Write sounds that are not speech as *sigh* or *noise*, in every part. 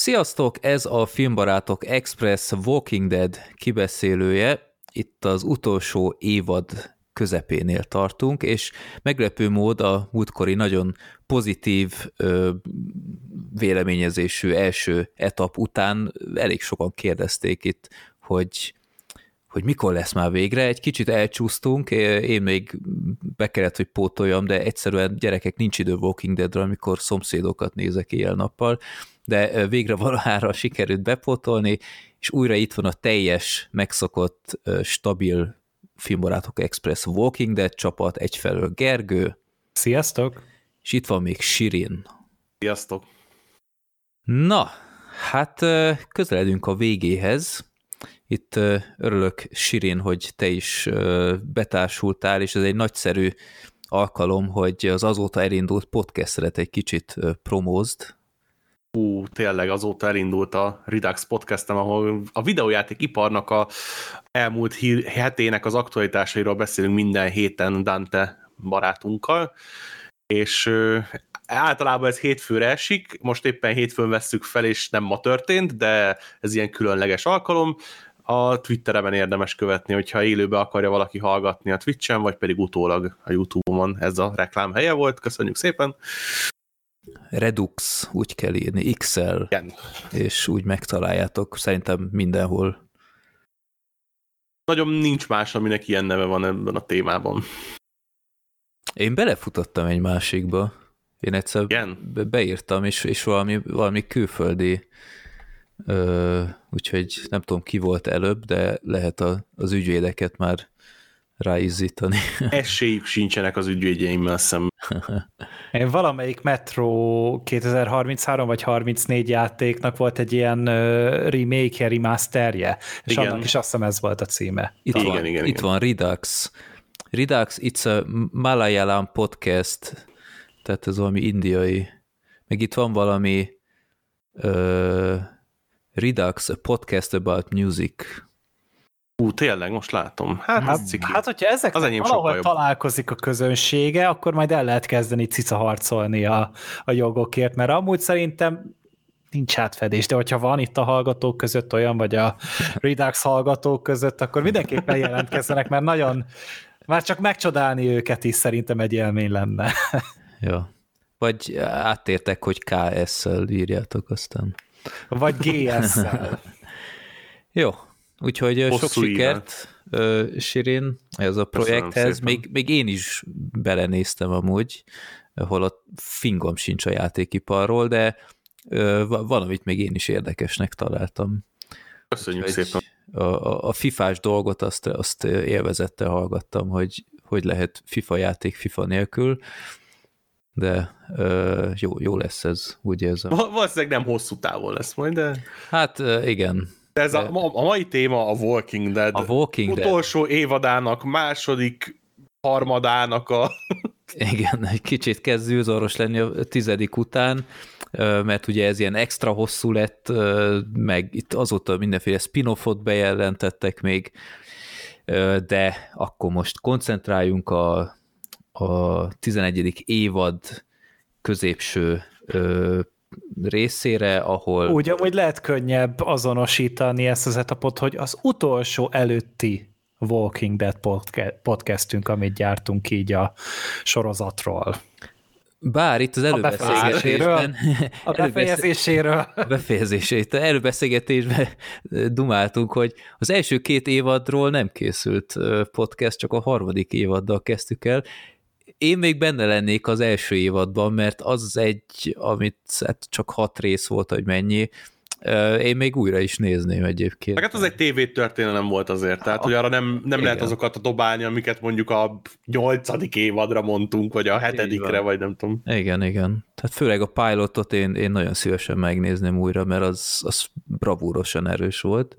Sziasztok, ez a Filmbarátok Express Walking Dead kibeszélője. Itt az utolsó évad közepénél tartunk, és meglepő mód a múltkori nagyon pozitív ö, véleményezésű első etap után elég sokan kérdezték itt, hogy hogy mikor lesz már végre, egy kicsit elcsúsztunk, én még be kellett, hogy pótoljam, de egyszerűen gyerekek nincs idő Walking Deadre, amikor szomszédokat nézek éjjel-nappal, de végre valahára *laughs* sikerült bepótolni, és újra itt van a teljes, megszokott, stabil Filmbarátok Express Walking Dead csapat, egyfelől Gergő. Sziasztok! És itt van még Sirin. Sziasztok! Na, hát közeledünk a végéhez, itt örülök, Sirin, hogy te is betársultál, és ez egy nagyszerű alkalom, hogy az azóta elindult podcastet egy kicsit promózd. Ú, tényleg azóta elindult a Redux podcastem, ahol a videójáték iparnak a elmúlt hetének az aktualitásairól beszélünk minden héten Dante barátunkkal, és általában ez hétfőre esik, most éppen hétfőn vesszük fel, és nem ma történt, de ez ilyen különleges alkalom, a Twittereben érdemes követni, hogyha élőbe akarja valaki hallgatni a Twitchen, vagy pedig utólag a Youtube-on ez a reklám helye volt. Köszönjük szépen! Redux, úgy kell írni, XL, Igen. és úgy megtaláljátok szerintem mindenhol. Nagyon nincs más, aminek ilyen neve van ebben a témában. Én belefutottam egy másikba. Én egyszer Igen? beírtam, és, és valami, valami külföldi Ö, úgyhogy nem tudom, ki volt előbb, de lehet a, az ügyvédeket már ráizzítani. *laughs* Esélyük sincsenek az ügyvédjeimmel szemben. Én valamelyik Metro 2033 vagy 34 játéknak volt egy ilyen uh, remake remasterje, és igen. annak is azt hiszem ez volt a címe. Itt, igen, van, igen, itt igen. van Redux. Redux, it's a Malayalam podcast, tehát ez valami indiai. Meg itt van valami uh, Redux, a podcast about music. Ú, tényleg, most látom. Hát, hát, ciki. hát hogyha ezek az valahol találkozik a közönsége, akkor majd el lehet kezdeni cica harcolni a, a jogokért, mert amúgy szerintem nincs átfedés, de hogyha van itt a hallgatók között olyan, vagy a Redux hallgatók között, akkor mindenképpen jelentkezzenek, mert nagyon, már csak megcsodálni őket is szerintem egy élmény lenne. *laughs* ja. Vagy áttértek, hogy KS-szel írjátok aztán. Vagy GS-szel. *laughs* Jó, úgyhogy Hosszú sok sikert, uh, Sirin, ez a projekthez. Még, még én is belenéztem amúgy, hol a fingom sincs a játékiparról, de uh, valamit még én is érdekesnek találtam. Köszönjük Úgyhogy szépen. A, a, a fifás dolgot azt, azt élvezettel hallgattam, hogy hogy lehet FIFA játék FIFA nélkül, de ö, jó, jó lesz ez, úgy érzem. Valószínűleg nem hosszú távon lesz majd, de... Hát igen. De ez. A, a mai téma a Walking Dead. A Walking Utolsó Dead. évadának, második harmadának a... Igen, egy kicsit kezd zűrzaros lenni a tizedik után, mert ugye ez ilyen extra hosszú lett, meg itt azóta mindenféle spin-offot bejelentettek még, de akkor most koncentráljunk a a 11. évad középső részére, ahol... Úgy, amúgy lehet könnyebb azonosítani ezt az etapot, hogy az utolsó előtti Walking Dead podcastünk, amit gyártunk így a sorozatról. Bár itt az előbeszélgetésben... A befejezéséről. A befejezését. Előbeszélgetésben dumáltunk, hogy az első két évadról nem készült podcast, csak a harmadik évaddal kezdtük el, én még benne lennék az első évadban, mert az egy, amit hát csak hat rész volt, hogy mennyi, én még újra is nézném egyébként. Hát az egy tévétörténelem volt azért, tehát hogy arra nem, nem lehet azokat dobálni, amiket mondjuk a nyolcadik évadra mondtunk, vagy a hetedikre, vagy nem tudom. Igen, igen. Tehát főleg a pilotot én, én nagyon szívesen megnézném újra, mert az, az bravúrosan erős volt.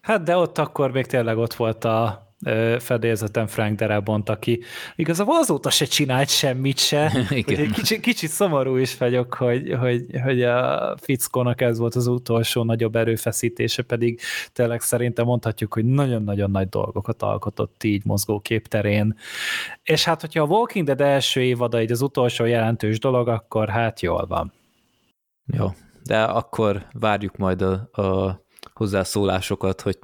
Hát de ott akkor még tényleg ott volt a fedélzeten Frank Darabont, aki igazából azóta se csinált semmit se. *laughs* Igen. Kicsit, kicsit szomorú is vagyok, hogy, hogy, hogy a fickónak ez volt az utolsó nagyobb erőfeszítése, pedig tényleg szerintem mondhatjuk, hogy nagyon-nagyon nagy dolgokat alkotott így mozgókép terén. És hát, hogyha a Walking Dead első évada így az utolsó jelentős dolog, akkor hát jól van. Jó, de akkor várjuk majd a, a hozzászólásokat, hogy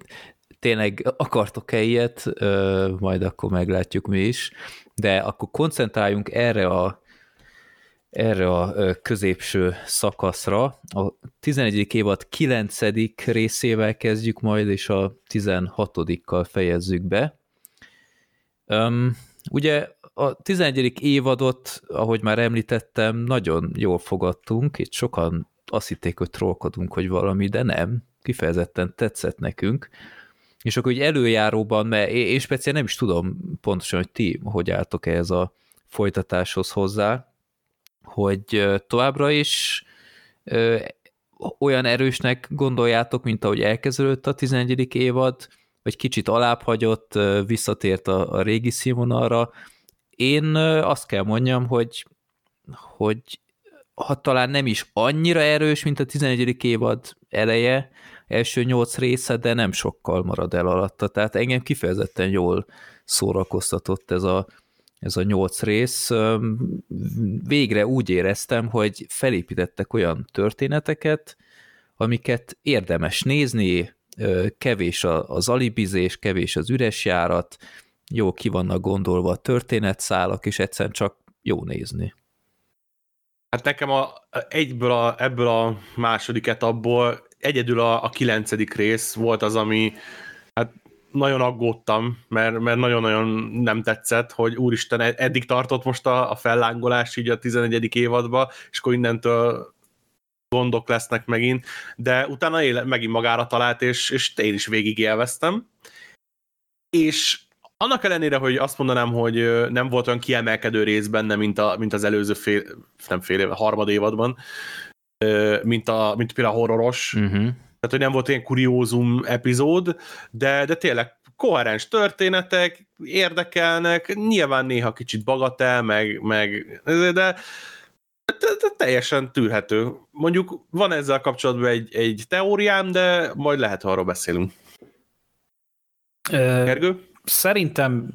tényleg akartok-e ilyet, majd akkor meglátjuk mi is, de akkor koncentráljunk erre a erre a középső szakaszra. A 11. évad 9. részével kezdjük majd, és a 16-kal fejezzük be. Um, ugye a 11. évadot, ahogy már említettem, nagyon jól fogadtunk, itt sokan azt hitték, hogy trollkodunk, hogy valami, de nem, kifejezetten tetszett nekünk. És akkor úgy előjáróban, mert én speciál nem is tudom pontosan, hogy ti hogy álltok ehhez a folytatáshoz hozzá, hogy továbbra is ö, olyan erősnek gondoljátok, mint ahogy elkezdődött a 11. évad, vagy kicsit alább hagyott, visszatért a, a régi színvonalra. Én azt kell mondjam, hogy, hogy ha talán nem is annyira erős, mint a 11. évad eleje, első nyolc része, de nem sokkal marad el alatta. Tehát engem kifejezetten jól szórakoztatott ez a, ez a nyolc rész. Végre úgy éreztem, hogy felépítettek olyan történeteket, amiket érdemes nézni, kevés az alibizés, kevés az üres járat, jó ki vannak gondolva a történetszálak, és egyszerűen csak jó nézni. Hát nekem a, egyből a, ebből a második etapból egyedül a, a kilencedik rész volt az, ami hát nagyon aggódtam, mert, mert nagyon-nagyon nem tetszett, hogy úristen, eddig tartott most a, a fellángolás így a 11. évadba, és akkor innentől gondok lesznek megint, de utána éle, megint magára talált, és, és én is végig élveztem. És annak ellenére, hogy azt mondanám, hogy nem volt olyan kiemelkedő rész benne, mint, a, mint az előző fél, nem fél éve, harmad évadban, mint, a, mint például a horroros, uh-huh. tehát hogy nem volt ilyen kuriózum epizód, de, de tényleg koherens történetek, érdekelnek, nyilván néha kicsit bagatel, meg, meg de, de, de teljesen tűrhető. Mondjuk van ezzel kapcsolatban egy, egy teóriám, de majd lehet, ha arról beszélünk. Gergő? Szerintem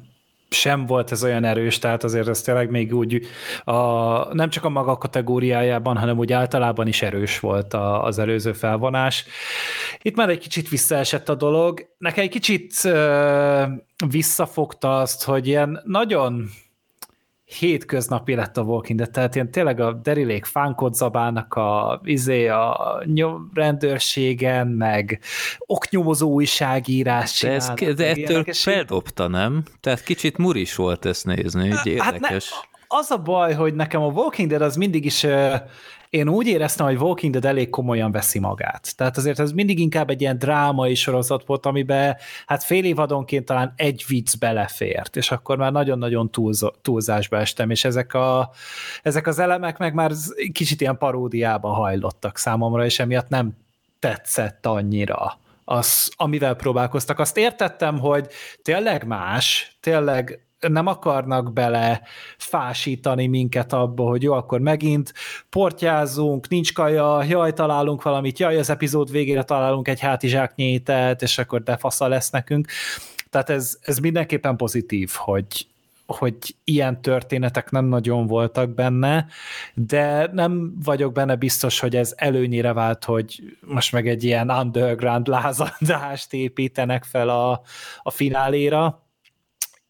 sem volt ez olyan erős, tehát azért ez tényleg még úgy a, nem csak a maga kategóriájában, hanem úgy általában is erős volt a, az előző felvonás. Itt már egy kicsit visszaesett a dolog. Nekem egy kicsit uh, visszafogta azt, hogy ilyen nagyon hétköznapi lett a Walking Dead, tehát ilyen tényleg a derilék fánkot zabálnak a, izé, a nyom, rendőrségen, meg oknyomozó újságírás. De, ez, de ettől feldobta, nem? Tehát kicsit muris volt ezt nézni, így érdekes. Hát ne, az a baj, hogy nekem a Walking Dead az mindig is én úgy éreztem, hogy Walking Dead elég komolyan veszi magát. Tehát azért ez mindig inkább egy ilyen drámai sorozat volt, amiben hát fél évadonként talán egy vicc belefért, és akkor már nagyon-nagyon túlz, túlzásba estem, és ezek, a, ezek az elemek meg már kicsit ilyen paródiába hajlottak számomra, és emiatt nem tetszett annyira az, amivel próbálkoztak. Azt értettem, hogy tényleg más, tényleg nem akarnak bele fásítani minket abba, hogy jó, akkor megint portyázunk, nincs kaja, jaj, találunk valamit, jaj, az epizód végére találunk egy hátizsáknyétet, és akkor defasza lesz nekünk. Tehát ez, ez mindenképpen pozitív, hogy, hogy ilyen történetek nem nagyon voltak benne, de nem vagyok benne biztos, hogy ez előnyire vált, hogy most meg egy ilyen underground lázadást építenek fel a, a fináléra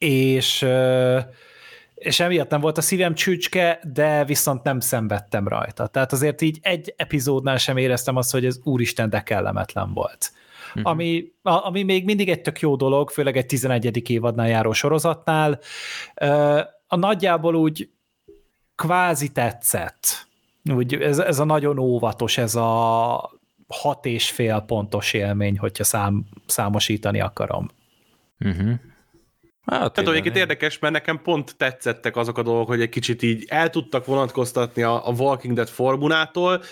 és és emiatt nem volt a szívem csücske, de viszont nem szenvedtem rajta. Tehát azért így egy epizódnál sem éreztem azt, hogy ez úristen, de kellemetlen volt. Mm-hmm. Ami, ami még mindig egy tök jó dolog, főleg egy 11. évadnál járó sorozatnál. A nagyjából úgy kvázi tetszett. Úgy, ez, ez a nagyon óvatos, ez a hat és fél pontos élmény, hogyha szám, számosítani akarom. Uh-huh. Hát, Tehát egyébként érdekes, mert nekem pont tetszettek azok a dolgok, hogy egy kicsit így el tudtak vonatkoztatni a, a Walking Dead formulától,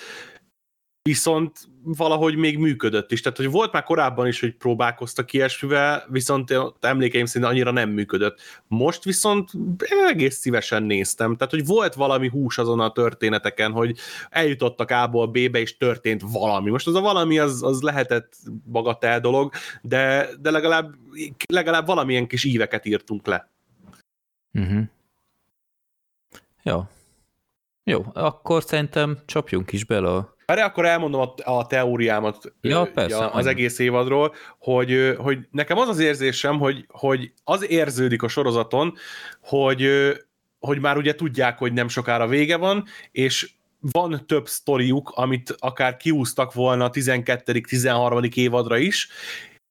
viszont valahogy még működött is. Tehát, hogy volt már korábban is, hogy próbálkoztak ilyesmivel, viszont emlékeim szerint annyira nem működött. Most viszont egész szívesen néztem. Tehát, hogy volt valami hús azon a történeteken, hogy eljutottak A-ból B-be, és történt valami. Most az a valami, az, az lehetett bagatel dolog, de, de legalább, legalább valamilyen kis íveket írtunk le. Uh-huh. Jó. Jó, akkor szerintem csapjunk is bele a Hát akkor elmondom a, a teóriámat ja, persze, az egész évadról, hogy, hogy nekem az az érzésem, hogy, hogy az érződik a sorozaton, hogy, hogy már ugye tudják, hogy nem sokára vége van, és van több sztoriuk, amit akár kiúztak volna a 12.-13. évadra is,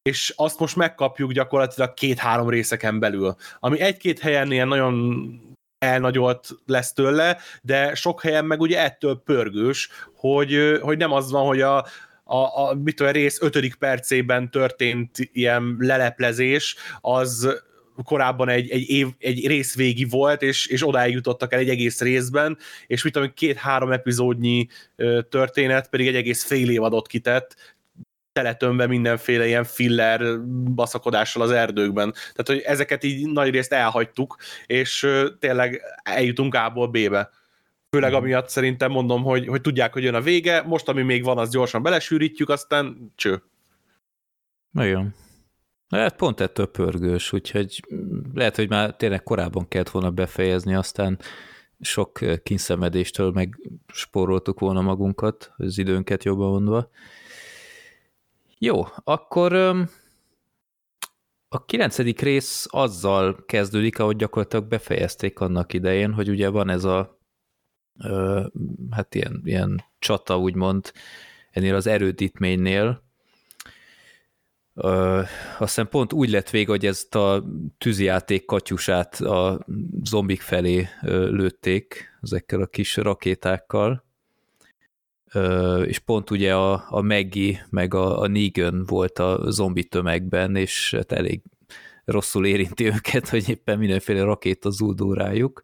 és azt most megkapjuk gyakorlatilag két-három részeken belül. Ami egy-két helyen ilyen nagyon elnagyolt lesz tőle, de sok helyen meg ugye ettől pörgős, hogy, hogy nem az van, hogy a, a, a mit tudom, rész ötödik percében történt ilyen leleplezés, az korábban egy, egy, év, egy részvégi volt, és, és odáig jutottak el egy egész részben, és mit tudom, két-három epizódnyi történet pedig egy egész fél évadot kitett, teletömve mindenféle ilyen filler baszakodással az erdőkben. Tehát, hogy ezeket így nagy részt elhagytuk, és tényleg eljutunk A-ból B-be. Főleg mhm. amiatt szerintem mondom, hogy, hogy tudják, hogy jön a vége, most ami még van, az gyorsan belesűrítjük, aztán cső. Igen. Hát pont ettől pörgős, úgyhogy lehet, hogy már tényleg korábban kellett volna befejezni, aztán sok kínszemedéstől meg spóroltuk volna magunkat, az időnket jobban mondva. Jó, akkor a kilencedik rész azzal kezdődik, ahogy gyakorlatilag befejezték annak idején, hogy ugye van ez a hát ilyen, ilyen csata, úgymond, ennél az erődítménynél, Ö, aztán pont úgy lett vége, hogy ezt a tűzijáték katyusát a zombik felé lőtték ezekkel a kis rakétákkal, és pont ugye a, a Maggie meg a, a Negan volt a zombi tömegben, és hát elég rosszul érinti őket, hogy éppen mindenféle rakéta zúdul rájuk.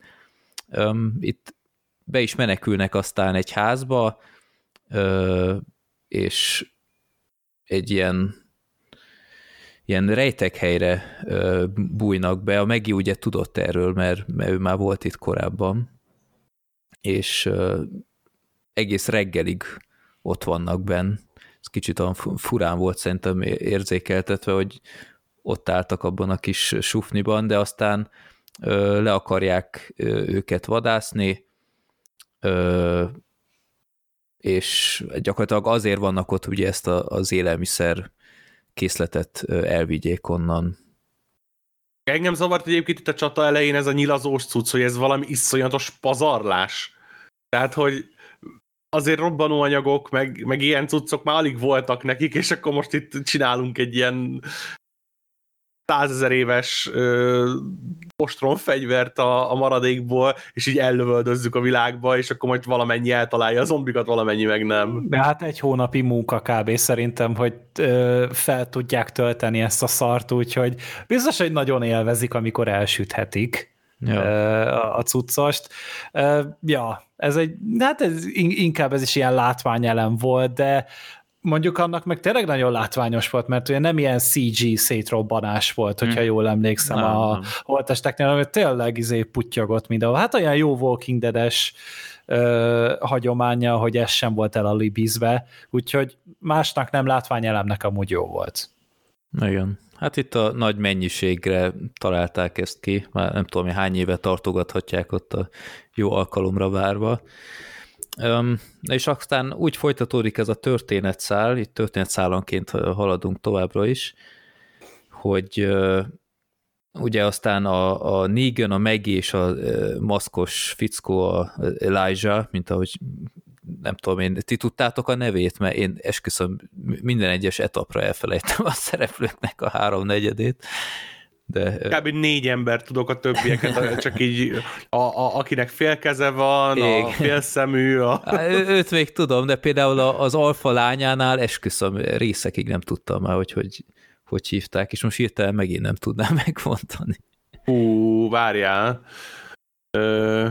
Itt be is menekülnek aztán egy házba, és egy ilyen ilyen rejtek helyre bújnak be. A Megi ugye tudott erről, mert, mert ő már volt itt korábban, és egész reggelig ott vannak benn. Ez kicsit olyan furán volt szerintem érzékeltetve, hogy ott álltak abban a kis sufniban, de aztán ö, le akarják ö, őket vadászni, ö, és gyakorlatilag azért vannak ott ugye ezt a, az élelmiszer készletet elvigyék onnan. Engem zavart egyébként itt a csata elején ez a nyilazós cucc, hogy ez valami iszonyatos pazarlás. Tehát, hogy azért robbanóanyagok, meg, meg ilyen cuccok már alig voltak nekik, és akkor most itt csinálunk egy ilyen százezer éves ostronfegyvert a, a maradékból, és így ellövöldözzük a világba, és akkor majd valamennyi eltalálja a zombikat, valamennyi meg nem. De hát egy hónapi munka kb. szerintem, hogy ö, fel tudják tölteni ezt a szart, úgyhogy biztos, hogy nagyon élvezik, amikor elsüthetik ja. a, a cuccost. Ja, ez egy, hát ez inkább ez is ilyen látványelem volt, de mondjuk annak meg tényleg nagyon látványos volt, mert ugye nem ilyen CG szétrobbanás volt, hogyha hmm. jól emlékszem nem, a holtesteknél, ami tényleg izé puttyogott mindenhol. Hát olyan jó Walking Dead-es ö, hagyománya, hogy ez sem volt el a libizbe, úgyhogy másnak nem látványelemnek amúgy jó volt. Igen. Hát itt a nagy mennyiségre találták ezt ki, már nem tudom, hány éve tartogathatják ott a jó alkalomra várva. Um, és aztán úgy folytatódik ez a történetszál, itt történetszálanként haladunk továbbra is, hogy uh, ugye aztán a, a Negan, a Maggie és a uh, maszkos fickó, a Elijah, mint ahogy nem tudom én, ti tudtátok a nevét, mert én esküszöm minden egyes etapra elfelejtem a szereplőknek a háromnegyedét, de... Kb. négy ember tudok a többieket, csak így, a, a, akinek félkeze van, Ég. a félszemű. A... Ő, őt még tudom, de például az alfa lányánál esküszöm, részekig nem tudtam már, hogy hogy, hogy hívták, és most hirtelen megint nem tudnám *laughs* megmondani. Hú, várjál. Ö...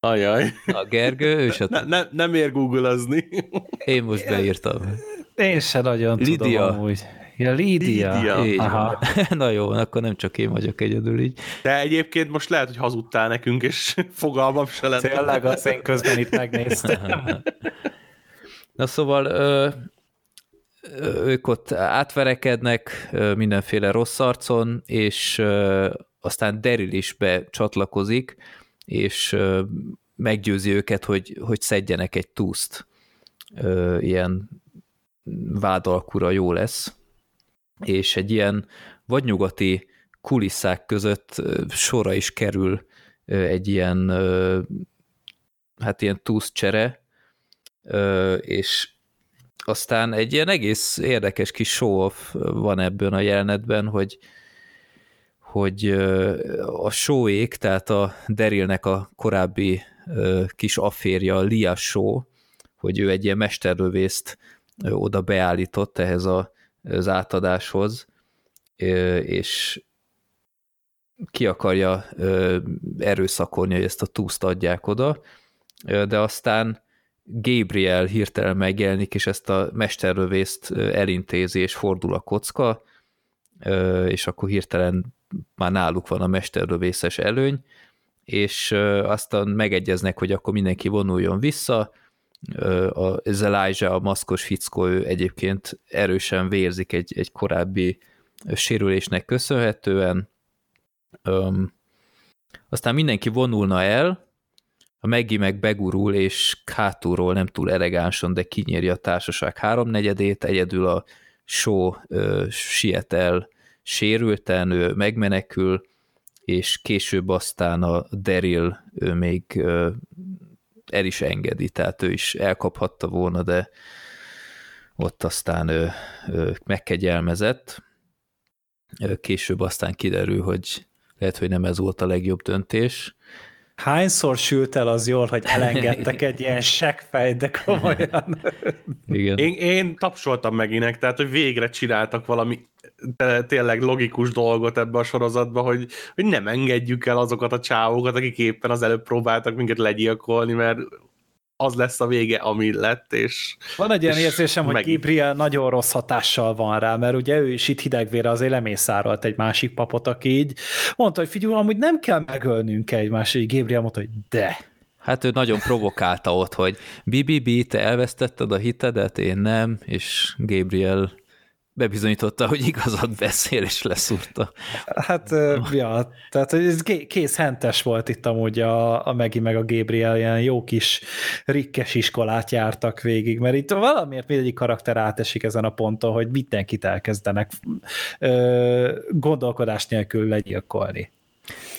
Ajaj. A Gergő, és a... Ne, ne, nem ér googlezni. Én most beírtam. Én se nagyon Lidia. tudom amúgy. Ja, Lídia. Lídia. Így Aha. *laughs* Na jó, akkor nem csak én vagyok egyedül így. De egyébként most lehet, hogy hazudtál nekünk, és *laughs* fogalmam se lett. Tényleg, azt én közben itt megnéztem. *laughs* Na szóval ö, ők ott átverekednek mindenféle rossz arcon, és aztán Daryl is becsatlakozik, és meggyőzi őket, hogy, hogy szedjenek egy túszt. Ilyen vádalkura jó lesz. És egy ilyen vadnyugati kulisszák között sorra is kerül egy ilyen hát ilyen túszcsere, és aztán egy ilyen egész érdekes kis show-off van ebben a jelenetben, hogy, hogy a show tehát a Darylnek a korábbi kis afférja, Lia Show, hogy ő egy ilyen mesterlövészt oda beállított ehhez a, az átadáshoz, és ki akarja erőszakolni, hogy ezt a túszt adják oda, de aztán Gabriel hirtelen megjelenik, és ezt a mesterlövészt elintézi, és fordul a kocka, és akkor hirtelen már náluk van a mesterlövészes előny, és aztán megegyeznek, hogy akkor mindenki vonuljon vissza, az Elijah, a maszkos fickó, ő egyébként erősen vérzik egy, egy korábbi sérülésnek köszönhetően, aztán mindenki vonulna el, a Meggi meg begurul, és hátulról nem túl elegánsan, de kinyéri a társaság háromnegyedét, egyedül a show ö, siet el sérülten, ő megmenekül, és később aztán a Daryl ő még ö, el is engedi, tehát ő is elkaphatta volna, de ott aztán ő, ő megkegyelmezett. Később aztán kiderül, hogy lehet, hogy nem ez volt a legjobb döntés. Hányszor sült el az jól, hogy elengedtek egy ilyen seggfej, de komolyan. Igen. Én, én tapsoltam meginek, tehát, hogy végre csináltak valami tényleg logikus dolgot ebbe a sorozatba, hogy, hogy nem engedjük el azokat a csávókat, akik éppen az előbb próbáltak minket legyilkolni, mert az lesz a vége, ami lett, és... Van egy ilyen érzésem, meg... hogy Gabriel nagyon rossz hatással van rá, mert ugye ő is itt hidegvére azért lemészárolt egy másik papot, aki így mondta, hogy figyelj, amúgy nem kell megölnünk egymást, és Gabriel mondta, hogy de. Hát ő nagyon provokálta ott, hogy BBB, te elvesztetted a hitedet, én nem, és Gabriel bebizonyította, hogy igazat beszél, és leszúrta. Hát, ja, tehát ez kész hentes volt itt amúgy a, a Megi meg a Gabriel, ilyen jó kis rikkes iskolát jártak végig, mert itt valamiért mindegyik karakter átesik ezen a ponton, hogy mindenkit elkezdenek ö, gondolkodás nélkül legyilkolni.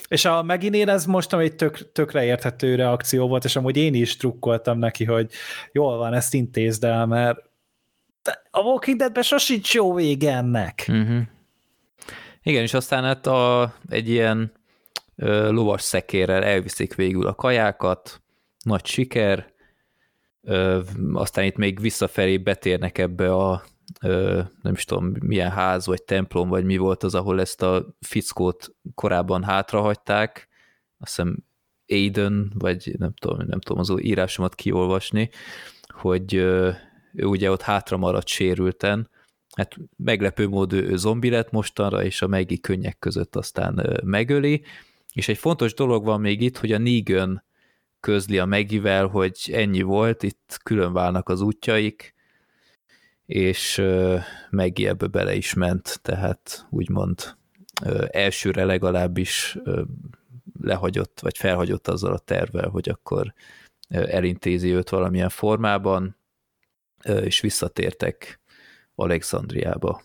És a Meginél ez most egy tök, tökre érthető reakció volt, és amúgy én is trukkoltam neki, hogy jól van, ezt intézd el, mert a Walking Deadben sosincs jó vége ennek. Uh-huh. Igen, és aztán hát a, egy ilyen ö, lovas szekérrel elviszik végül a kajákat, nagy siker, ö, aztán itt még visszafelé betérnek ebbe a ö, nem is tudom, milyen ház, vagy templom, vagy mi volt az, ahol ezt a fickót korábban hátrahagyták, azt hiszem Aiden, vagy nem tudom, nem tudom az írásomat kiolvasni, hogy ő ugye ott hátra maradt sérülten, hát meglepő mód ő, zombi lett mostanra, és a Megi könnyek között aztán megöli, és egy fontos dolog van még itt, hogy a Negan közli a Megivel, hogy ennyi volt, itt külön válnak az útjaik, és Megi ebbe bele is ment, tehát úgymond elsőre legalábbis lehagyott, vagy felhagyott azzal a tervel, hogy akkor elintézi őt valamilyen formában, és visszatértek Alexandriába.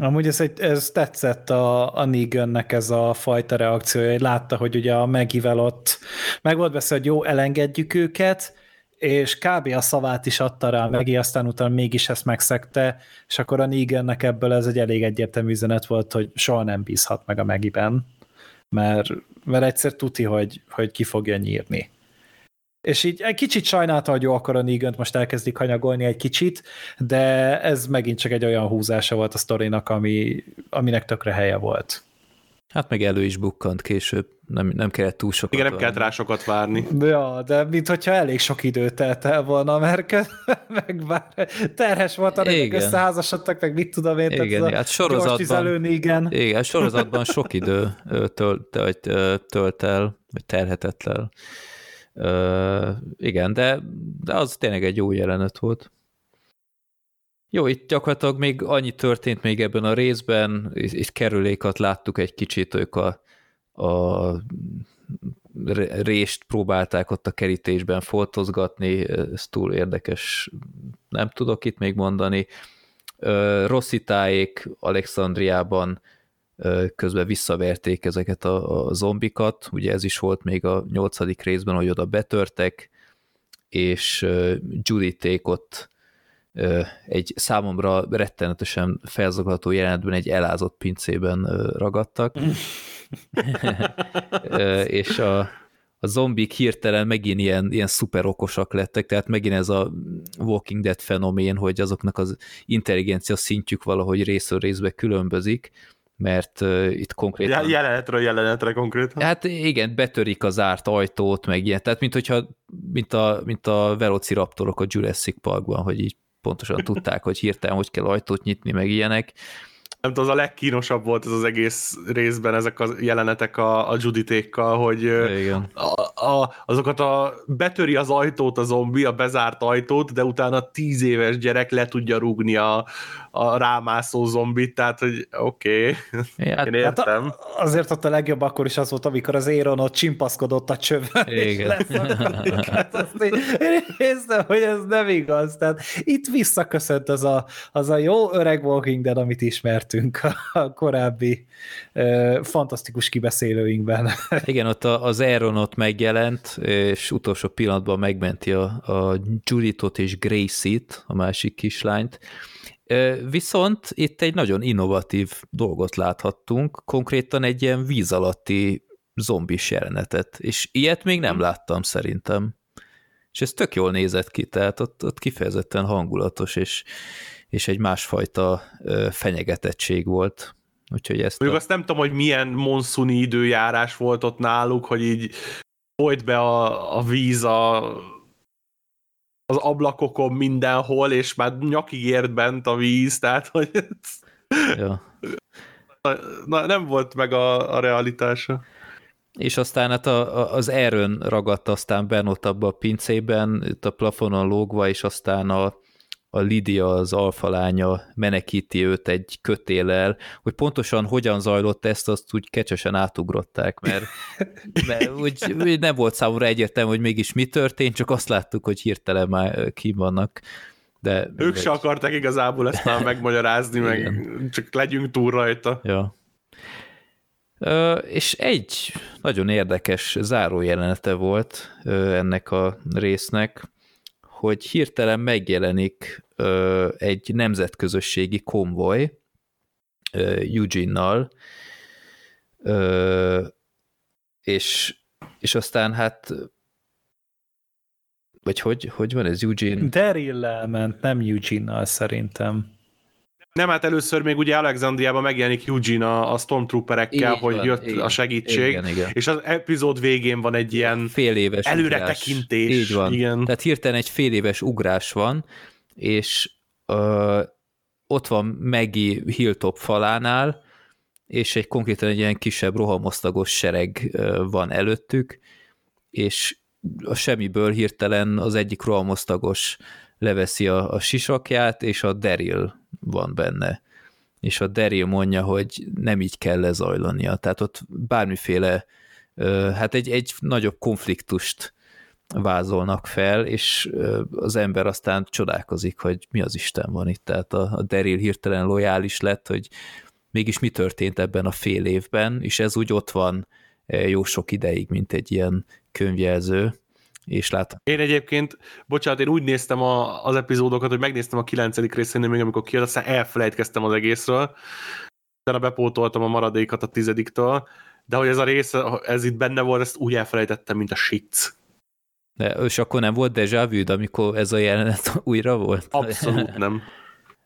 Amúgy ez, egy, ez tetszett a, a Negannek ez a fajta reakciója, hogy látta, hogy ugye a Megivel ott meg volt beszél, hogy jó, elengedjük őket, és kb. a szavát is adta rá Megi, aztán utána mégis ezt megszegte, és akkor a Negannek ebből ez egy elég egyértelmű üzenet volt, hogy soha nem bízhat meg a Megiben, mert, mert egyszer tuti, hogy, hogy ki fogja nyírni. És így egy kicsit sajnálta, hogy jó, akkor a negan most elkezdik hanyagolni egy kicsit, de ez megint csak egy olyan húzása volt a sztorinak, ami, aminek tökre helye volt. Hát meg elő is bukkant később, nem, nem kellett túl sokat Igen, nem kellett rá sokat várni. Ja, de mint hogyha elég sok időt telt el volna, mert *laughs* meg bár terhes volt, amíg összeházasodtak, meg mit tudom én, igen, tehát hát sorozatban, igen. igen, hát sorozatban sok idő tölt, tölt, tölt el, vagy terhetett el. Uh, igen, de, de az tényleg egy jó jelenet volt. Jó, itt gyakorlatilag még annyi történt még ebben a részben, itt kerülékat láttuk egy kicsit, ők a, a rést próbálták ott a kerítésben foltozgatni, ez túl érdekes, nem tudok itt még mondani. Rosszitáék Alexandriában közben visszaverték ezeket a, a zombikat, ugye ez is volt még a nyolcadik részben, hogy oda betörtek, és Juditék ott egy számomra rettenetesen felzaglató jelenetben egy elázott pincében ragadtak, *laughs* és a, a zombik hirtelen megint ilyen, ilyen szuper okosak lettek, tehát megint ez a Walking Dead fenomén, hogy azoknak az intelligencia szintjük valahogy részről részbe különbözik, mert uh, itt konkrétan... Jelenetről jelenetre konkrétan. Hát igen, betörik az árt ajtót, meg ilyen, tehát mint, hogyha, mint, a, mint a velociraptorok a Jurassic Parkban, hogy így pontosan tudták, hogy hirtelen hogy kell ajtót nyitni, meg ilyenek. Nem tudom, az a legkínosabb volt ez az egész részben, ezek a jelenetek a, a Juditékkal, hogy Igen. A, a, azokat a betöri az ajtót a zombi, a bezárt ajtót, de utána tíz éves gyerek le tudja rúgni a, a rámászó zombit, tehát, hogy oké, okay. hát, én értem. Hát a, azért ott a legjobb akkor is az volt, amikor az Éron ott csimpaszkodott a csövön, Igen. hát azt én, én érzem, hogy ez nem igaz. Tehát itt visszaköszönt az a, az a jó öreg Walking Dead, amit ismertünk a, a korábbi uh, fantasztikus kibeszélőinkben. *laughs* Igen, ott az Aaron ott megjelent, és utolsó pillanatban megmenti a, a Juditot és Gracie-t, a másik kislányt, Viszont itt egy nagyon innovatív dolgot láthattunk, konkrétan egy ilyen víz alatti zombis jelenetet, és ilyet még nem láttam szerintem. És ez tök jól nézett ki, tehát ott, ott kifejezetten hangulatos, és, és egy másfajta fenyegetettség volt. Úgyhogy ezt Mondjuk a... azt nem tudom, hogy milyen monszuni időjárás volt ott náluk, hogy így folyt be a, a víz a az ablakokon mindenhol, és már nyakig ért bent a víz, tehát hogy ja. na, nem volt meg a, a realitása. És aztán hát a, a, az erőn ragadt aztán benn ott abba a pincében, itt a plafonon lógva, és aztán a, a Lidia, az alfalánya menekíti őt egy kötélel, hogy pontosan hogyan zajlott ezt, azt úgy kecsesen átugrották, mert, *laughs* mert úgy, úgy nem volt számomra egyértelmű, hogy mégis mi történt, csak azt láttuk, hogy hirtelen már ki vannak. De ők se akarták igazából ezt már megmagyarázni, meg csak legyünk túl rajta. Ja. Ö, és egy nagyon érdekes zárójelenete volt ö, ennek a résznek, hogy hirtelen megjelenik ö, egy nemzetközösségi konvoj Eugene-nal, ö, és, és aztán hát vagy hogy, hogy van ez, Eugene? Daryl ment, nem Eugene-nal szerintem. Nem, hát először még ugye Alexandriában megjelenik Eugene a, a Stormtrooperekkel, így hogy van, jött így, a segítség, igen, igen. és az epizód végén van egy ilyen fél éves előretekintés. Így van. Igen. Tehát hirtelen egy fél éves ugrás van, és ö, ott van Maggie Hilltop falánál, és egy konkrétan egy ilyen kisebb rohamosztagos sereg van előttük, és a semmiből hirtelen az egyik rohamosztagos leveszi a, a sisakját, és a Daryl van benne. És a Daryl mondja, hogy nem így kell lezajlania. Tehát ott bármiféle, hát egy, egy nagyobb konfliktust vázolnak fel, és az ember aztán csodálkozik, hogy mi az Isten van itt. Tehát a, a Daryl hirtelen lojális lett, hogy mégis mi történt ebben a fél évben, és ez úgy ott van jó sok ideig, mint egy ilyen könyvjelző és látom. Én egyébként, bocsánat, én úgy néztem a, az epizódokat, hogy megnéztem a kilencedik részén, még amikor kijött, aztán elfelejtkeztem az egészről, utána bepótoltam a maradékat a tizediktől, de hogy ez a rész, ez itt benne volt, ezt úgy elfelejtettem, mint a shit. De, és akkor nem volt déjà vu, amikor ez a jelenet *laughs* újra volt? Abszolút nem.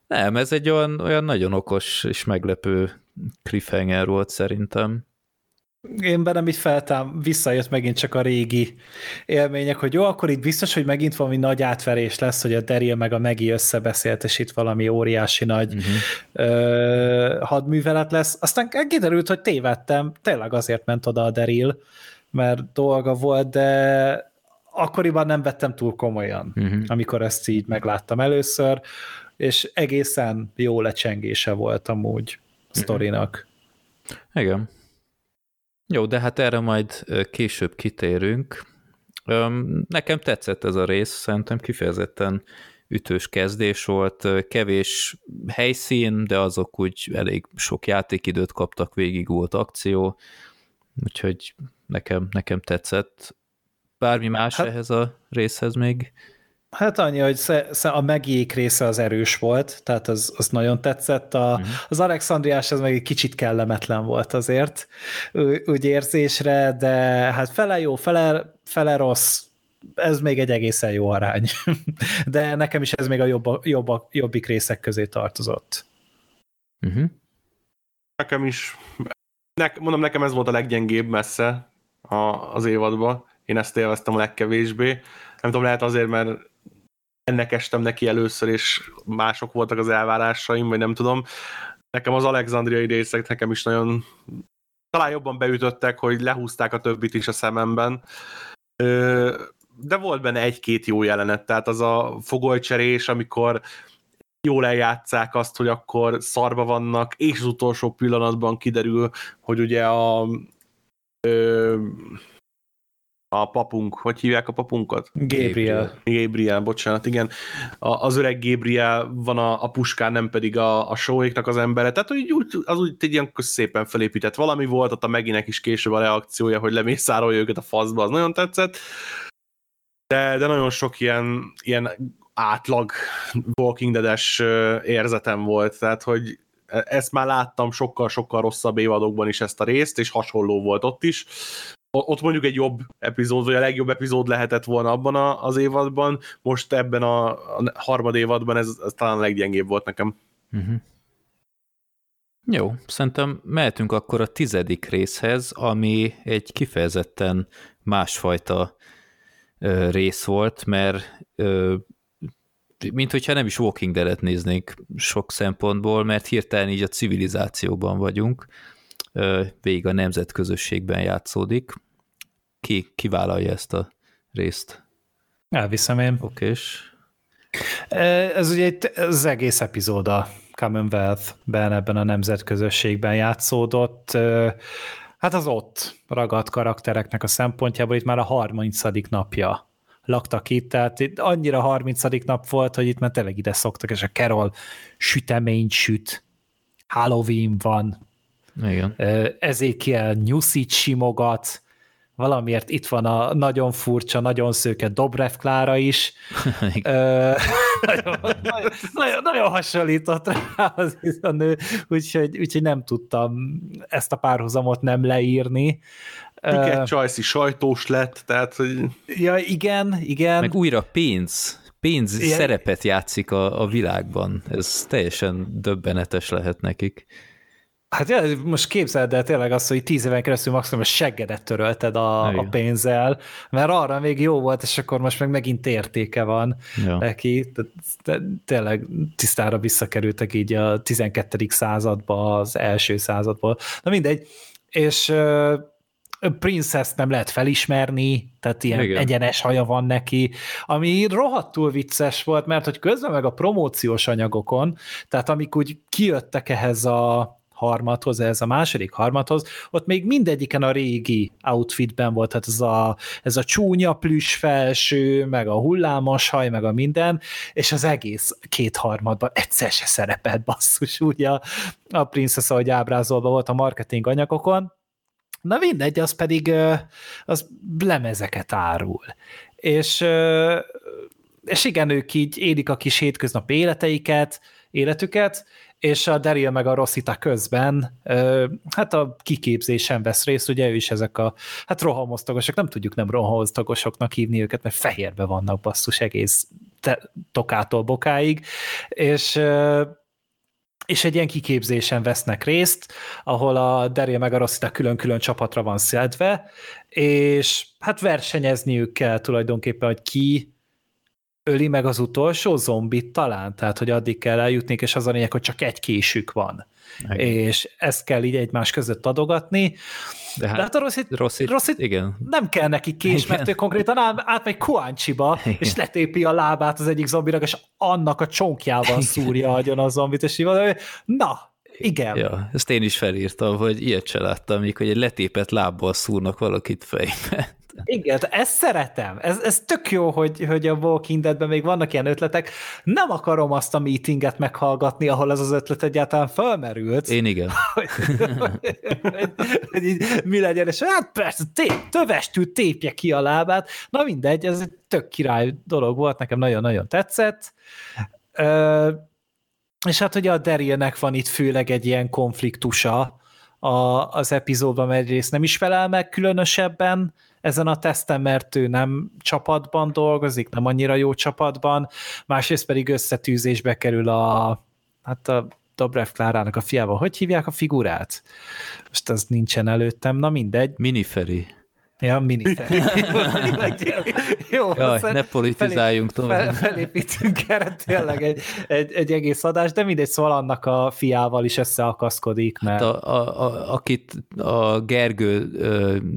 Nem, ez egy olyan, olyan nagyon okos és meglepő cliffhanger volt szerintem én bennem így feltám, visszajött megint csak a régi élmények, hogy jó, akkor itt biztos, hogy megint valami nagy átverés lesz, hogy a Daryl meg a Megi összebeszélt, és itt valami óriási nagy uh-huh. ö, hadművelet lesz. Aztán kiderült, hogy tévedtem, tényleg azért ment oda a Daryl, mert dolga volt, de akkoriban nem vettem túl komolyan, uh-huh. amikor ezt így megláttam először, és egészen jó lecsengése volt amúgy a sztorinak. Igen. Jó, de hát erre majd később kitérünk. Nekem tetszett ez a rész, szerintem kifejezetten ütős kezdés volt, kevés helyszín, de azok úgy elég sok játékidőt kaptak, végig volt akció, úgyhogy nekem, nekem tetszett. Bármi más hát, ehhez a részhez még? Hát annyi, hogy a megjék része az erős volt, tehát az, az nagyon tetszett. A, uh-huh. Az Alexandriás az meg egy kicsit kellemetlen volt azért, úgy érzésre, de hát fele jó, fele, fele rossz, ez még egy egészen jó arány. *laughs* De nekem is ez még a jobb, jobb, jobbik részek közé tartozott. Uh-huh. Nekem is, ne, mondom, nekem ez volt a leggyengébb messze a, az évadban. Én ezt élveztem a legkevésbé. Nem tudom, lehet azért, mert ennek estem neki először, és mások voltak az elvárásaim, vagy nem tudom. Nekem az alexandriai részek nekem is nagyon talán jobban beütöttek, hogy lehúzták a többit is a szememben de volt benne egy-két jó jelenet, tehát az a fogolycserés, amikor jól eljátszák azt, hogy akkor szarba vannak, és az utolsó pillanatban kiderül, hogy ugye a a papunk, hogy hívják a papunkat? Gabriel. Gabriel, bocsánat, igen. A, az öreg Gabriel van a, a puskán, nem pedig a, a sóéknak az embere. Tehát úgy, úgy, az úgy egy ilyen szépen felépített valami volt, ott a Meginek is később a reakciója, hogy lemészárolja őket a faszba, az nagyon tetszett de, de nagyon sok ilyen, ilyen átlag Walking Dead-es érzetem volt, tehát hogy e, ezt már láttam sokkal-sokkal rosszabb évadokban is ezt a részt, és hasonló volt ott is. Ott mondjuk egy jobb epizód, vagy a legjobb epizód lehetett volna abban a, az évadban, most ebben a, a harmad évadban ez, ez talán a leggyengébb volt nekem. Uh-huh. Jó, szerintem mehetünk akkor a tizedik részhez, ami egy kifejezetten másfajta rész volt, mert mint hogyha nem is Walking Dead-et néznénk sok szempontból, mert hirtelen így a civilizációban vagyunk, végig a nemzetközösségben játszódik. Ki, ki vállalja ezt a részt? Elviszem én. Okés. Ez ugye az egész epizód a Commonwealth-ben, ebben a nemzetközösségben játszódott. Hát az ott ragadt karaktereknek a szempontjából itt már a 30. napja laktak itt, tehát itt annyira 30. nap volt, hogy itt már tényleg ide szoktak, és a Carol süteményt süt, Halloween van, Igen. Ezékiel nyuszit simogat, valamiért itt van a nagyon furcsa, nagyon szőke Dobrev Klára is. *laughs* nagyon, nagyon, nagyon hasonlított rá az a nő, úgyhogy, úgyhogy nem tudtam ezt a párhuzamot nem leírni. Piket Csajci sajtós lett, tehát hogy... Ja, igen, igen. Meg újra pénz, pénz igen. szerepet játszik a, a világban. Ez teljesen döbbenetes lehet nekik. Hát most képzeld el tényleg azt, hogy tíz éven keresztül maximum a seggedet törölted a, a pénzzel, mert arra még jó volt, és akkor most meg megint értéke van ja. neki. Tényleg tisztára visszakerültek így a 12. századba, az első századból. Na mindegy. És uh, Princess nem lehet felismerni, tehát ilyen Igen. egyenes haja van neki, ami rohadtul vicces volt, mert hogy közben meg a promóciós anyagokon, tehát amik úgy kijöttek ehhez a harmadhoz, ez a második harmadhoz, ott még mindegyiken a régi outfitben volt, tehát ez a, ez a csúnya plüss felső, meg a hullámos haj, meg a minden, és az egész két harmadban egyszer se szerepelt basszus, ugye a, a ahogy ábrázolva volt a marketing anyagokon, Na mindegy, az pedig az lemezeket árul. És, és igen, ők így élik a kis hétköznapi életeiket, életüket, és a Daryl meg a Rossita közben hát a kiképzésen vesz részt, ugye ő is ezek a hát rohamosztagosok, nem tudjuk nem rohamosztagosoknak hívni őket, mert fehérbe vannak basszus egész te, tokától bokáig, és és egy ilyen kiképzésen vesznek részt, ahol a Daryl meg a Rossita külön-külön csapatra van szedve, és hát versenyezniük kell tulajdonképpen, hogy ki öli meg az utolsó zombit talán, tehát hogy addig kell eljutni, és az a lényeg, hogy csak egy késük van. Igen. És ezt kell így egymás között adogatni. De hát, De hát a Rossit, Rossit, Rossit igen. nem kell neki kés, igen. mert ő konkrétan átmegy Kuáncsiba, és letépi a lábát az egyik zombinak, és annak a csonkjával szúrja agyon a zombit, és így van, na, Igen. Ja, ezt én is felírtam, hogy ilyet se láttam, még hogy egy letépet lábbal szúrnak valakit fejbe. Igen, ezt szeretem. Ez, ez tök jó, hogy, hogy a Walking Deadben még vannak ilyen ötletek. Nem akarom azt a meetinget meghallgatni, ahol ez az ötlet egyáltalán felmerült. Én igen. hogy, *laughs* hogy, hogy így, mi legyen, és hát persze, tép, tövestül tépje ki a lábát. Na mindegy, ez egy tök király dolog volt, nekem nagyon-nagyon tetszett. Ö, és hát ugye a Darylnek van itt főleg egy ilyen konfliktusa a, az epizódban, egyrészt nem is felel meg különösebben ezen a teszten, mert ő nem csapatban dolgozik, nem annyira jó csapatban, másrészt pedig összetűzésbe kerül a, hát a Dobrev Klárának a fiával. Hogy hívják a figurát? Most az nincsen előttem, na mindegy. Miniferi. Ja, mini *laughs* Jó, Jaj, ne politizáljunk felép, tovább. Fel, felépítünk erre tényleg egy, egy, egy egész adás, de mindegy, szóval annak a fiával is összeakaszkodik. Mert... Hát a, a, a, akit a Gergő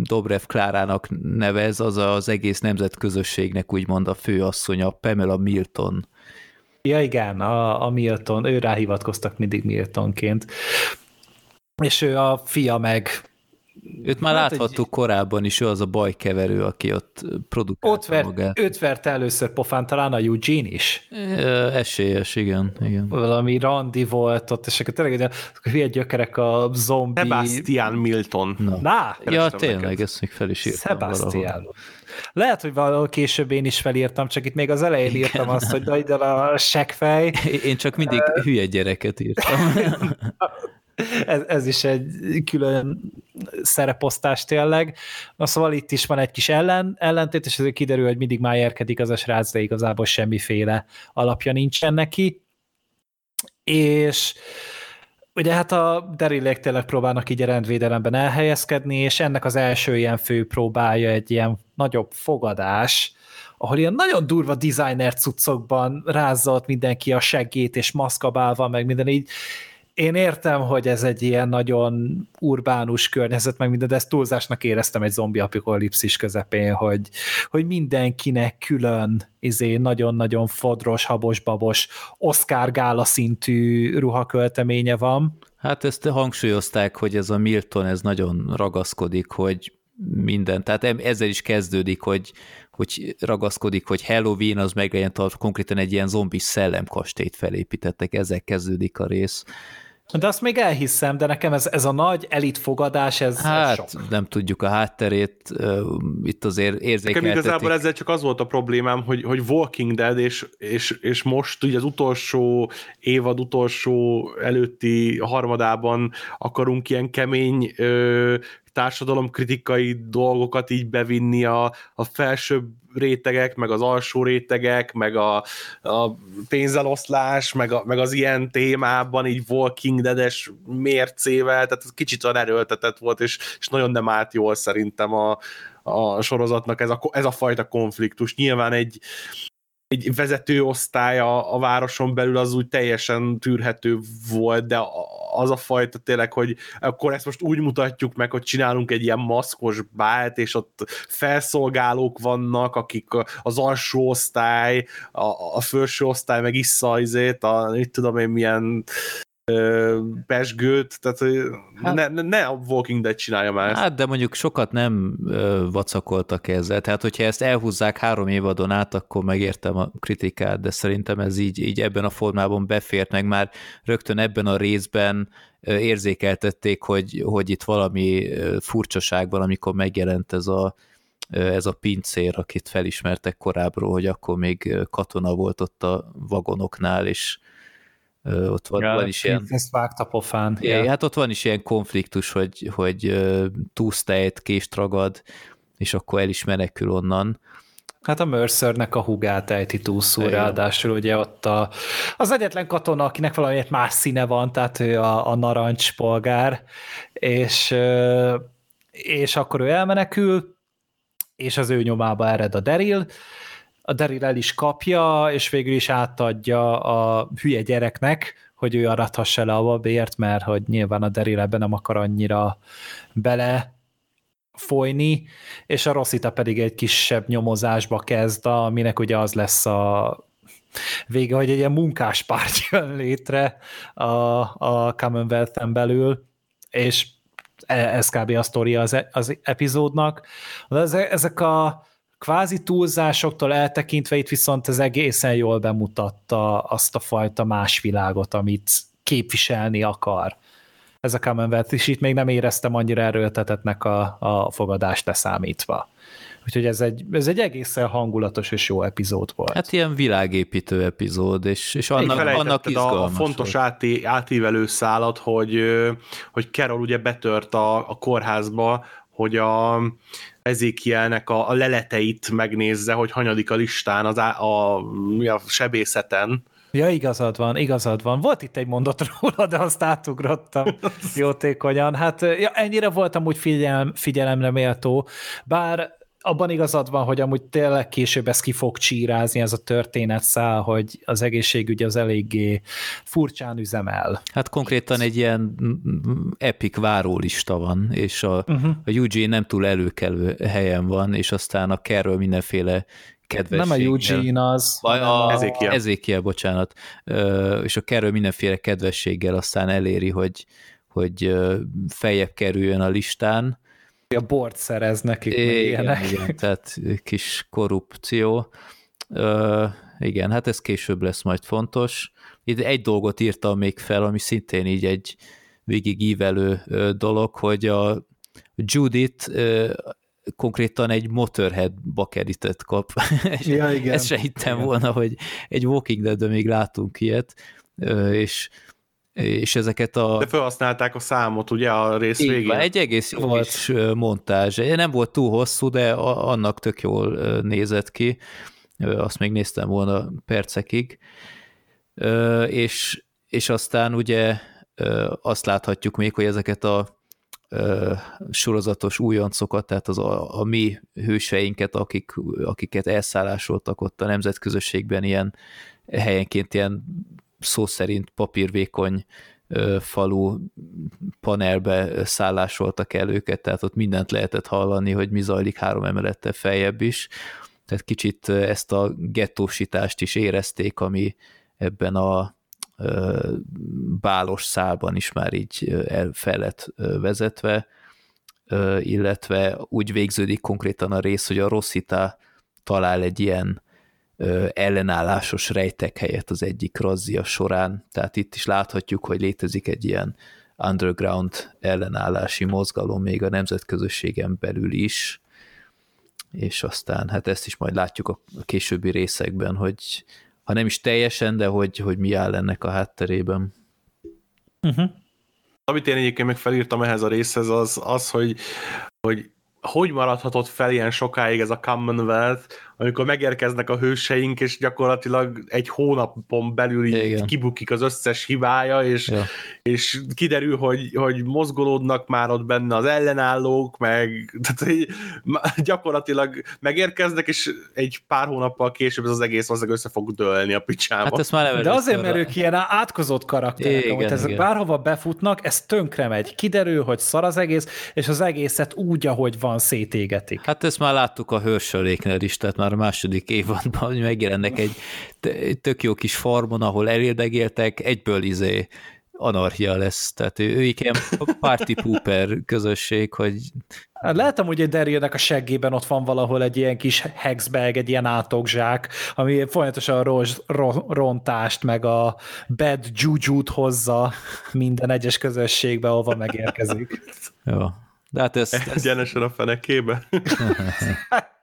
Dobrev Klárának nevez, az az egész nemzetközösségnek úgymond a főasszonya, Pamela Milton. Ja igen, a, a Milton, ő ráhivatkoztak mindig Miltonként. És ő a fia meg Őt már hát láthattuk egy... korábban is, ő az a bajkeverő, aki ott produkálta ott vert, magát. Őt verte először pofán, talán a Eugene is. E, esélyes, igen, igen. Valami randi volt ott, és akkor tényleg a hülye gyökerek a zombi... Sebastian Milton. Na, Na ja, tényleg, neked. ezt még fel is írtam Sebastian. Valahol. Lehet, hogy valahol később én is felírtam, csak itt még az elején Igen. írtam azt, hogy nagy a seggfej. Én csak mindig hülye gyereket írtam. *laughs* ez, ez is egy külön szereposztás tényleg. Na szóval itt is van egy kis ellen, ellentét, és ezért kiderül, hogy mindig májerkedik az a srác, de igazából semmiféle alapja nincsen neki. És ugye hát a Derillék tényleg próbálnak így a rendvédelemben elhelyezkedni, és ennek az első ilyen fő próbája egy ilyen nagyobb fogadás, ahol ilyen nagyon durva designer cuccokban rázza mindenki a seggét, és maszkabálva, meg minden így, én értem, hogy ez egy ilyen nagyon urbánus környezet, meg minden, de ezt túlzásnak éreztem egy zombi apokalipszis közepén, hogy, hogy mindenkinek külön izé, nagyon-nagyon fodros, habos-babos, Oscar gála szintű ruhakölteménye van. Hát ezt hangsúlyozták, hogy ez a Milton, ez nagyon ragaszkodik, hogy minden, tehát ezzel is kezdődik, hogy, hogy ragaszkodik, hogy Halloween az meg legyen konkrétan egy ilyen zombi szellemkastélyt felépítettek, ezzel kezdődik a rész de azt még elhiszem, de nekem ez, ez a nagy elit fogadás, ez Hát sok. nem tudjuk a hátterét, uh, itt azért érzékeltetik. Nekem igazából ezzel csak az volt a problémám, hogy, hogy Walking Dead, és, és, és most ugye az utolsó évad utolsó előtti harmadában akarunk ilyen kemény ö, társadalomkritikai dolgokat így bevinni a, a felsőbb rétegek, meg az alsó rétegek, meg a, a pénzeloszlás, meg, a, meg az ilyen témában így Walking Dead-es mércével, tehát ez kicsit olyan erőltetett volt, és, és nagyon nem állt jól szerintem a, a sorozatnak ez a, ez a fajta konfliktus. Nyilván egy, egy vezetőosztály a, a városon belül az úgy teljesen tűrhető volt, de az a fajta tényleg, hogy akkor ezt most úgy mutatjuk meg, hogy csinálunk egy ilyen maszkos bált, és ott felszolgálók vannak, akik az alsó osztály, a, a felső osztály meg issza azért, a, mit tudom én, milyen pesgőt, tehát hát, ne, ne a Walking Dead csinálja már ezt. Hát, de mondjuk sokat nem vacakoltak ezzel, tehát hogyha ezt elhúzzák három évadon át, akkor megértem a kritikát, de szerintem ez így, így ebben a formában befért, meg már rögtön ebben a részben érzékeltették, hogy, hogy itt valami furcsaság van, amikor megjelent ez a, ez a pincér, akit felismertek korábbról, hogy akkor még katona volt ott a vagonoknál, és ott van, ja, van is ilyen... Ezt vágta pofán. Ja, ja. Hát ott van is ilyen konfliktus, hogy, hogy túsztejt, kést ragad, és akkor el is menekül onnan. Hát a Mercernek a hugát ejti túlszul, ráadásul ugye ott a, az egyetlen katona, akinek valami más színe van, tehát ő a, a narancs polgár, és, és akkor ő elmenekül, és az ő nyomába ered a Daryl, a Daryl el is kapja, és végül is átadja a hülye gyereknek, hogy ő arathassa le a babért, mert hogy nyilván a Daryl ebben nem akar annyira bele folyni, és a Rossita pedig egy kisebb nyomozásba kezd, aminek ugye az lesz a vége, hogy egy ilyen munkáspárt *laughs* jön létre a, a Commonwealth-en belül, és e, ez kb. a sztoria az, e, az epizódnak. De ezek a kvázi túlzásoktól eltekintve itt viszont ez egészen jól bemutatta azt a fajta más világot, amit képviselni akar ez a Commonwealth, és itt még nem éreztem annyira erőltetetnek a, a fogadást leszámítva. Úgyhogy ez egy, ez egy egészen hangulatos és jó epizód volt. Hát ilyen világépítő epizód, és, és annak, annak izgalmas. A fontos áti, átívelő szállat, hogy, hogy Carol ugye betört a, a kórházba, hogy a Ezékielnek a, a leleteit megnézze, hogy hanyadik a listán az a, a, a sebészeten, Ja, igazad van, igazad van. Volt itt egy mondat róla, de azt átugrottam *laughs* jótékonyan. Hát ja, ennyire voltam úgy figyelem, figyelemre méltó, bár abban igazad van, hogy amúgy tényleg később ez ki fog csírázni, ez a történetszál, hogy az egészségügy az eléggé furcsán üzemel. Hát konkrétan egy ilyen epic várólista van, és a, uh-huh. a Eugene nem túl előkelő helyen van, és aztán a Carol mindenféle kedvességgel. Nem a Eugene az. A, a, Ezékiel. Ezékiel, bocsánat. És a Carol mindenféle kedvességgel aztán eléri, hogy, hogy feljebb kerüljön a listán, a bort szerez nekik, igen, igen, tehát kis korrupció. Ö, igen, hát ez később lesz majd fontos. Itt egy dolgot írtam még fel, ami szintén így egy végigívelő dolog, hogy a Judith konkrétan egy Motorhead bakeritet kap. *laughs* Ja, igen. Ezt se hittem igen. volna, hogy egy Walking dead még látunk ilyet, és és ezeket a... De felhasználták a számot, ugye, a rész Így végén? egy egész jó volt. kis montázs. Nem volt túl hosszú, de annak tök jól nézett ki. Azt még néztem volna percekig. És, és aztán ugye azt láthatjuk még, hogy ezeket a sorozatos újoncokat, tehát az a, a mi hőseinket, akik, akiket elszállásoltak ott a nemzetközösségben ilyen helyenként ilyen szó szerint papírvékony falu panelbe szállásoltak el őket, tehát ott mindent lehetett hallani, hogy mi zajlik három emelettel feljebb is. Tehát kicsit ezt a gettósítást is érezték, ami ebben a bálos szálban is már így el, fel lett vezetve, illetve úgy végződik konkrétan a rész, hogy a Rosszita talál egy ilyen ellenállásos rejtek helyett az egyik razzia során, tehát itt is láthatjuk, hogy létezik egy ilyen underground ellenállási mozgalom még a nemzetközösségen belül is, és aztán hát ezt is majd látjuk a későbbi részekben, hogy ha nem is teljesen, de hogy, hogy mi áll ennek a hátterében. Uh-huh. Amit én egyébként meg felírtam ehhez a részhez, az az, hogy, hogy hogy maradhatott fel ilyen sokáig ez a Commonwealth, amikor megérkeznek a hőseink, és gyakorlatilag egy hónapon belül így Igen. kibukik az összes hibája, és, ja. és kiderül, hogy, hogy mozgolódnak már ott benne az ellenállók, meg tehát, hogy gyakorlatilag megérkeznek, és egy pár hónappal később ez az egész az össze fog dőlni a picsába. Hát ezt már De azért, mert ők ilyen átkozott karakterek, igen, amit ezek igen. bárhova befutnak, ez tönkre megy. Kiderül, hogy szar az egész, és az egészet úgy, ahogy van, szétégetik. Hát ezt már láttuk a hősöléknél is, tehát már a második évadban, hogy megjelennek egy tök jó kis farmon, ahol elérdegéltek, egyből izé anarchia lesz, tehát ők ilyen party pooper közösség, hogy... Hát amúgy, hogy Darylnek a seggében ott van valahol egy ilyen kis hexbag, egy ilyen átokzsák, ami folyamatosan a roz, ro, rontást, meg a bad juju-t hozza minden egyes közösségbe, ahova megérkezik. Jó. De hát ezt, ezt... Egyenesen a fenekébe? *laughs*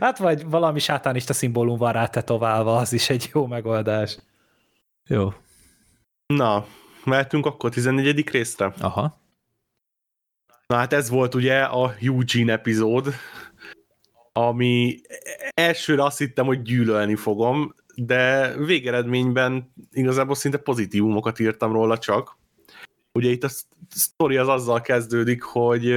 Hát vagy valami sátánista szimbólum van rá tetoválva, az is egy jó megoldás. Jó. Na, mehetünk akkor 14. részre? Aha. Na hát ez volt ugye a Eugene epizód, ami elsőre azt hittem, hogy gyűlölni fogom, de végeredményben igazából szinte pozitívumokat írtam róla csak. Ugye itt a sztori az azzal kezdődik, hogy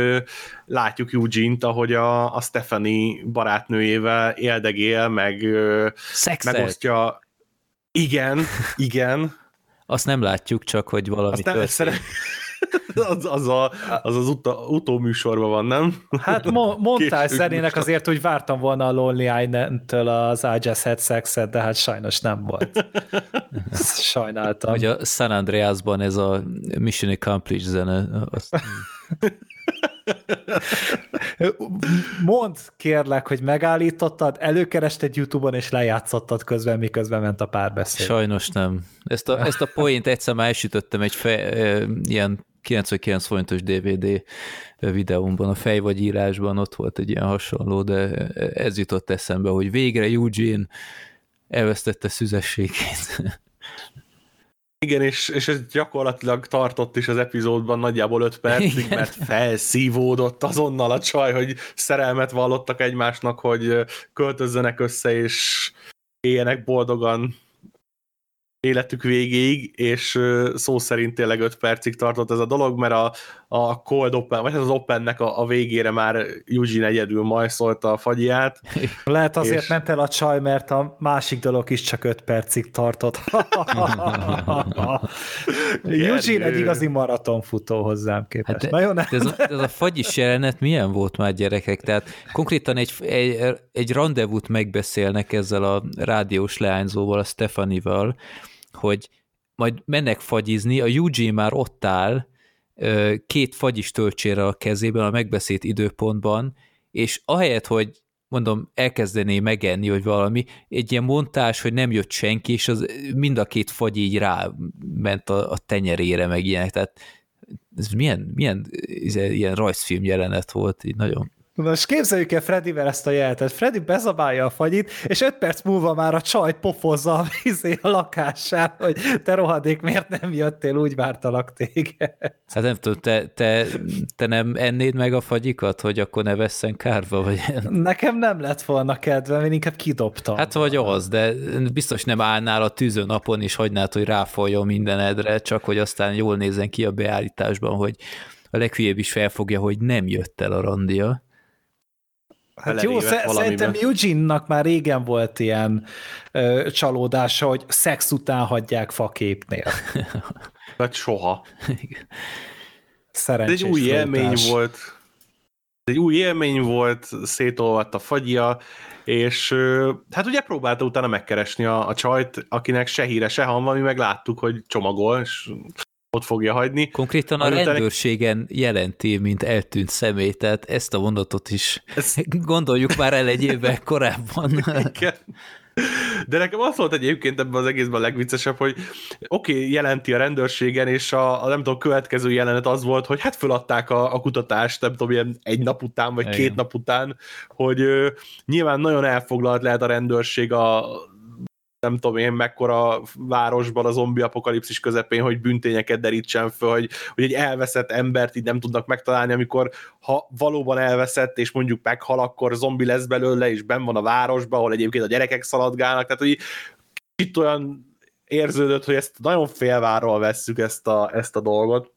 látjuk Eugene-t, ahogy a, a Stephanie barátnőjével éldegél, meg Szexelt. megosztja. Igen, igen. Azt nem látjuk, csak hogy valami történik. *laughs* az, az, a, az, az utó, utóműsorban van, nem? Hát mo- mondtál zenének azért, hogy vártam volna a Lonely Island-től az I Just Had Sex-et, de hát sajnos nem volt. *laughs* Sajnáltam. Hogy a San Andreasban ez a Mission Accomplished zene. Azt... Mondd kérlek, hogy megállítottad, előkerested YouTube-on, és lejátszottad közben, miközben ment a párbeszéd. Sajnos nem. Ezt a, ezt a point egyszer már elsütöttem egy fe, ilyen 99 forintos DVD videómban, a fej vagy írásban ott volt egy ilyen hasonló, de ez jutott eszembe, hogy végre Eugene elvesztette szüzességét. Igen, és, és ez gyakorlatilag tartott is az epizódban nagyjából 5 percig, Igen. mert felszívódott azonnal a csaj, hogy szerelmet vallottak egymásnak, hogy költözzenek össze, és éljenek boldogan életük végéig, és szó szerint tényleg 5 percig tartott ez a dolog, mert a, a Cold Open, vagy az Opennek a, a végére már Eugene egyedül majszolta a fagyját. *laughs* Lehet azért és... ment el a csaj, mert a másik dolog is csak 5 percig tartott. *laughs* *laughs* Eugene egy igazi maratonfutó hozzám képest. Hát, Nagyon ez, a, ez a fagyis jelenet milyen volt már gyerekek? Tehát konkrétan egy, egy, egy rendezvút megbeszélnek ezzel a rádiós leányzóval, a Stefanival, hogy majd mennek fagyizni, a Eugene már ott áll, két fagyis töltsére a kezében a megbeszélt időpontban, és ahelyett, hogy mondom, elkezdené megenni, vagy valami, egy ilyen montás, hogy nem jött senki, és az mind a két fagy így rá ment a, a tenyerére, meg ilyenek, tehát ez milyen, milyen ilyen rajzfilm jelenet volt, így nagyon most képzeljük el Freddyvel ezt a jelenetet. Freddy bezabálja a fagyit, és öt perc múlva már a csajt pofozza a, vízé a lakásán, hogy te rohadék, miért nem jöttél, úgy vártalak téged. Hát nem tudom, te, te, te nem ennéd meg a fagyikat, hogy akkor ne vesszen kárba? Vagy... Nekem nem lett volna kedvem, én inkább kidobtam. Hát vagy az, de biztos nem állnál a tűző napon, és hagynád, hogy ráfoljon mindenedre, csak hogy aztán jól nézzen ki a beállításban, hogy a leghülyébb is felfogja, hogy nem jött el a randia. Hát jó, sz- szerintem Eugene-nak már régen volt ilyen ö, csalódása, hogy szex után hagyják faképnél. Vagy *laughs* soha. Szerencsés Ez egy új frótás. élmény volt. Ez egy új élmény volt, szétolvadt a fagyja, és hát ugye próbálta utána megkeresni a, a csajt, akinek se híre, se hamva, mi meg láttuk, hogy csomagol, és ott fogja hagyni. Konkrétan a rendőrségen jelenti, mint eltűnt személy, tehát ezt a mondatot is ez... *laughs* gondoljuk már el egy évvel korábban. Igen. De nekem az volt egyébként ebben az egészben a legviccesebb, hogy oké, okay, jelenti a rendőrségen, és a, a nem tudom, következő jelenet az volt, hogy hát föladták a, a kutatást, nem tudom, ilyen egy nap után, vagy Igen. két nap után, hogy ö, nyilván nagyon elfoglalt lehet a rendőrség a nem tudom én mekkora városban a zombi apokalipszis közepén, hogy büntényeket derítsen föl, hogy, hogy egy elveszett embert így nem tudnak megtalálni, amikor ha valóban elveszett, és mondjuk meghal, akkor zombi lesz belőle, és ben van a városban, ahol egyébként a gyerekek szaladgálnak, tehát hogy itt olyan érződött, hogy ezt nagyon félvárral vesszük ezt a, ezt a dolgot.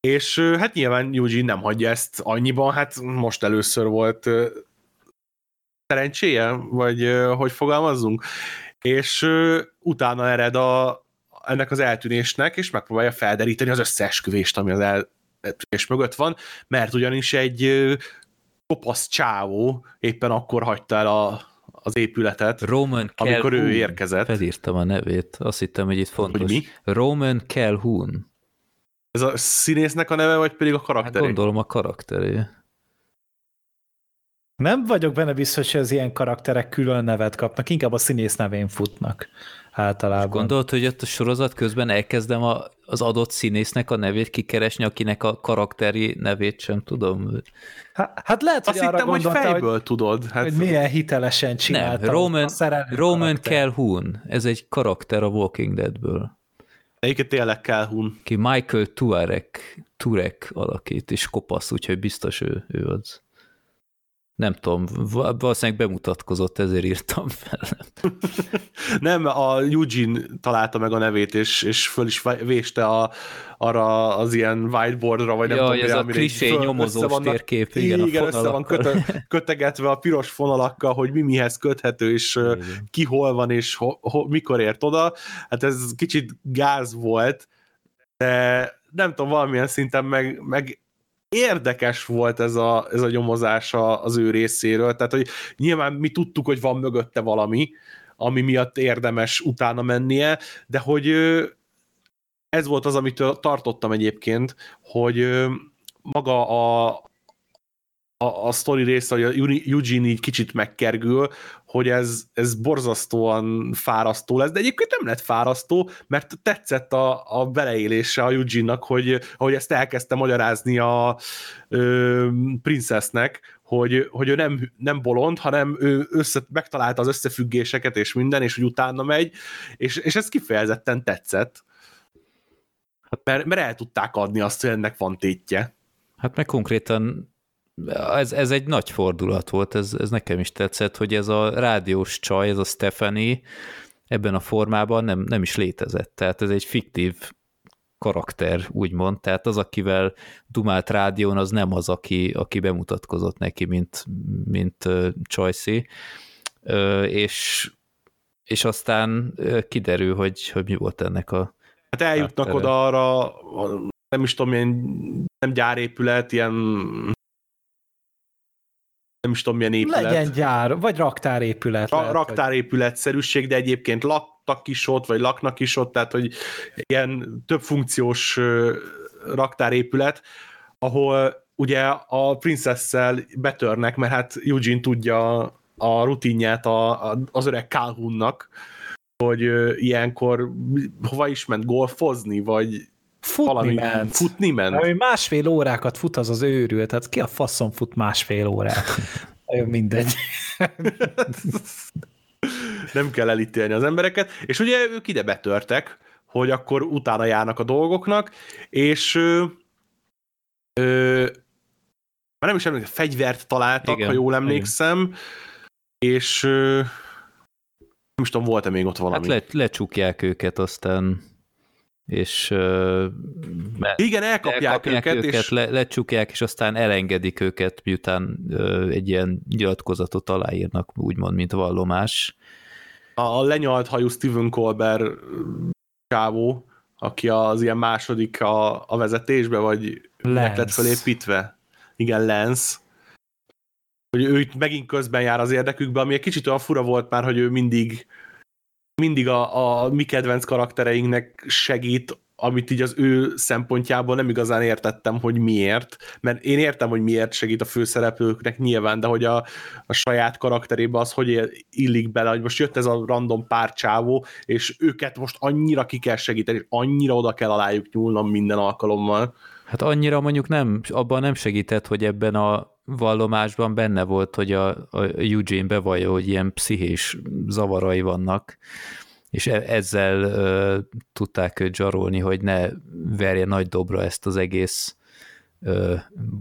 És hát nyilván Eugene nem hagyja ezt annyiban, hát most először volt szerencséje, vagy hogy fogalmazzunk, és utána ered a, ennek az eltűnésnek, és megpróbálja felderíteni az összeesküvést, ami az eltűnés mögött van, mert ugyanis egy kopasz csávó éppen akkor hagyta el a, az épületet, Roman amikor Calhoun. ő érkezett. Felírtam a nevét, azt hittem, hogy itt fontos. Hogy mi? Roman Calhoun. Ez a színésznek a neve, vagy pedig a karakter? Hát gondolom a karakteré. Nem vagyok benne biztos, hogy az ilyen karakterek külön nevet kapnak, inkább a színész nevén futnak általában. Gondolod, hogy ott a sorozat közben elkezdem a, az adott színésznek a nevét kikeresni, akinek a karakteri nevét sem tudom. Hát, hát lehet, hogy Azt arra hittem, hogy fejből hogy, tudod. Hát... Hogy milyen hitelesen csinálta. Nem, Roman, Roman Calhoun, ez egy karakter a Walking Deadből. Egyiket tényleg Calhoun. Ki Michael Tuarek, Turek alakít, és kopasz, úgyhogy biztos ő, ő az. Nem tudom, valószínűleg bemutatkozott, ezért írtam fel. *laughs* Nem, a Eugene találta meg a nevét, és, és föl is véste a, arra az ilyen whiteboardra, vagy nem ja, tudom, ez a klisé nyomozós térkép, igen, igen a össze van köte, kötegetve a piros fonalakkal, hogy mi mihez köthető, és igen. ki hol van, és ho, ho, mikor ért oda. Hát ez kicsit gáz volt, de nem tudom, valamilyen szinten meg, meg érdekes volt ez a, ez a nyomozás az ő részéről, tehát hogy nyilván mi tudtuk, hogy van mögötte valami, ami miatt érdemes utána mennie, de hogy ez volt az, amit tartottam egyébként, hogy maga a, a, a sztori része, hogy a Eugene így kicsit megkergül, hogy ez, ez borzasztóan fárasztó lesz, de egyébként nem lett fárasztó, mert tetszett a, a beleélése a Eugene-nak, hogy, hogy ezt elkezdte magyarázni a ö, princesznek, hogy, hogy ő nem, nem bolond, hanem ő össze, megtalálta az összefüggéseket és minden, és hogy utána megy, és, és ez kifejezetten tetszett. Mert, mert el tudták adni azt, hogy ennek van tétje. Hát meg konkrétan ez, ez egy nagy fordulat volt, ez, ez nekem is tetszett, hogy ez a rádiós csaj, ez a Stephanie ebben a formában nem, nem is létezett. Tehát ez egy fiktív karakter, úgymond. Tehát az, akivel dumált rádión, az nem az, aki, aki bemutatkozott neki, mint, mint. Uh, és, és aztán kiderül, hogy, hogy mi volt ennek a Hát eljutnak oda arra, nem is tudom, milyen nem gyárépület, ilyen nem is tudom milyen épület. Legyen gyár, vagy raktárépület. Ra- lehet, raktárépületszerűség, de egyébként laktak is ott, vagy laknak is ott, tehát hogy ilyen több funkciós raktárépület, ahol ugye a princesszel betörnek, mert hát Eugene tudja a rutinját a, a, az öreg Calhounnak, hogy ilyenkor hova is ment golfozni, vagy Futni valami, ment. Futni ment. Ami másfél órákat fut az az őrült, tehát ki a faszon fut másfél órát? *laughs* Nagyon mindegy. Nem kell elítélni az embereket, és ugye ők ide betörtek, hogy akkor utána járnak a dolgoknak, és ö, ö, már nem is emlékszem, fegyvert találtak, igen, ha jól emlékszem, igen. és ö, nem is tudom, volt-e még ott valami. Hát le, lecsukják őket, aztán és mert igen, elkapják, elkapják őket, őket és... le, lecsukják, és aztán elengedik őket, miután egy ilyen nyilatkozatot aláírnak, úgymond, mint vallomás. A lenyalt hajú Stephen Colbert csávó, aki az ilyen második a, a vezetésbe, vagy Lance. lett felépítve. Igen, Lance. Hogy ő itt megint közben jár az érdekükbe, ami egy kicsit olyan fura volt már, hogy ő mindig mindig a, a mi kedvenc karaktereinknek segít, amit így az ő szempontjából nem igazán értettem, hogy miért, mert én értem, hogy miért segít a főszereplőknek nyilván, de hogy a, a saját karakterébe az hogy illik bele, hogy most jött ez a random pár csávó, és őket most annyira ki kell segíteni, és annyira oda kell alájuk nyúlnom minden alkalommal. Hát annyira mondjuk nem, abban nem segített, hogy ebben a vallomásban benne volt, hogy a, a Eugene bevallja, hogy ilyen pszichés zavarai vannak, és e, ezzel ö, tudták őt zsarolni, hogy ne verje nagy dobra ezt az egész ö,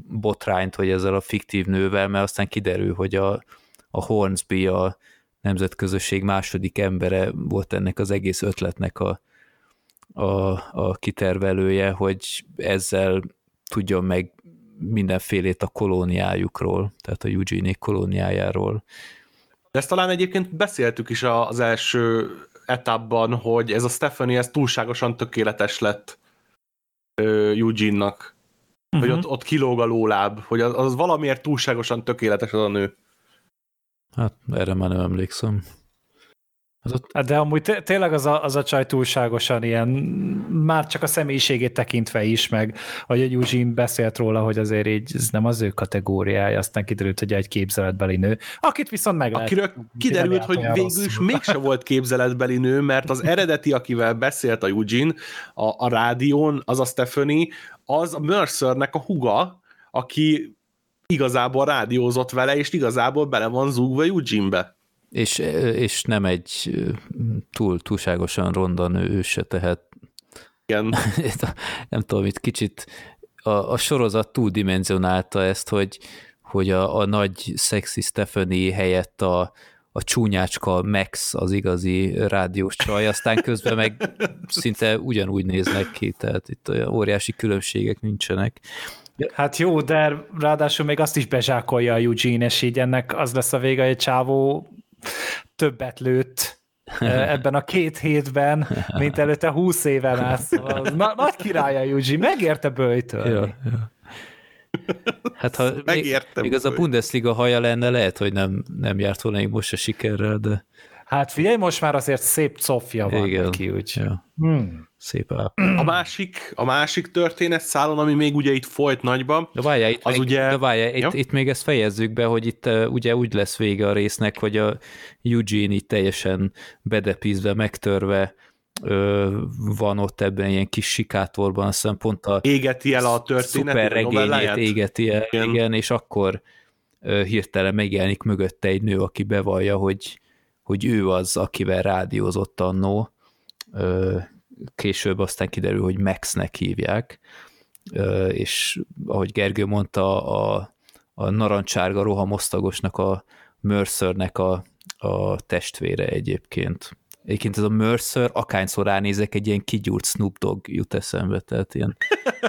botrányt, hogy ezzel a fiktív nővel, mert aztán kiderül, hogy a, a Hornsby a nemzetközösség második embere volt ennek az egész ötletnek a, a, a kitervelője, hogy ezzel tudjon meg mindenfélét a kolóniájukról, tehát a Eugenie kolóniájáról. De ezt talán egyébként beszéltük is az első etapban, hogy ez a Stephanie ez túlságosan tökéletes lett Eugene-nak. Uh-huh. Hogy mhm. ott, ott kilóg a lóláb, hogy az, az valamiért túlságosan tökéletes az a nő. Hát erre már nem emlékszem. Az ott... Hát de amúgy tényleg az a, az a csaj túlságosan ilyen, már csak a személyiségét tekintve is, meg hogy egy Eugene beszélt róla, hogy azért így ez nem az ő kategóriája, aztán kiderült, hogy egy képzeletbeli nő, akit viszont meg lehet. Akiről kiderült, hogy végül is mégse volt képzeletbeli nő, mert az eredeti, akivel beszélt a Eugene a, a rádión, az a Stephanie, az a Mercernek a huga, aki igazából rádiózott vele, és igazából bele van zúgva Eugene-be. És, és nem egy túl, túlságosan ronda nő ő se, tehát Igen. *laughs* nem tudom, itt kicsit a, a sorozat túldimenzionálta ezt, hogy, hogy a, a nagy szexi Stephanie helyett a, a csúnyácska Max az igazi rádiós csaj, aztán közben meg *laughs* szinte ugyanúgy néznek ki, tehát itt olyan óriási különbségek nincsenek. Hát jó, de ráadásul még azt is bezsákolja a Eugene, és így ennek az lesz a vége, hogy egy csávó többet lőtt ebben a két hétben, mint előtte húsz éven át. Szóval na, nagy királya, Yuji, megérte bőjtölni. Ja, ja. Hát ha Megértem, még, az a Bundesliga haja lenne, lehet, hogy nem, nem járt volna még most a sikerrel, de... Hát figyelj, most már azért szép cofja van Igen. neki, úgy. Ja. Hmm. Szép. A másik, a másik történet szálon, ami még ugye itt folyt nagyba, de várjál, itt az még, ugye... De várjál, ja? itt, itt, még ezt fejezzük be, hogy itt uh, ugye úgy lesz vége a résznek, hogy a Eugene itt teljesen bedepízve, megtörve van ott ebben ilyen kis sikátorban, azt hiszem pont a égeti el a történet, regényét égeti el, igen. igen, és akkor hirtelen megjelenik mögötte egy nő, aki bevallja, hogy, hogy ő az, akivel rádiózott annó, később aztán kiderül, hogy Maxnek hívják, és ahogy Gergő mondta, a, a narancsárga rohamosztagosnak, a Mercernek a, a testvére egyébként. Egyébként ez a Mercer, akányszor ránézek, egy ilyen kigyúrt Snoop Dogg jut eszembe, tehát ilyen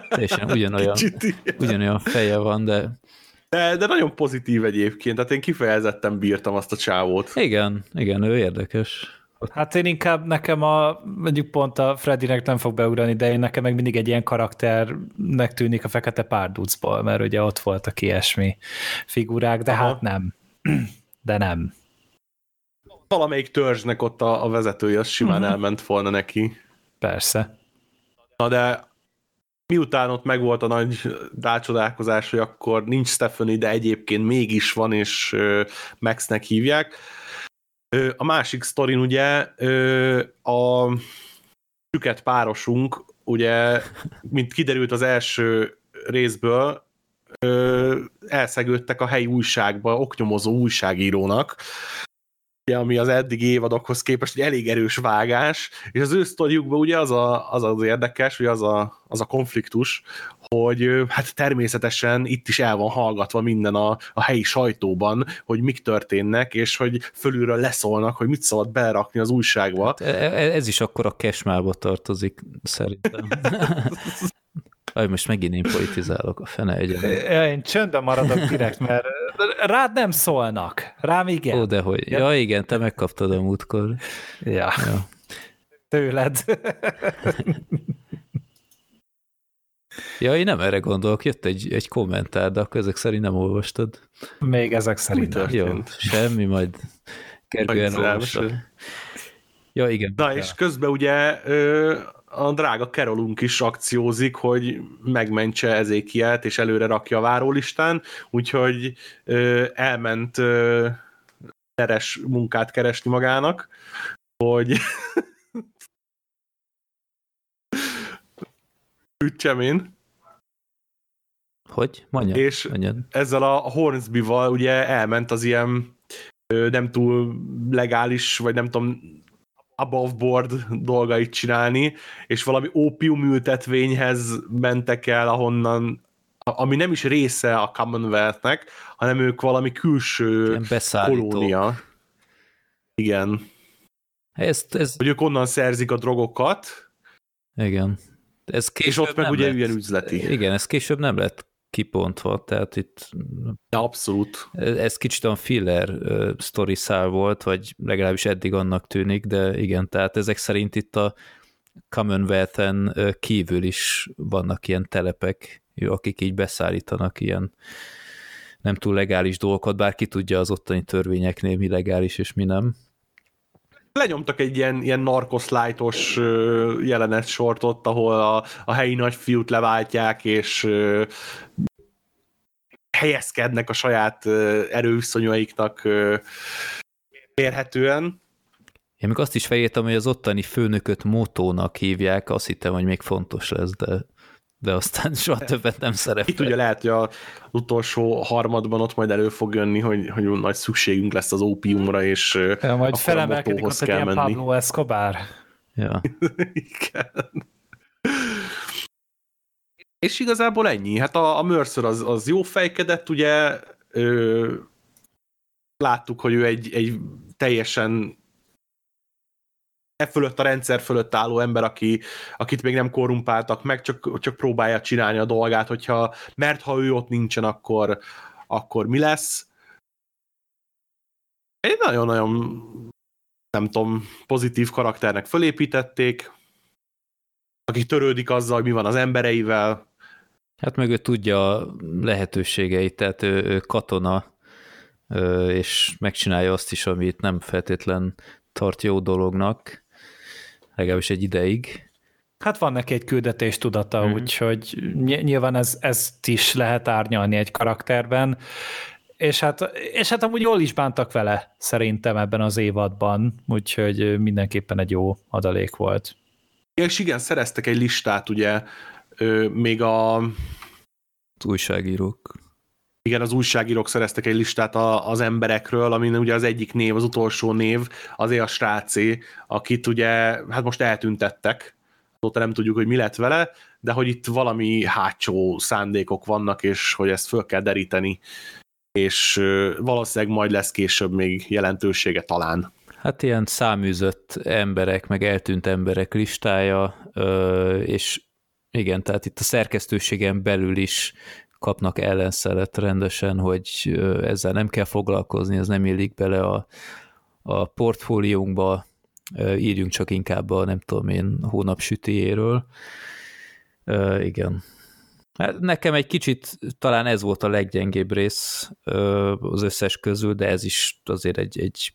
teljesen ugyanolyan, *laughs* ugyanolyan feje van, de... de... De nagyon pozitív egyébként, tehát én kifejezetten bírtam azt a csávót. Igen, igen, ő érdekes. Hát én inkább nekem a, mondjuk pont a Freddynek nem fog beugrani, de én nekem meg mindig egy ilyen karakternek tűnik a Fekete Párducból, mert ugye ott voltak ilyesmi figurák, de Aha. hát nem. *clears throat* De nem valamelyik törzsnek ott a, a vezetője, az simán uh-huh. elment volna neki. Persze. Na de miután ott megvolt a nagy rácsodálkozás, hogy akkor nincs Stephanie, de egyébként mégis van, és Maxnek hívják. A másik sztorin ugye a süket párosunk, ugye, mint kiderült az első részből, elszegődtek a helyi újságba, oknyomozó újságírónak, ami az eddigi évadokhoz képest egy elég erős vágás, és az ő sztoriukban ugye az, a, az az érdekes, hogy az a, az a konfliktus, hogy hát természetesen itt is el van hallgatva minden a, a helyi sajtóban, hogy mik történnek, és hogy fölülről leszólnak, hogy mit szabad berakni az újságba. Hát e, e, ez is akkor a kesmálba tartozik, szerintem. *laughs* Aj, most megint én politizálok, a fene egyen. Én csöndben maradok direkt, mert rád nem szólnak, rám igen. Ó, dehogy. Ja, ja igen, te megkaptad a múltkor. Ja. ja. Tőled. Ja, én nem erre gondolok, jött egy, egy kommentár, de akkor ezek szerint nem olvastad. Még ezek szerint. Jó, semmi, majd kerüljen Ja, igen. Na, és közben ugye ö, a drága Kerolunk is akciózik, hogy megmentse Ezékielt, és előre rakja a várólistán, úgyhogy ö, elment ö, teres munkát keresni magának, hogy *laughs* ütjem én. Hogy? Mondja. És Mondjad. ezzel a Hornsby-val ugye elment az ilyen ö, nem túl legális, vagy nem tudom, above board dolgait csinálni, és valami ópiumültetvényhez mentek el, ahonnan ami nem is része a Commonwealth-nek, hanem ők valami külső kolónia. Igen. Ezt, ez... Hogy ők onnan szerzik a drogokat. Igen. Ez és ott meg ugye lett, ilyen üzleti. Igen, ez később nem lett kipontva, tehát itt... Abszolút. Ez kicsit a filler uh, story szál volt, vagy legalábbis eddig annak tűnik, de igen, tehát ezek szerint itt a Commonwealth-en uh, kívül is vannak ilyen telepek, akik így beszállítanak ilyen nem túl legális dolgokat, bár ki tudja az ottani törvényeknél mi legális és mi nem lenyomtak egy ilyen, ilyen narkoszlájtos jelenet sortot, ahol a, a helyi nagyfiút leváltják, és helyezkednek a saját erőviszonyaiknak érhetően. Én még azt is fejértem, hogy az ottani főnököt motónak hívják, azt hittem, hogy még fontos lesz, de de aztán soha többet nem szerepel. Itt ugye lehet, hogy az utolsó harmadban ott majd elő fog jönni, hogy, hogy nagy szükségünk lesz az ópiumra, és ja, majd felemelkedik ott egy ilyen menni. Pablo Escobar. Ja. Igen. És igazából ennyi. Hát a, a Mercer az, az jó fejkedett, ugye ö, láttuk, hogy ő egy, egy teljesen e fölött a rendszer fölött álló ember, aki, akit még nem korrumpáltak meg, csak, csak próbálja csinálni a dolgát, hogyha, mert ha ő ott nincsen, akkor, akkor mi lesz. Egy nagyon-nagyon nem tudom, pozitív karakternek fölépítették, aki törődik azzal, hogy mi van az embereivel. Hát meg ő tudja a lehetőségeit, tehát ő, ő katona, és megcsinálja azt is, amit nem feltétlen tart jó dolognak, legalábbis egy ideig. Hát van neki egy küldetés tudata, mm-hmm. úgyhogy nyilván ez, ezt is lehet árnyalni egy karakterben, és hát, és hát amúgy jól is bántak vele szerintem ebben az évadban, úgyhogy mindenképpen egy jó adalék volt. És igen, szereztek egy listát, ugye, még a... Az újságírók. Igen, az újságírók szereztek egy listát a, az emberekről, amin ugye az egyik név, az utolsó név, azért a srácé, akit ugye, hát most eltüntettek, azóta nem tudjuk, hogy mi lett vele, de hogy itt valami hátsó szándékok vannak, és hogy ezt föl kell deríteni, és valószínűleg majd lesz később még jelentősége talán. Hát ilyen száműzött emberek, meg eltűnt emberek listája, és igen, tehát itt a szerkesztőségen belül is kapnak ellenszelet rendesen, hogy ezzel nem kell foglalkozni, ez nem illik bele a, a portfóliónkba, írjunk csak inkább a nem tudom én hónap sütiéről. Igen. Hát nekem egy kicsit talán ez volt a leggyengébb rész az összes közül, de ez is azért egy, egy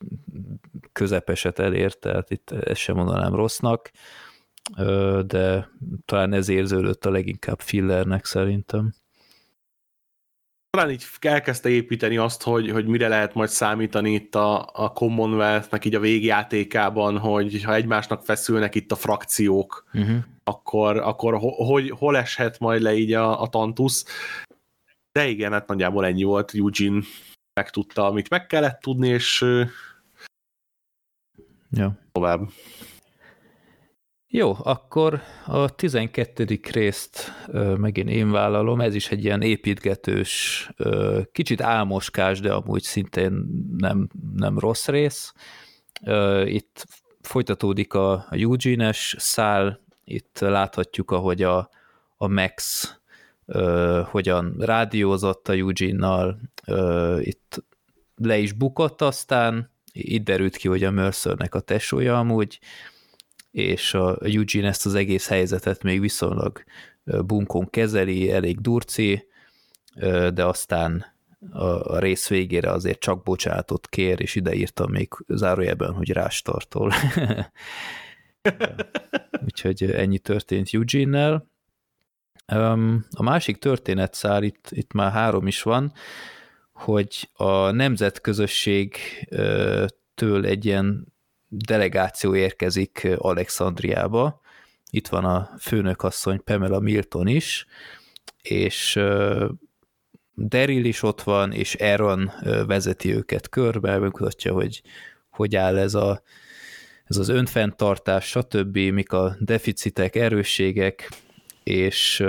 közepeset elért, tehát itt ezt sem mondanám rossznak, de talán ez érződött a leginkább fillernek szerintem talán így elkezdte építeni azt, hogy, hogy mire lehet majd számítani itt a, a Commonwealth-nek így a végjátékában, hogy ha egymásnak feszülnek itt a frakciók, uh-huh. akkor, akkor ho, hogy, hol eshet majd le így a, a Tantus. De igen, hát nagyjából ennyi volt, Eugene megtudta, amit meg kellett tudni, és ja. tovább. Jó, akkor a 12. részt megint én vállalom, ez is egy ilyen építgetős, ö, kicsit álmoskás, de amúgy szintén nem, nem rossz rész. Itt folytatódik a, a Eugene-es szál, itt láthatjuk, ahogy a, a Max ö, hogyan rádiózott a Eugene-nal, itt le is bukott aztán, itt derült ki, hogy a Mercernek a tesója amúgy, és a Eugene ezt az egész helyzetet még viszonylag bunkon kezeli, elég durci, de aztán a rész végére azért csak bocsátot kér, és ide írtam még zárójelben, hogy rástartol. *laughs* Úgyhogy ennyi történt Eugene-nel. A másik történetszár, itt, itt már három is van, hogy a nemzetközösségtől egy ilyen delegáció érkezik Alexandriába, itt van a főnökasszony Pamela Milton is, és Daryl is ott van, és Aaron vezeti őket körbe, megmutatja, hogy hogy áll ez, a, ez az önfenntartás, stb., mik a deficitek, erősségek, és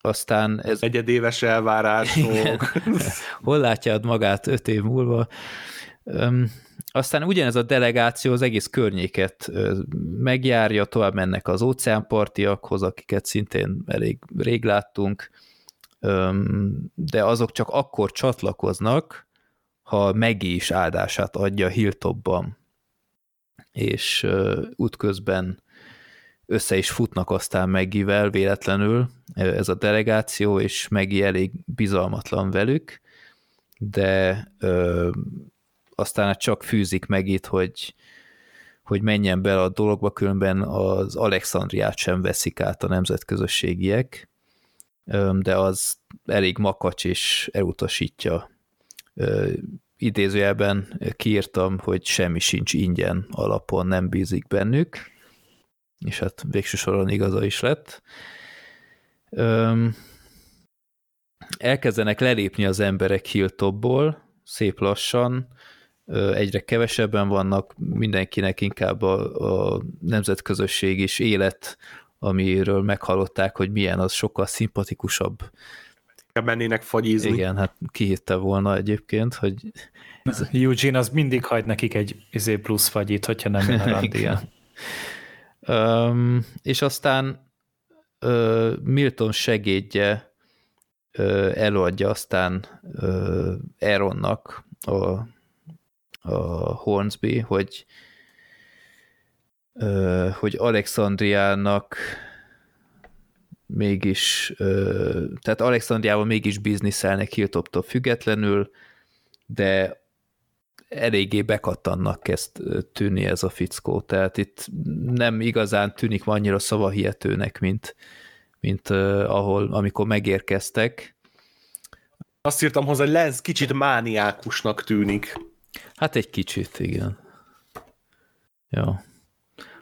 aztán ez... Egyedéves elvárások. *laughs* Hol látjád magát öt év múlva? Aztán ugyanez a delegáció az egész környéket megjárja, tovább mennek az óceánpartiakhoz, akiket szintén elég rég láttunk, de azok csak akkor csatlakoznak, ha Megi is áldását adja Hilltopban, és útközben össze is futnak aztán Megivel véletlenül ez a delegáció, és Megi elég bizalmatlan velük, de aztán hát csak fűzik meg itt, hogy, hogy menjen bele a dologba, különben az Alexandriát sem veszik át a nemzetközösségiek, de az elég makacs és elutasítja. Idézőjelben kiírtam, hogy semmi sincs ingyen alapon, nem bízik bennük, és hát végső soron igaza is lett. Elkezdenek lelépni az emberek Hilltopból, szép lassan, egyre kevesebben vannak, mindenkinek inkább a, a nemzetközösség és élet, amiről meghallották, hogy milyen, az sokkal szimpatikusabb. Mennének fagyizni. Igen, hát ki hitte volna egyébként, hogy... Eugene az mindig hagy nekik egy izé plusz fagyit, hogyha nem jön *laughs* a randia. um, és aztán uh, Milton segédje uh, előadja aztán uh, Aaronnak a a Hornsby, hogy hogy Alexandriának mégis, tehát Alexandriával mégis bizniszelnek Hilltoptól függetlenül, de eléggé bekattannak kezd tűnni ez a fickó, tehát itt nem igazán tűnik annyira szavahihetőnek, mint, mint ahol, amikor megérkeztek. Azt írtam hozzá, hogy Lenz kicsit mániákusnak tűnik. Hát egy kicsit, igen. Ja.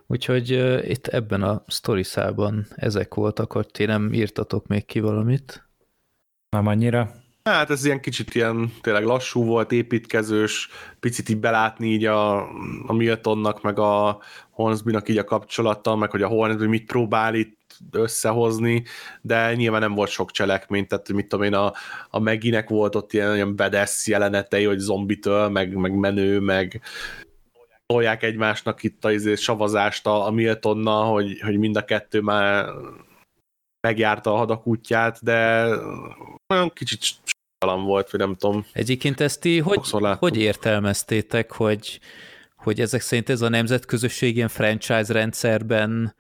Úgyhogy uh, itt ebben a sztoriszában ezek voltak, hogy ti nem írtatok még ki valamit? Nem annyira. Hát ez ilyen kicsit ilyen tényleg lassú volt, építkezős, picit így belátni így a, a Miltonnak, meg a Hornsby-nak így a kapcsolata, meg hogy a Hornsby mit próbál itt összehozni, de nyilván nem volt sok cselekmény, tehát mit tudom én, a, a Meginek volt ott ilyen, ilyen bedesz jelenetei, hogy zombitől, meg, meg menő, meg tolják egymásnak itt a izé, savazást a, a Miltonna, hogy, hogy mind a kettő már megjárta a hadak útját, de olyan kicsit talan volt, vagy nem tudom. Egyébként ezt ti hogy, hogy értelmeztétek, hogy, hogy ezek szerint ez a nemzetközösség ilyen franchise rendszerben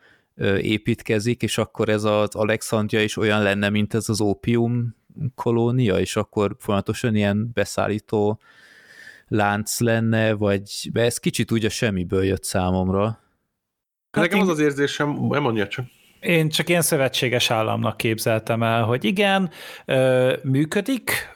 építkezik, és akkor ez az Alexandria is olyan lenne, mint ez az ópium kolónia, és akkor folyamatosan ilyen beszállító lánc lenne, vagy ez kicsit úgy a semmiből jött számomra. Hát Nekem én... az az érzésem, nem mondja csak. Én csak ilyen szövetséges államnak képzeltem el, hogy igen, működik,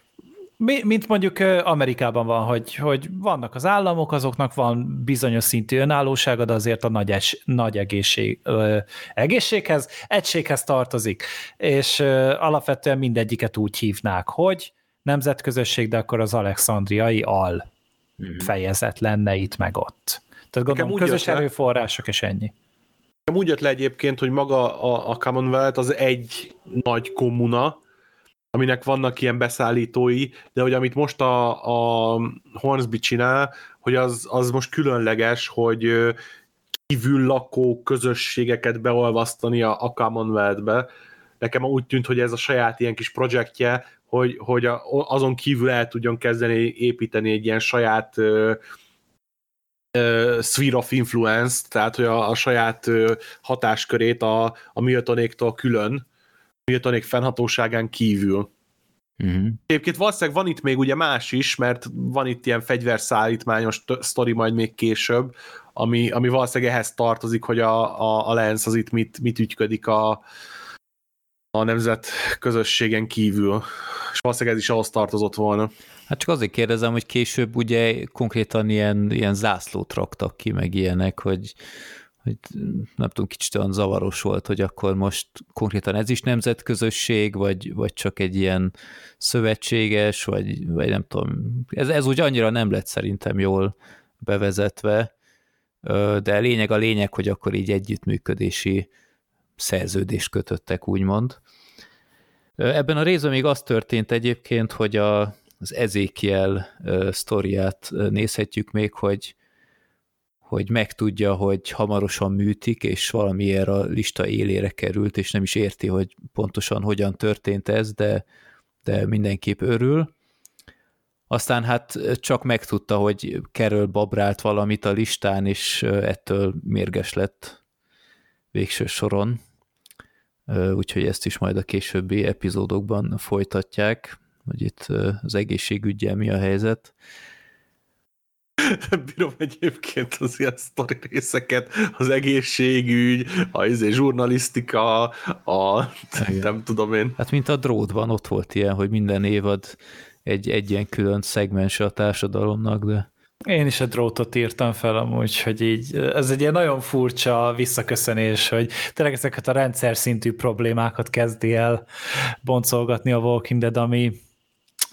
mint mondjuk Amerikában van, hogy, hogy vannak az államok, azoknak van bizonyos szintű önállósága, de azért a nagy, es, nagy egészség, ö, egészséghez, egységhez tartozik, és ö, alapvetően mindegyiket úgy hívnák, hogy nemzetközösség, de akkor az alexandriai al hmm. fejezet lenne itt meg ott. Tehát gondolom közös erőforrások, és ennyi. Úgy jött le egyébként, hogy maga a, a Commonwealth az egy nagy kommuna, aminek vannak ilyen beszállítói, de hogy amit most a, a Hornsby csinál, hogy az, az most különleges, hogy kívül lakó közösségeket beolvasztani a, a Commonwealth-be. Nekem úgy tűnt, hogy ez a saját ilyen kis projektje, hogy, hogy a, azon kívül el tudjon kezdeni építeni egy ilyen saját uh, uh, sphere of influence, tehát hogy a, a saját uh, hatáskörét a, a Miltonéktól külön, Miltonék fennhatóságán kívül. Uh-huh. Egyébként valószínűleg van itt még ugye más is, mert van itt ilyen fegyverszállítmányos sztori majd még később, ami, ami valószínűleg ehhez tartozik, hogy a, a, a Lens az itt mit, mit ügyködik a, a nemzet közösségen kívül. És valószínűleg ez is ahhoz tartozott volna. Hát csak azért kérdezem, hogy később ugye konkrétan ilyen, ilyen zászlót raktak ki, meg ilyenek, hogy, hogy nem tudom, kicsit olyan zavaros volt, hogy akkor most konkrétan ez is nemzetközösség, vagy, vagy csak egy ilyen szövetséges, vagy, vagy nem tudom, ez, ez úgy annyira nem lett szerintem jól bevezetve, de lényeg a lényeg, hogy akkor így együttműködési szerződést kötöttek, úgymond. Ebben a részben még az történt egyébként, hogy a, az Ezekiel sztoriát nézhetjük még, hogy hogy megtudja, hogy hamarosan műtik, és valamiért a lista élére került, és nem is érti, hogy pontosan hogyan történt ez, de, de mindenképp örül. Aztán hát csak megtudta, hogy kerül babrált valamit a listán, és ettől mérges lett végső soron. Úgyhogy ezt is majd a későbbi epizódokban folytatják, hogy itt az egészségügyel mi a helyzet. *laughs* bírom egyébként az ilyen sztori részeket, az egészségügy, a izé, zsurnalisztika, a Igen. nem tudom én. Hát mint a drótban, ott volt ilyen, hogy minden évad egy, egy ilyen külön szegmens a társadalomnak, de... Én is a drótot írtam fel amúgy, hogy így, ez egy ilyen nagyon furcsa visszaköszönés, hogy tényleg ezeket a rendszer szintű problémákat kezdi el boncolgatni a Walking Dead, ami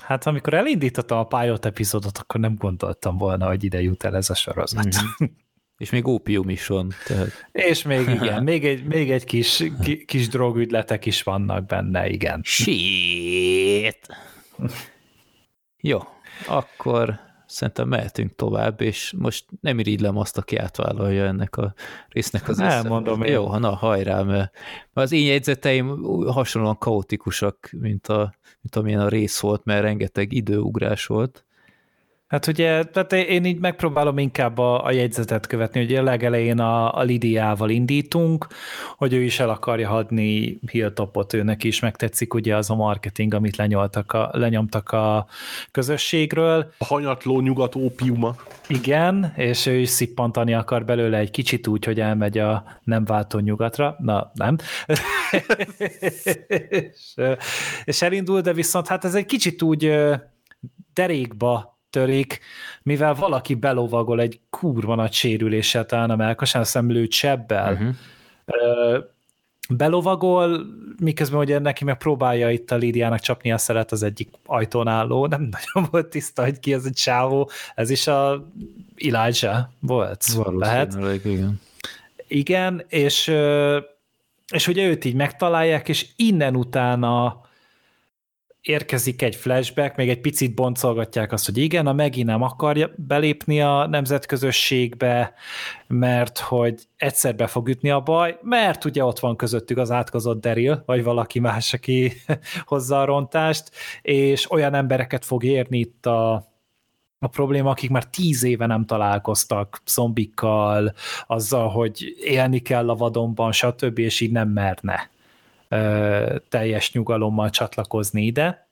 Hát amikor elindítottam a pilot epizódot, akkor nem gondoltam volna, hogy ide jut el ez a sorozat. Mm-hmm. És még ópium is van. Tehát. És még igen, *laughs* még egy, még egy kis, kis drogügyletek is vannak benne, igen. Shit! Jó, akkor szerintem mehetünk tovább, és most nem irigylem azt, aki átvállalja ennek a résznek az Elmondom én. Jó, ha na, hajrá, mert az én jegyzeteim hasonlóan kaotikusak, mint, a, mint amilyen a rész volt, mert rengeteg időugrás volt. Hát ugye, tehát én így megpróbálom inkább a, a jegyzetet követni, hogy a legelején a, a Lidiával indítunk, hogy ő is el akarja hadni Hilltopot, őnek is megtetszik ugye az a marketing, amit lenyoltak a, lenyomtak a közösségről. A hanyatló nyugat ópiuma. Igen, és ő is szippantani akar belőle egy kicsit úgy, hogy elmegy a nem váltó nyugatra. Na, nem. *laughs* és, és elindul, de viszont hát ez egy kicsit úgy derékba törik, mivel valaki belovagol egy kurva nagy sérüléssel talán a melkasán, szemlő csebbel. Uh-huh. Belovagol, miközben ugye neki meg próbálja itt a Lídiának csapni a szeret az egyik ajtón álló, nem *laughs* nagyon volt tiszta, hogy ki ez a csávó, ez is a Elijah volt. Lehet. igen. Igen, és, és ugye őt így megtalálják, és innen utána érkezik egy flashback, még egy picit boncolgatják azt, hogy igen, a Megi nem akarja belépni a nemzetközösségbe, mert hogy egyszer be fog ütni a baj, mert ugye ott van közöttük az átkozott Daryl, vagy valaki más, aki *laughs* hozza a rontást, és olyan embereket fog érni itt a, a probléma, akik már tíz éve nem találkoztak zombikkal, azzal, hogy élni kell a vadonban, stb., és így nem merne teljes nyugalommal csatlakozni ide.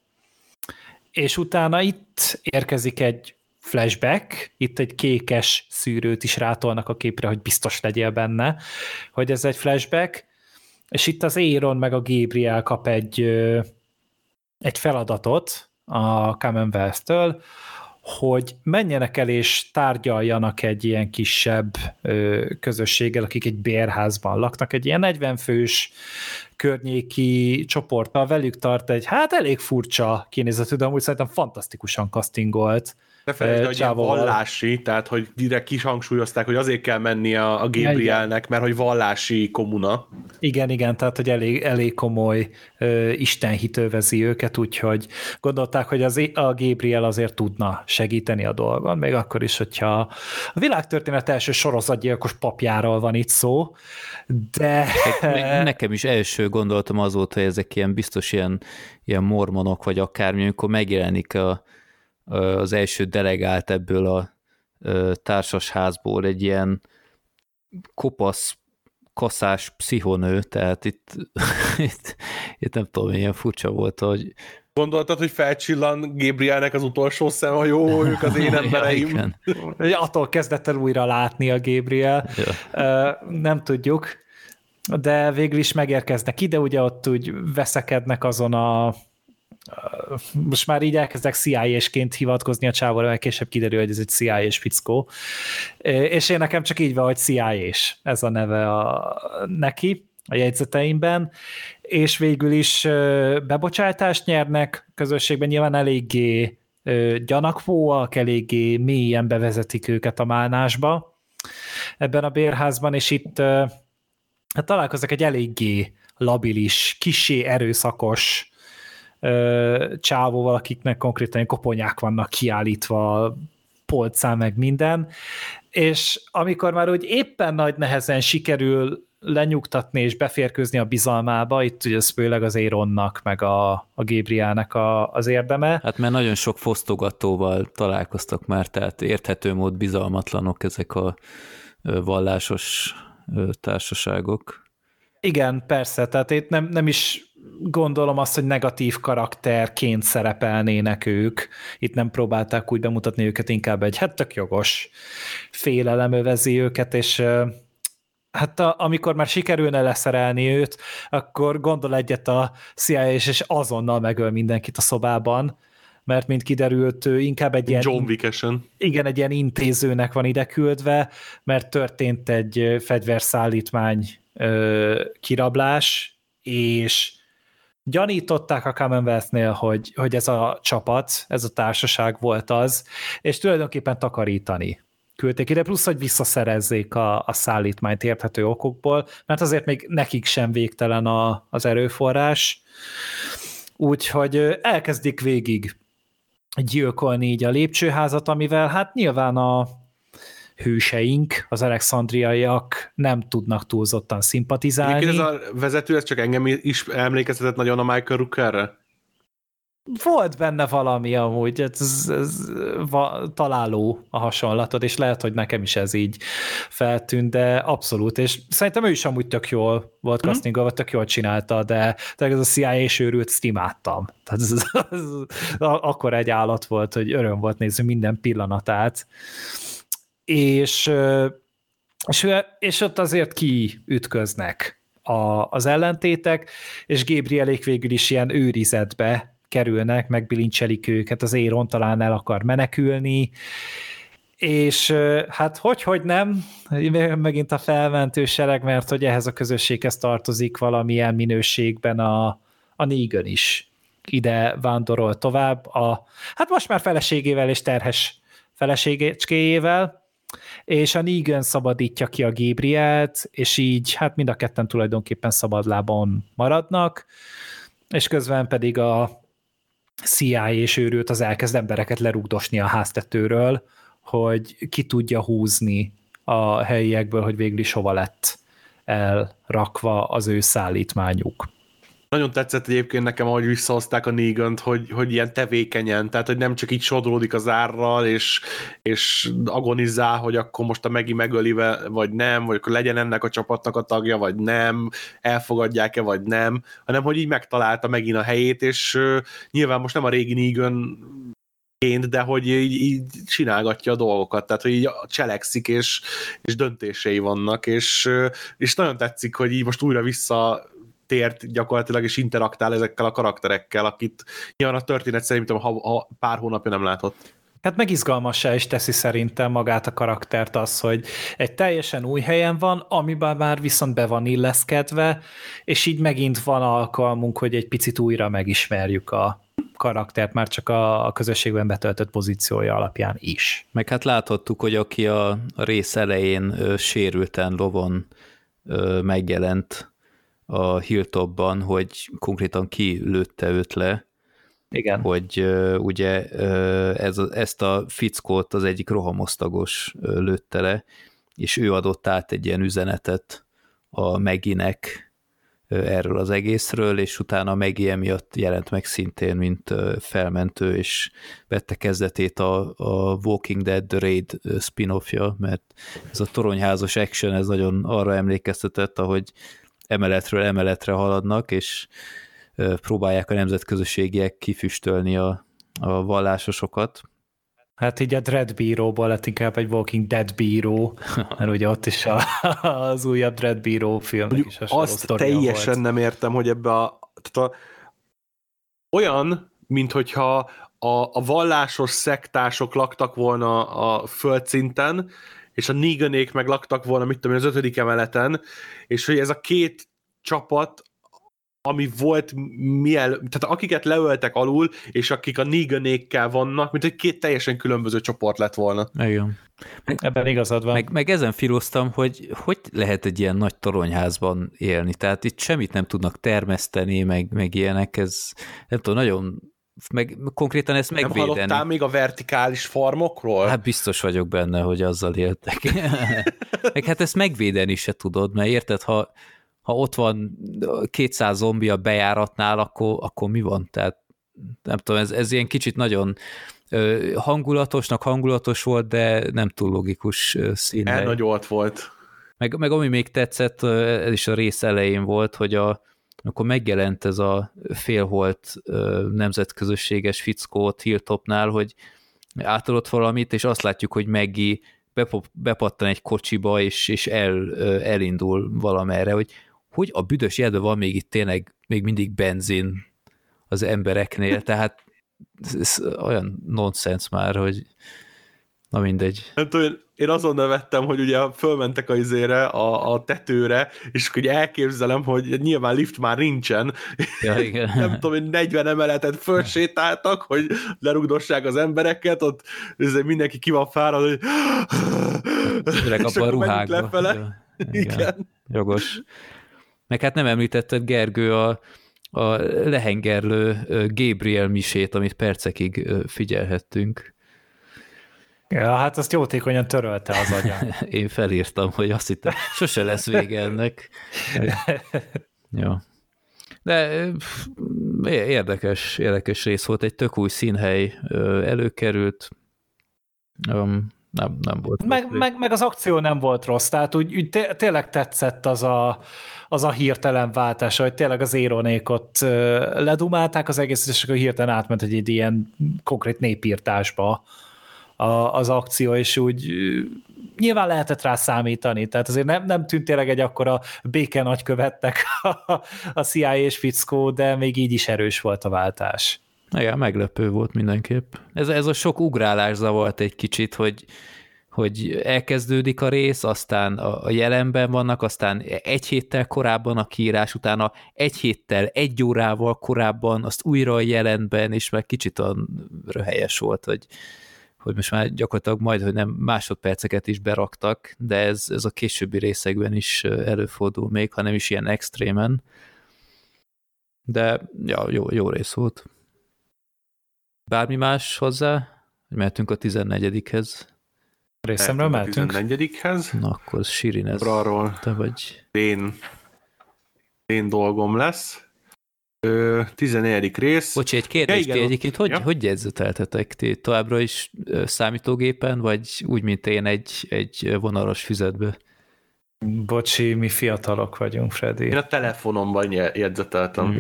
És utána itt érkezik egy flashback, itt egy kékes szűrőt is rátolnak a képre, hogy biztos legyél benne, hogy ez egy flashback, és itt az Aaron meg a Gabriel kap egy, egy feladatot a Commonwealth-től, hogy menjenek el és tárgyaljanak egy ilyen kisebb ö, közösséggel, akik egy bérházban laknak, egy ilyen 40 fős környéki csoporttal velük tart egy, hát elég furcsa kinézetű, de amúgy szerintem fantasztikusan castingolt ne felejtsd, hogy ilyen vallási, tehát hogy direkt kis hangsúlyozták, hogy azért kell menni a, a Gabrielnek, mert hogy vallási komuna. Igen, igen, tehát hogy elég, elég komoly uh, Isten övezi őket, úgyhogy gondolták, hogy az, a Gabriel azért tudna segíteni a dolgon, még akkor is, hogyha a világtörténet első sorozatgyilkos papjáról van itt szó, de... Nekem is első gondoltam azóta, hogy ezek ilyen biztos ilyen, ilyen mormonok, vagy akármi, amikor megjelenik a az első delegált ebből a társasházból egy ilyen kopasz, kaszás pszichonő, tehát itt, *laughs* itt, itt nem tudom, ilyen furcsa volt, hogy Gondoltad, hogy felcsillan Gabrielnek az utolsó szem, hogy jó, ők az én *laughs* embereim. ja, Attól kezdett el újra látni a Gabriel. Ja. Nem tudjuk, de végül is megérkeznek ide, ugye ott úgy veszekednek azon a most már így elkezdek CIA-sként hivatkozni a csávóra, mert később kiderül, hogy ez egy CIA-s fickó. És én nekem csak így van, hogy CIA-s ez a neve a, neki a jegyzeteimben, és végül is bebocsátást nyernek közösségben, nyilván eléggé gyanakvóak, eléggé mélyen bevezetik őket a málnásba ebben a bérházban, és itt hát találkoznak egy eléggé labilis, kisé erőszakos csávóval, akiknek konkrétan koponyák vannak kiállítva, polcán meg minden, és amikor már úgy éppen nagy nehezen sikerül lenyugtatni és beférkőzni a bizalmába, itt ugye ez főleg az Éronnak, meg a, a Gabrielnek a, az érdeme. Hát mert nagyon sok fosztogatóval találkoztak már, tehát érthető mód bizalmatlanok ezek a vallásos társaságok. Igen, persze, tehát itt nem, nem is gondolom azt, hogy negatív karakterként szerepelnének ők. Itt nem próbálták úgy bemutatni őket, inkább egy hát tök jogos félelem övezi őket, és hát a, amikor már sikerülne leszerelni őt, akkor gondol egyet a CIA, és azonnal megöl mindenkit a szobában, mert mint kiderült, ő inkább egy ilyen... John Wickesen. Igen, egy ilyen intézőnek van ide küldve, mert történt egy fegyverszállítmány ö, kirablás, és gyanították a Commonwealth-nél, hogy, hogy ez a csapat, ez a társaság volt az, és tulajdonképpen takarítani küldték ide, plusz, hogy visszaszerezzék a, a szállítmányt érthető okokból, mert azért még nekik sem végtelen a, az erőforrás. Úgyhogy elkezdik végig gyilkolni így a lépcsőházat, amivel hát nyilván a, hőseink, az alexandriaiak nem tudnak túlzottan szimpatizálni. Egyébként ez a vezető, ez csak engem is emlékeztetett nagyon a Michael Rookerre? volt benne valami amúgy, ez, ez, va, találó a hasonlatod, és lehet, hogy nekem is ez így feltűnt, de abszolút, és szerintem ő is amúgy tök jól volt mm. castingolva, tök jól csinálta, de, de ez a CIA és őrült, ezt imádtam. Tehát ez, ez, ez, akkor egy állat volt, hogy öröm volt nézni minden pillanatát. És, és, és ott azért kiütköznek a, az ellentétek, és Gabrielék végül is ilyen őrizetbe kerülnek, megbilincselik őket, az Éron talán el akar menekülni, és hát hogy, hogy nem, megint a felmentő sereg, mert hogy ehhez a közösséghez tartozik valamilyen minőségben a, a Negan is. Ide vándorol tovább, a, hát most már feleségével és terhes feleségecskéjével, és a Negan szabadítja ki a Gabrielt, és így hát mind a ketten tulajdonképpen szabadlábon maradnak, és közben pedig a CIA és őrült az elkezd embereket lerúgdosni a háztetőről, hogy ki tudja húzni a helyiekből, hogy végül is hova lett elrakva az ő szállítmányuk. Nagyon tetszett egyébként nekem, ahogy visszahozták a negan hogy, hogy ilyen tevékenyen, tehát hogy nem csak így sodródik az árral, és, és agonizál, hogy akkor most a Megi megöli, vagy nem, vagy akkor legyen ennek a csapatnak a tagja, vagy nem, elfogadják-e, vagy nem, hanem hogy így megtalálta megint a helyét, és uh, nyilván most nem a régi Negan ként, de hogy így, így csinálgatja a dolgokat, tehát hogy így cselekszik, és, és döntései vannak, és, és nagyon tetszik, hogy így most újra vissza tért gyakorlatilag, és interaktál ezekkel a karakterekkel, akit nyilván a történet szerintem ha, ha pár hónapja nem látott. Hát meg izgalmassá is teszi szerintem magát a karaktert az, hogy egy teljesen új helyen van, amiben már viszont be van illeszkedve, és így megint van alkalmunk, hogy egy picit újra megismerjük a karaktert, már csak a, a közösségben betöltött pozíciója alapján is. Meg hát láthattuk, hogy aki a, a rész elején ö, sérülten lovon ö, megjelent, a Hilltopban, hogy konkrétan ki lőtte őt le, igen. hogy uh, ugye uh, ez, ezt a fickót az egyik rohamosztagos uh, lőtte le, és ő adott át egy ilyen üzenetet a Meginek erről az egészről, és utána Megi emiatt jelent meg szintén, mint felmentő, és vette kezdetét a, a Walking Dead The Raid spin-offja, mert ez a toronyházas action, ez nagyon arra emlékeztetett, ahogy emeletről emeletre haladnak, és próbálják a nemzetközösségiek kifüstölni a, a vallásosokat. Hát így a Dread Bíróból lett inkább egy Walking Dead bíró, *laughs* mert ugye ott is a, az újabb Dread Bíró film is a Azt teljesen volt. nem értem, hogy ebbe a, tehát a olyan, mint hogyha a, a vallásos szektások laktak volna a földszinten, és a Neganék meg laktak volna, mit tudom én, az ötödik emeleten, és hogy ez a két csapat, ami volt miel, tehát akiket leöltek alul, és akik a Neganékkel vannak, mint egy két teljesen különböző csoport lett volna. Igen. Meg, Ebben igazad van. Meg, meg ezen filoztam, hogy hogy lehet egy ilyen nagy toronyházban élni, tehát itt semmit nem tudnak termeszteni, meg, meg ilyenek, ez nem tudom, nagyon meg konkrétan ezt megvédeni. Nem hallottál még a vertikális farmokról? Hát biztos vagyok benne, hogy azzal éltek. *laughs* meg hát ezt megvédeni se tudod, mert érted, ha, ha ott van 200 zombi a bejáratnál, akkor, akkor mi van? Tehát nem tudom, ez, ez ilyen kicsit nagyon hangulatosnak hangulatos volt, de nem túl logikus színre. Elnagyolt volt. Meg, meg ami még tetszett, ez is a rész elején volt, hogy a, akkor megjelent ez a félholt nemzetközösséges fickót Hilltopnál, hogy átadott valamit, és azt látjuk, hogy Meggi bepattan egy kocsiba, és, és el, elindul valamerre, hogy hogy a büdös jelben van még itt tényleg még mindig benzin az embereknél, tehát ez olyan nonsens már, hogy na mindegy. Hát olyan, én azon nevettem, hogy ugye fölmentek a izére, a, a tetőre, és akkor elképzelem, hogy nyilván lift már nincsen. Ja, igen. *laughs* Nem tudom, hogy 40 emeletet fölsétáltak, hogy lerugdossák az embereket, ott mindenki ki van fárad, hogy és *laughs* a ruhákba. Lefele. Ja, *laughs* igen. igen. Jogos. Meg hát nem említetted, Gergő, a, a lehengerlő Gabriel misét, amit percekig figyelhettünk. Ja, hát azt jótékonyan törölte az agya. *laughs* Én felírtam, hogy azt hittem, sose lesz vége ennek. ja. De érdekes, érdekes rész volt, egy tök új színhely előkerült, um, nem, nem volt. Meg, meg, meg az akció nem volt rossz, tehát úgy, úgy tényleg tetszett az a, az a hirtelen váltás, hogy tényleg az éronékot ledumálták az egész, és akkor hirtelen átment egy ilyen konkrét népírtásba az akció, és úgy nyilván lehetett rá számítani, tehát azért nem, nem tűnt tényleg egy akkora béke nagykövettek a, a CIA és fickó, de még így is erős volt a váltás. Igen, meglepő volt mindenképp. Ez, ez a sok ugrálás zavart egy kicsit, hogy, hogy elkezdődik a rész, aztán a jelenben vannak, aztán egy héttel korábban a kiírás, utána egy héttel, egy órával korábban, azt újra a jelenben, és meg kicsit olyan röhelyes volt, hogy, hogy most már gyakorlatilag majd, hogy nem másodperceket is beraktak, de ez, ez a későbbi részekben is előfordul még, hanem is ilyen extrémen. De ja, jó, jó rész volt. Bármi más hozzá? Mehetünk a 14-hez. Részemről mehetünk? A 14-hez. Na akkor Sirin, ez Arról te vagy. Én, én dolgom lesz. Ö, 14. rész. Bocsi, egy kérdés, ja, egyébként hogy, ja. hogy jegyzeteltetek ti? Továbbra is számítógépen, vagy úgy, mint én egy, egy vonalas füzetbe? Bocsi, mi fiatalok vagyunk, Freddy. Én a telefonomban jegyzeteltem. Mm.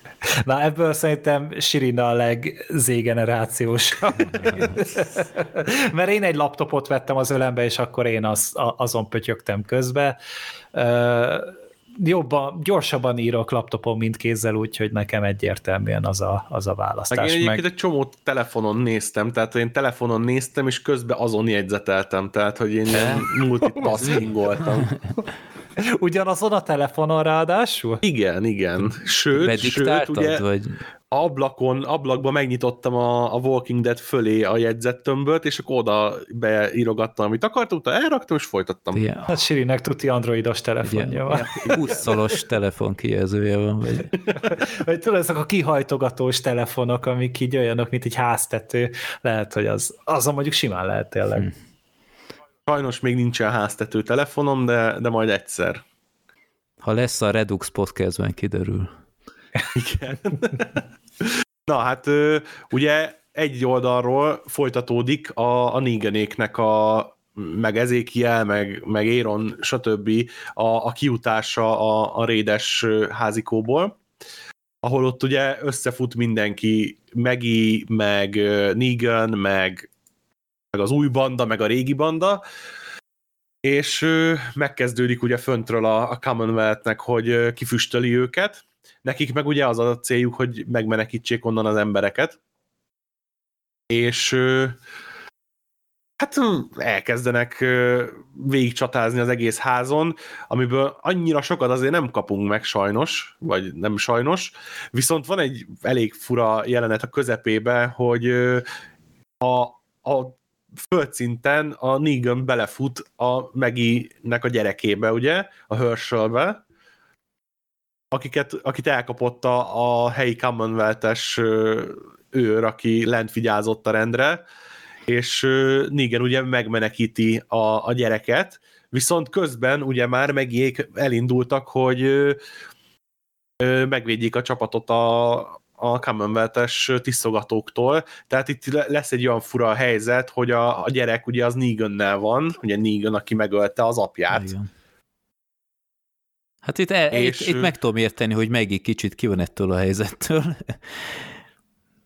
*laughs* Na ebből szerintem Sirina a legzégenerációs. *laughs* Mert én egy laptopot vettem az ölembe, és akkor én az, azon pötyögtem közbe jobban, gyorsabban írok laptopon, mint kézzel, úgyhogy nekem egyértelműen az a, az a választás. Meg én egyébként meg... egy csomó telefonon néztem, tehát én telefonon néztem, és közben azon jegyzeteltem, tehát hogy én ilyen multitaskingoltam. *laughs* *laughs* Ugyanazon a telefonon ráadásul? Igen, igen. Sőt, sőt ugye, vagy? ablakon, ablakban megnyitottam a, a Walking Dead fölé a jegyzettömböt, és akkor oda beírogattam, amit akartam, utána elraktam, és folytattam. Yeah. Hát Sirinek tuti androidos telefonja van. Buszszolos telefon kijelzője van. Vagy, *laughs* vagy tudod, ezek a kihajtogatós telefonok, amik így olyanok, mint egy háztető, lehet, hogy az, azon mondjuk simán lehet tényleg. Hm. Sajnos még nincsen háztető telefonom, de, de majd egyszer. Ha lesz a Redux podcastben, kiderül. Igen. Na hát ugye egy oldalról folytatódik a, a Neganéknek a meg Ezékiel, meg, meg Éron, stb. a, a kiutása a, a rédes házikóból, ahol ott ugye összefut mindenki, Megi, meg Negan, meg, meg az új banda, meg a régi banda, és megkezdődik ugye föntről a, a Commonwealth-nek, hogy kifüstöli őket, Nekik meg ugye az a céljuk, hogy megmenekítsék onnan az embereket, és hát elkezdenek végigcsatázni az egész házon, amiből annyira sokat azért nem kapunk meg sajnos, vagy nem sajnos, viszont van egy elég fura jelenet a közepébe, hogy a, a földszinten a Negan belefut a Meginek a gyerekébe, ugye, a Herschelbe, akiket, akit elkapott a, a helyi Commonwealth-es őr, aki lent vigyázott a rendre, és Negan ugye megmenekíti a, a gyereket, viszont közben ugye már megjék elindultak, hogy megvédjék a csapatot a, a Commonwealth-es tisztogatóktól, tehát itt lesz egy olyan fura helyzet, hogy a, a gyerek ugye az Negan-nel van, ugye Negan, aki megölte az apját, Igen. Hát itt, el, és... itt, itt meg tudom érteni, hogy megint kicsit ki van ettől a helyzettől. *laughs*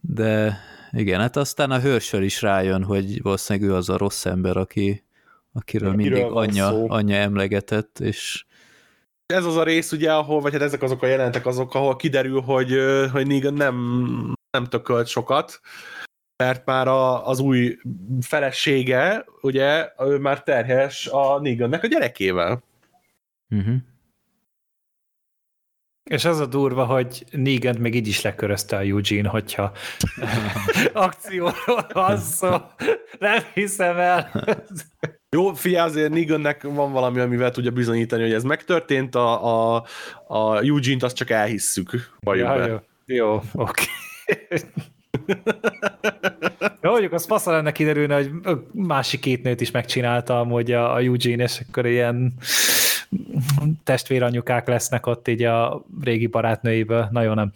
De igen, hát aztán a hőrsel is rájön, hogy valószínűleg ő az a rossz ember, aki, akiről Akiről mindig anyja, anyja emlegetett, és ez az a rész, ugye, ahol, vagy hát ezek azok a jelentek azok, ahol kiderül, hogy, hogy Negan nem, nem tökölt sokat, mert már a, az új felesége, ugye, ő már terhes a Negannek a gyerekével. Uh-huh. És az a durva, hogy negan még így is lekörözte a Eugene, hogyha *laughs* akcióról van szó. Nem hiszem el. *laughs* Jó, fia, azért Negannek van valami, amivel tudja bizonyítani, hogy ez megtörtént, a, a, a Eugene-t azt csak elhisszük. Ja, jó, jó, oké. Okay. Jó, mondjuk az fasza lenne kiderülne, hogy másik két nőt is megcsinálta amúgy a, a Eugene, és akkor ilyen testvéranyukák lesznek ott így a régi barátnőiből. Nagyon nem.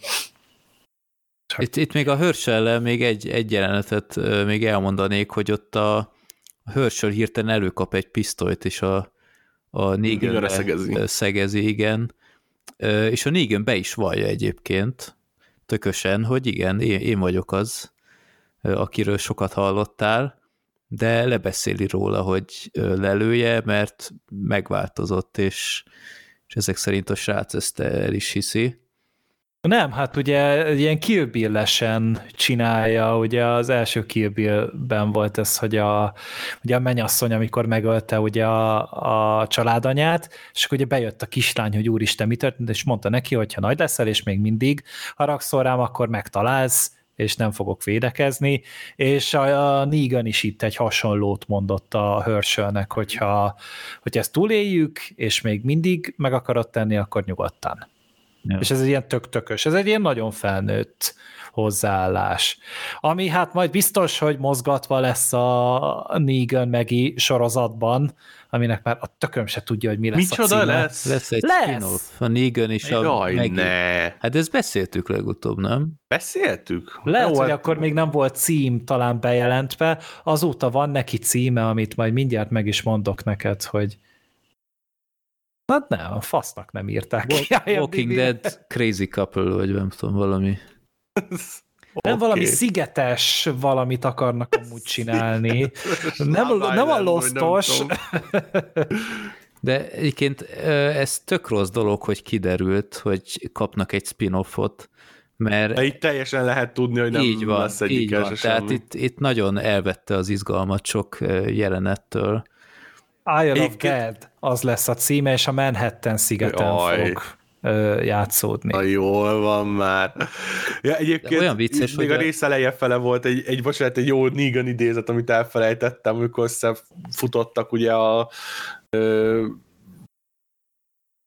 Csak... Itt, itt még a Herschel még egy, egy jelenetet még elmondanék, hogy ott a Herschel hirtelen előkap egy pisztolyt, és a, a Negan szegezi. szegezi, igen. És a Negan be is vallja egyébként, tökösen, hogy igen, én, én vagyok az, akiről sokat hallottál, de lebeszéli róla, hogy lelője, mert megváltozott, és, és ezek szerint a srác ezt el is hiszi. Nem, hát ugye ilyen Kill csinálja, ugye az első Kill Bill-ben volt ez, hogy a, ugye a menyasszony, amikor megölte ugye a, a családanyát, és akkor ugye bejött a kislány, hogy úristen, mi történt, és mondta neki, hogy ha nagy leszel, és még mindig haragszol rám, akkor megtalálsz, és nem fogok védekezni, és a, a Negan is itt egy hasonlót mondott a Herschelnek, hogyha, hogy ezt túléljük, és még mindig meg akarod tenni, akkor nyugodtan. Ja. És ez egy ilyen tök-tökös, ez egy ilyen nagyon felnőtt hozzáállás. Ami hát majd biztos, hogy mozgatva lesz a Negan megi sorozatban, aminek már a tököm se tudja, hogy mi lesz Micsoda a címe. lesz? Lesz egy Lesz! spin-off, a Negan és a Jaj, Maggie. ne. Hát ezt beszéltük legutóbb, nem? Beszéltük? Lehet, Jó, hogy hát- akkor még nem volt cím talán bejelentve, azóta van neki címe, amit majd mindjárt meg is mondok neked, hogy Hát nem, a fasznak nem írták ki. Walking Dead Crazy Couple, vagy nem tudom, valami. Nem Oké. valami szigetes valamit akarnak amúgy *laughs* csinálni. Nem, nem a losztos. *laughs* De egyébként ez tök rossz dolog, hogy kiderült, hogy kapnak egy spin-offot, mert De itt teljesen lehet tudni, hogy nem így van, lesz egyik így van. Tehát itt, itt nagyon elvette az izgalmat sok jelenettől. Iron of Egyébként- Gad, az lesz a címe, és a Manhattan szigeten Jaj. fog ö, játszódni. Na jól van már. Ja, egyébként De olyan vicces, még hogy a a- rész eleje fele volt egy, egy bocsánat, egy jó Negan idézet, amit elfelejtettem, amikor összefutottak ugye a ö,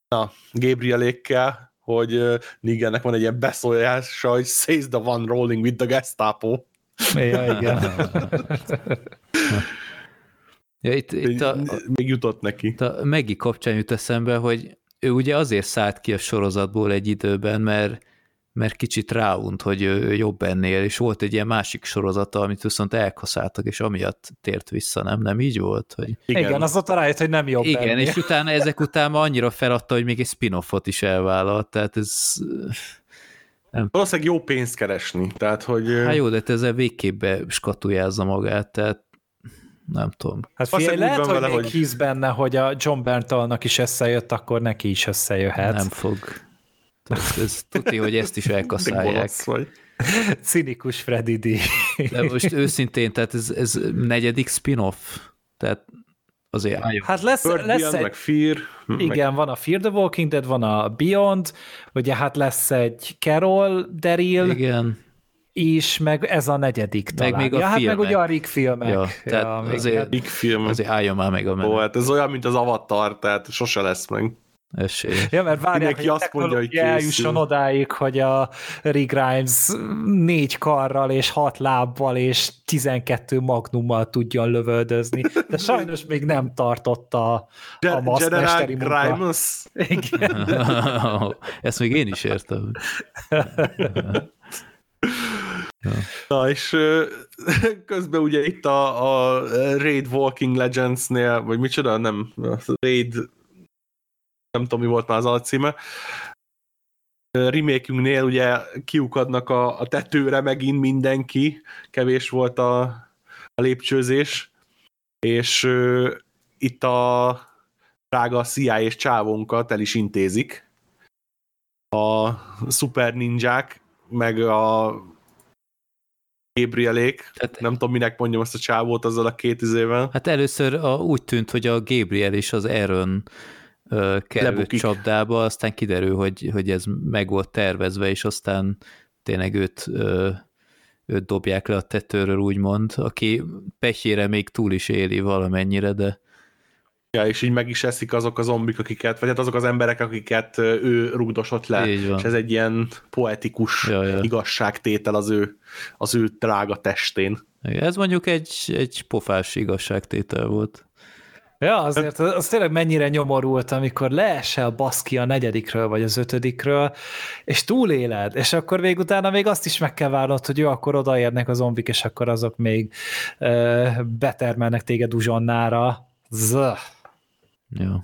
na, Gabrielékkel, hogy Negannek van egy ilyen beszólása, hogy says the one rolling with the Gestapo. Ja, igen. *laughs* *laughs* Ja, itt, itt a, Még jutott neki. itt a Maggie kapcsán jut eszembe, hogy ő ugye azért szállt ki a sorozatból egy időben, mert, mert kicsit ráunt, hogy ő, jobb ennél, és volt egy ilyen másik sorozata, amit viszont elkaszáltak, és amiatt tért vissza, nem? Nem így volt? Hogy... igen. igen, azóta rájött, hogy nem jobb Igen, ennél. és utána ezek után annyira feladta, hogy még egy spin-offot is elvállalt, tehát ez... Valószínűleg jó pénzt keresni, tehát hogy... Hát jó, de te ezzel végképp skatujázza magát, tehát nem tudom. Hát figyelj, lehet, hogy van még vele, hogy- hisz benne, hogy a John Berntalnak is összejött, akkor neki is összejöhet. Nem fog. Ez tuti, hogy ezt is elkaszálják. *laughs* Cinikus Freddy D. De most őszintén, tehát ez, ez negyedik spin-off, tehát azért álljon. Hát lesz, Bird lesz Beyond, egy, meg Fear, meg igen, van a Fear the Walking Dead, van a Beyond, ugye hát lesz egy Carol, Daryl Igen, is, meg ez a negyedik talán. még a ja, hát meg filmek. ugye a Rick filmek. Ja, tehát még azért- hát- Big film. azért álljon már meg a Ó, menet. hát ez olyan, mint az Avatar, tehát sose lesz meg. Esély. Ja, mert várják, Mindenki hogy a azt mondja, hogy készül. eljusson odáig, hogy a Rick Grimes négy karral és hat lábbal és 12 magnummal tudjon lövöldözni, de sajnos még nem tartotta a Ge- maszkmesteri General munka. Grimus. Igen. *laughs* Ezt még én is értem. *laughs* Na, és *laughs* közben ugye itt a, a Raid Walking Legends-nél, vagy micsoda, nem, Raid, nem tudom, mi volt már az alcíme, remake ugye kiukadnak a, a tetőre megint mindenki, kevés volt a, a lépcsőzés, és ö, itt a drága CIA és csávónkat el is intézik. A szuper ninják, meg a Gabrielék, Tehát- nem tudom, minek mondjam azt a csávót azzal a két izével. Hát először a, úgy tűnt, hogy a Gabriel és az Aaron ö, került Lebukik. csapdába, aztán kiderül, hogy, hogy ez meg volt tervezve, és aztán tényleg őt, ö, őt dobják le a tetőről, úgymond, aki pehjére még túl is éli valamennyire, de Ja, és így meg is eszik azok a zombik, akiket, vagy hát azok az emberek, akiket ő rugdosott le. Így van. És ez egy ilyen poetikus Ja, ja. igazságtétel az ő, az ő drága testén. ez mondjuk egy, egy pofás igazságtétel volt. Ja, azért az tényleg mennyire nyomorult, amikor leesel baszki a negyedikről, vagy az ötödikről, és túléled, és akkor még utána még azt is meg kell várnod, hogy jó, akkor odaérnek a zombik, és akkor azok még ö, betermelnek téged uzsonnára. Zöh. Jó.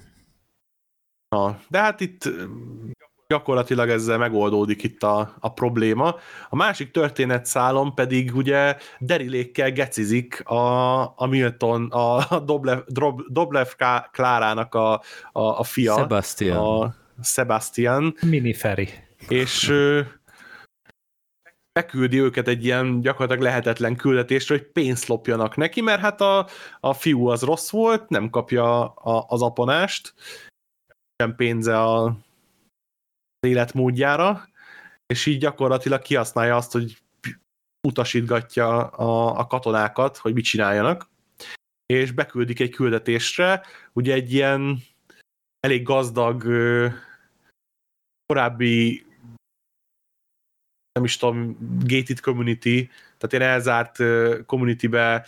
Na, de hát itt gyakorlatilag ezzel megoldódik itt a, a probléma. A másik történetszálon pedig ugye Derilékkel gecizik a, a Milton, a Doblev, Dob, Doblev Klárának a, a, a fia. Sebastian. A Sebastian. Miniferi. És beküldi őket egy ilyen gyakorlatilag lehetetlen küldetésre, hogy pénzt lopjanak neki, mert hát a, a fiú az rossz volt, nem kapja a, az aponást, sem pénze a életmódjára, és így gyakorlatilag kihasználja azt, hogy utasítgatja a, a katonákat, hogy mit csináljanak, és beküldik egy küldetésre, ugye egy ilyen elég gazdag korábbi nem is tudom, gated community, tehát ilyen elzárt communitybe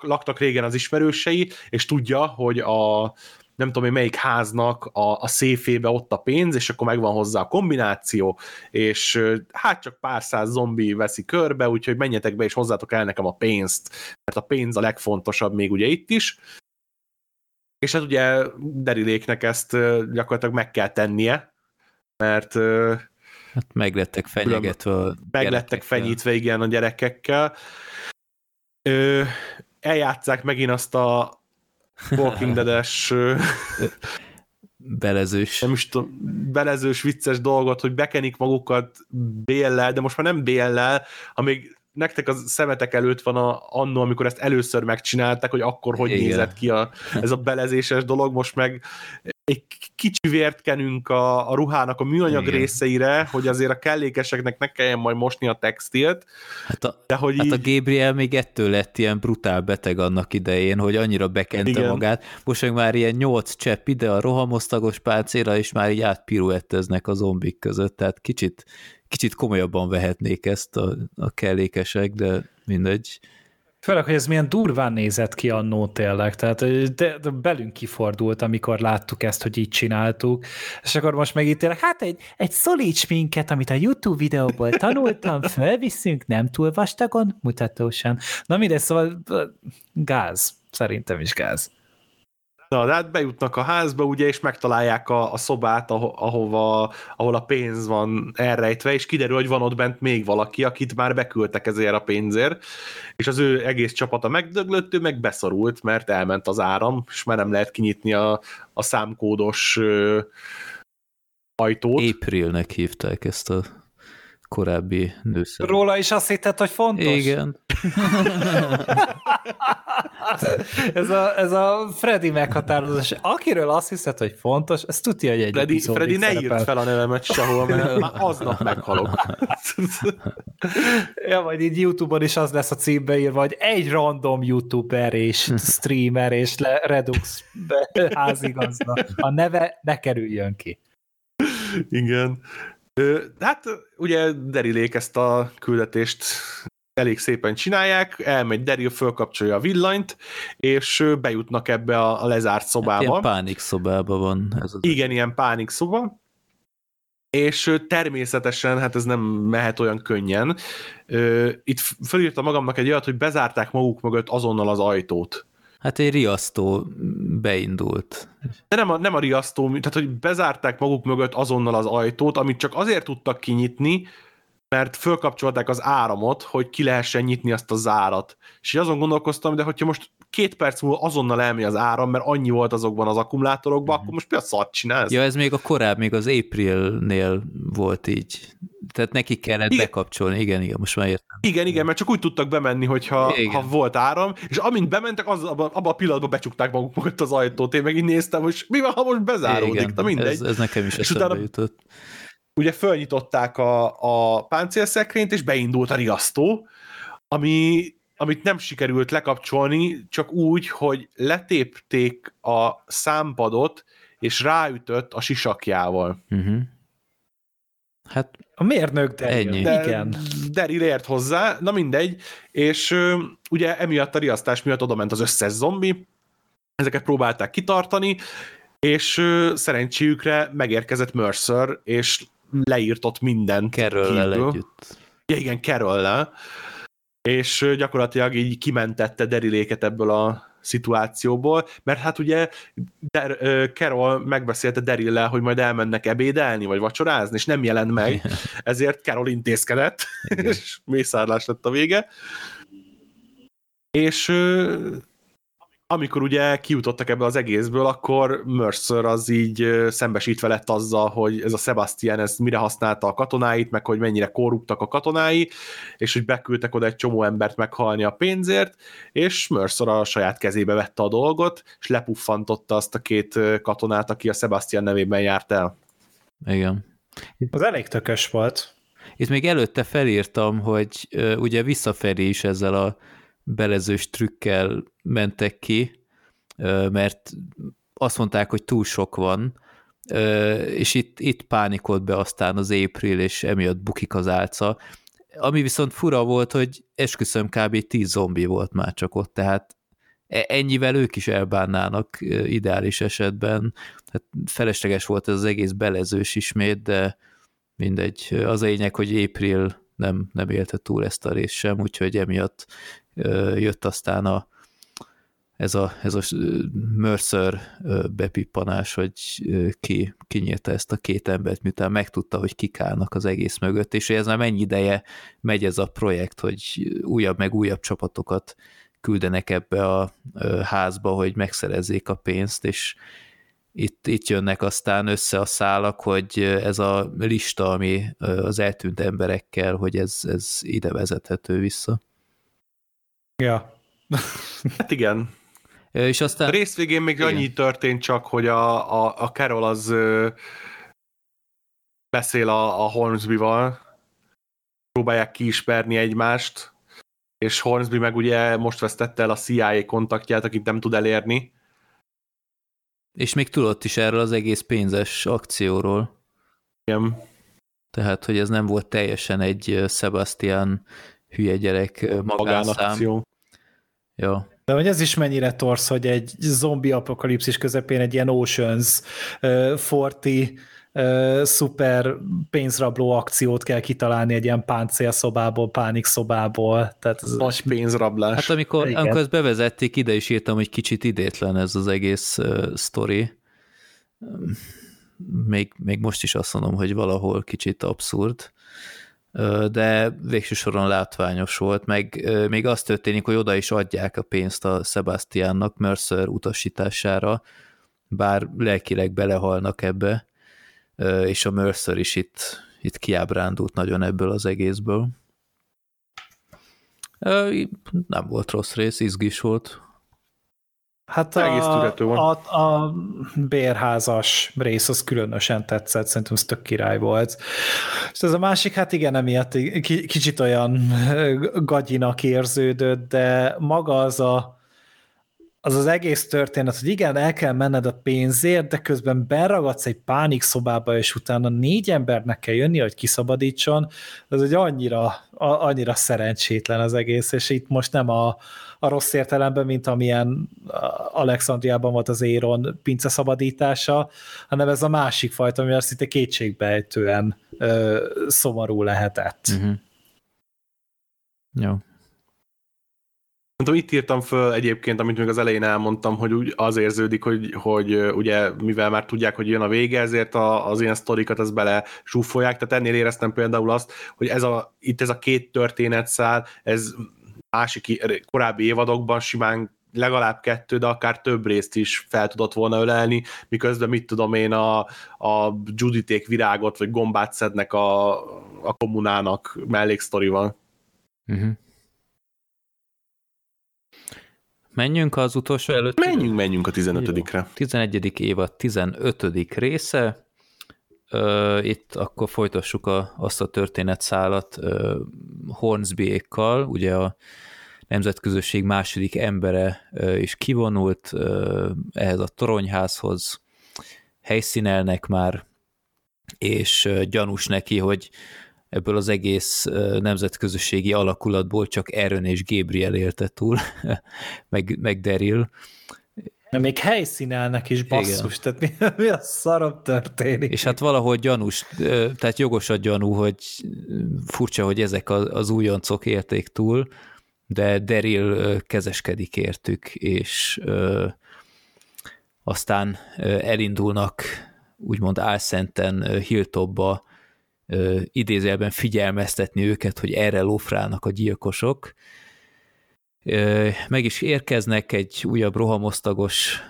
laktak régen az ismerősei, és tudja, hogy a, nem tudom én melyik háznak a, a széfébe ott a pénz, és akkor megvan hozzá a kombináció, és hát csak pár száz zombi veszi körbe, úgyhogy menjetek be, és hozzátok el nekem a pénzt, mert a pénz a legfontosabb még ugye itt is. És hát ugye Deriléknek ezt gyakorlatilag meg kell tennie, mert Hát meglettek fenyegetve Meglettek fenyítve, igen, a gyerekekkel. Ö, eljátszák megint azt a Walking Dead-es belezős. Nem is tudom, belezős, vicces dolgot, hogy bekenik magukat béllel, de most már nem béllel, amíg nektek a szemetek előtt van a, annó, amikor ezt először megcsinálták, hogy akkor hogy Igen. nézett ki a, ez a belezéses dolog, most meg egy kicsi vért kenünk a, a ruhának a műanyag Igen. részeire, hogy azért a kellékeseknek ne kelljen majd mosni a textilt. Hát a, de hogy hát így... a Gabriel még ettől lett ilyen brutál beteg annak idején, hogy annyira bekente Igen. magát. Most meg már ilyen nyolc csepp ide a rohamosztagos pálcéra, és már így átpiruetteznek a zombik között, tehát kicsit, kicsit komolyabban vehetnék ezt a, a kellékesek, de mindegy. Főleg, hogy ez milyen durván nézett ki annó tényleg, tehát de, de belünk kifordult, amikor láttuk ezt, hogy így csináltuk, és akkor most meg itt tényleg, hát egy, egy szolid minket, amit a YouTube videóból tanultam, *laughs* felviszünk, nem túl vastagon, mutatósan. Na mindegy, szóval gáz, szerintem is gáz. Na, hát bejutnak a házba, ugye, és megtalálják a, a szobát, aho, ahova, ahol a pénz van elrejtve, és kiderül, hogy van ott bent még valaki, akit már beküldtek ezért a pénzért, és az ő egész csapata megdöglött, ő meg beszorult, mert elment az áram, és már nem lehet kinyitni a, a számkódos ö, ajtót. Aprilnek hívták ezt a korábbi nőszer. Róla is azt hitted, hogy fontos? Igen. *laughs* ez, a, ez a Freddy meghatározás. Akiről azt hiszed, hogy fontos, ezt tudja, hogy egy Freddy, Freddy ne írt fel a nevemet sehol, mert *laughs* már aznap meghalok. *laughs* ja, vagy így YouTube-on is az lesz a címbe írva, hogy egy random YouTuber és streamer és le, Redux házigazda. A neve ne kerüljön ki. Igen. Hát ugye Derilék ezt a küldetést elég szépen csinálják, elmegy Daryl, fölkapcsolja a villanyt, és bejutnak ebbe a, a lezárt szobába. Hát ilyen pánik szobába van. Ez az Igen, ilyen pánik szoba. És természetesen, hát ez nem mehet olyan könnyen. Itt felírtam magamnak egy olyat, hogy bezárták maguk mögött azonnal az ajtót. Hát egy riasztó beindult. De nem a, nem a riasztó, tehát hogy bezárták maguk mögött azonnal az ajtót, amit csak azért tudtak kinyitni, mert fölkapcsolták az áramot, hogy ki lehessen nyitni azt a zárat. És azon gondolkoztam, de hogyha most két perc múlva azonnal elmegy az áram, mert annyi volt azokban az akkumulátorokban, mm-hmm. akkor most mi a szart csinálsz? Ja, ez még a korábbi, még az Aprilnél volt így. Tehát neki kellett igen. bekapcsolni, igen, igen, most már értem. Igen, igen, mert csak úgy tudtak bemenni, hogyha igen. ha volt áram, és amint bementek, az, abban, abba a pillanatban becsukták maguk mögött az ajtót. Én meg így néztem, hogy mi van, ha most bezáródik, igen, na mindegy. Ez, ez nekem is és utána, jutott ugye fölnyitották a, a páncélszekrényt, és beindult a riasztó, ami, amit nem sikerült lekapcsolni, csak úgy, hogy letépték a számpadot, és ráütött a sisakjával. Uh-huh. Hát a mérnök Daryl. Ennyi. De, Igen. Daryl ért hozzá, na mindegy, és ugye emiatt a riasztás miatt oda ment az összes zombi, ezeket próbálták kitartani, és szerencséjükre megérkezett Mercer, és leírtott mindent. Keröllel együtt. Ja, igen, Keröllel. És gyakorlatilag így kimentette Deriléket ebből a szituációból, mert hát ugye Der, uh, Carol megbeszélte Derillel, hogy majd elmennek ebédelni, vagy vacsorázni, és nem jelent meg, ezért Carol intézkedett, *laughs* és mészárlás lett a vége. És uh, amikor ugye kijutottak ebből az egészből, akkor Mercer az így szembesítve lett azzal, hogy ez a Sebastian ez mire használta a katonáit, meg hogy mennyire korruptak a katonái, és hogy beküldtek oda egy csomó embert meghalni a pénzért, és Mercer a saját kezébe vette a dolgot, és lepuffantotta azt a két katonát, aki a Sebastian nevében járt el. Igen. Az elég tökös volt. Itt még előtte felírtam, hogy ugye visszafelé is ezzel a belezős trükkel mentek ki, mert azt mondták, hogy túl sok van, és itt, itt pánikolt be aztán az April, és emiatt bukik az álca. Ami viszont fura volt, hogy esküszöm kb. 10 zombi volt már csak ott, tehát e, ennyivel ők is elbánnának ideális esetben. Hát felesleges volt ez az egész belezős ismét, de mindegy. Az a lényeg, hogy April nem, nem élte túl ezt a részt sem, úgyhogy emiatt jött aztán a, ez a, ez a Mercer bepippanás, hogy ki kinyírta ezt a két embert, miután megtudta, hogy kik állnak az egész mögött, és ez már mennyi ideje megy ez a projekt, hogy újabb meg újabb csapatokat küldenek ebbe a házba, hogy megszerezzék a pénzt, és itt, itt jönnek aztán össze a szálak, hogy ez a lista, ami az eltűnt emberekkel, hogy ez, ez ide vezethető vissza. Ja. *laughs* hát igen. És aztán... A rész végén még igen. annyi történt csak, hogy a, a, a Carol az ö, beszél a, a Hornsby-val, próbálják kiismerni egymást, és Hornsby meg ugye most vesztette el a CIA kontaktját, akit nem tud elérni. És még tudott is erről az egész pénzes akcióról. Igen. Tehát, hogy ez nem volt teljesen egy Sebastian hülye gyerek magánszám. Ja. De hogy ez is mennyire torsz, hogy egy zombi apokalipszis közepén egy ilyen Oceans uh, 40 uh, szuper pénzrabló akciót kell kitalálni egy ilyen páncélszobából, pánikszobából. Tehát ez Nagy pénzrablás. Hát amikor, amikor ezt bevezették, ide is írtam, hogy kicsit idétlen ez az egész uh, sztori. Még, még most is azt mondom, hogy valahol kicsit abszurd de végső soron látványos volt, meg még az történik, hogy oda is adják a pénzt a Sebastiannak Mercer utasítására, bár lelkileg belehalnak ebbe, és a Mercer is itt, itt kiábrándult nagyon ebből az egészből. Nem volt rossz rész, izgis volt. Hát a, a, a bérházas rész az különösen tetszett, szerintem ez tök király volt. És ez a másik, hát igen, emiatt kicsit olyan gagyinak érződött, de maga az a az az egész történet, hogy igen, el kell menned a pénzért, de közben beragadsz egy pánik szobába, és utána négy embernek kell jönni, hogy kiszabadítson, az egy annyira, a, annyira szerencsétlen az egész, és itt most nem a, a rossz értelemben, mint amilyen Alexandriában volt az Éron pince szabadítása, hanem ez a másik fajta, ami azt szinte kétségbejtően ö, szomorú lehetett. Uh-huh. Jó. Nem itt írtam föl egyébként, amit még az elején elmondtam, hogy úgy az érződik, hogy, hogy ugye mivel már tudják, hogy jön a vége, ezért a, az ilyen sztorikat az bele zsúfolják, tehát ennél éreztem például azt, hogy ez a, itt ez a két történetszál, ez másik korábbi évadokban simán legalább kettő, de akár több részt is fel tudott volna ölelni, miközben mit tudom én, a, a Juditék virágot vagy gombát szednek a, a kommunának melléksztorival. Uh-huh. Menjünk az utolsó előtt? Menjünk, menjünk a 15-re. 11. évad 15. része. Itt akkor folytassuk a, azt a történetszálat Hornsby-ékkal, ugye a nemzetközösség második embere is kivonult ehhez a toronyházhoz, helyszínelnek már, és gyanús neki, hogy ebből az egész nemzetközösségi alakulatból csak Aaron és Gabriel élte túl, *laughs* meg, meg Daryl. De még helyszínelnek is basszus, Igen. tehát mi, *laughs* mi a szarabb történik? És hát valahogy gyanús, tehát jogos a gyanú, hogy furcsa, hogy ezek az újoncok érték túl, de Daryl kezeskedik értük, és aztán elindulnak úgymond álszenten Hilltopba idézőjelben figyelmeztetni őket, hogy erre lófrálnak a gyilkosok. Meg is érkeznek egy újabb rohamosztagos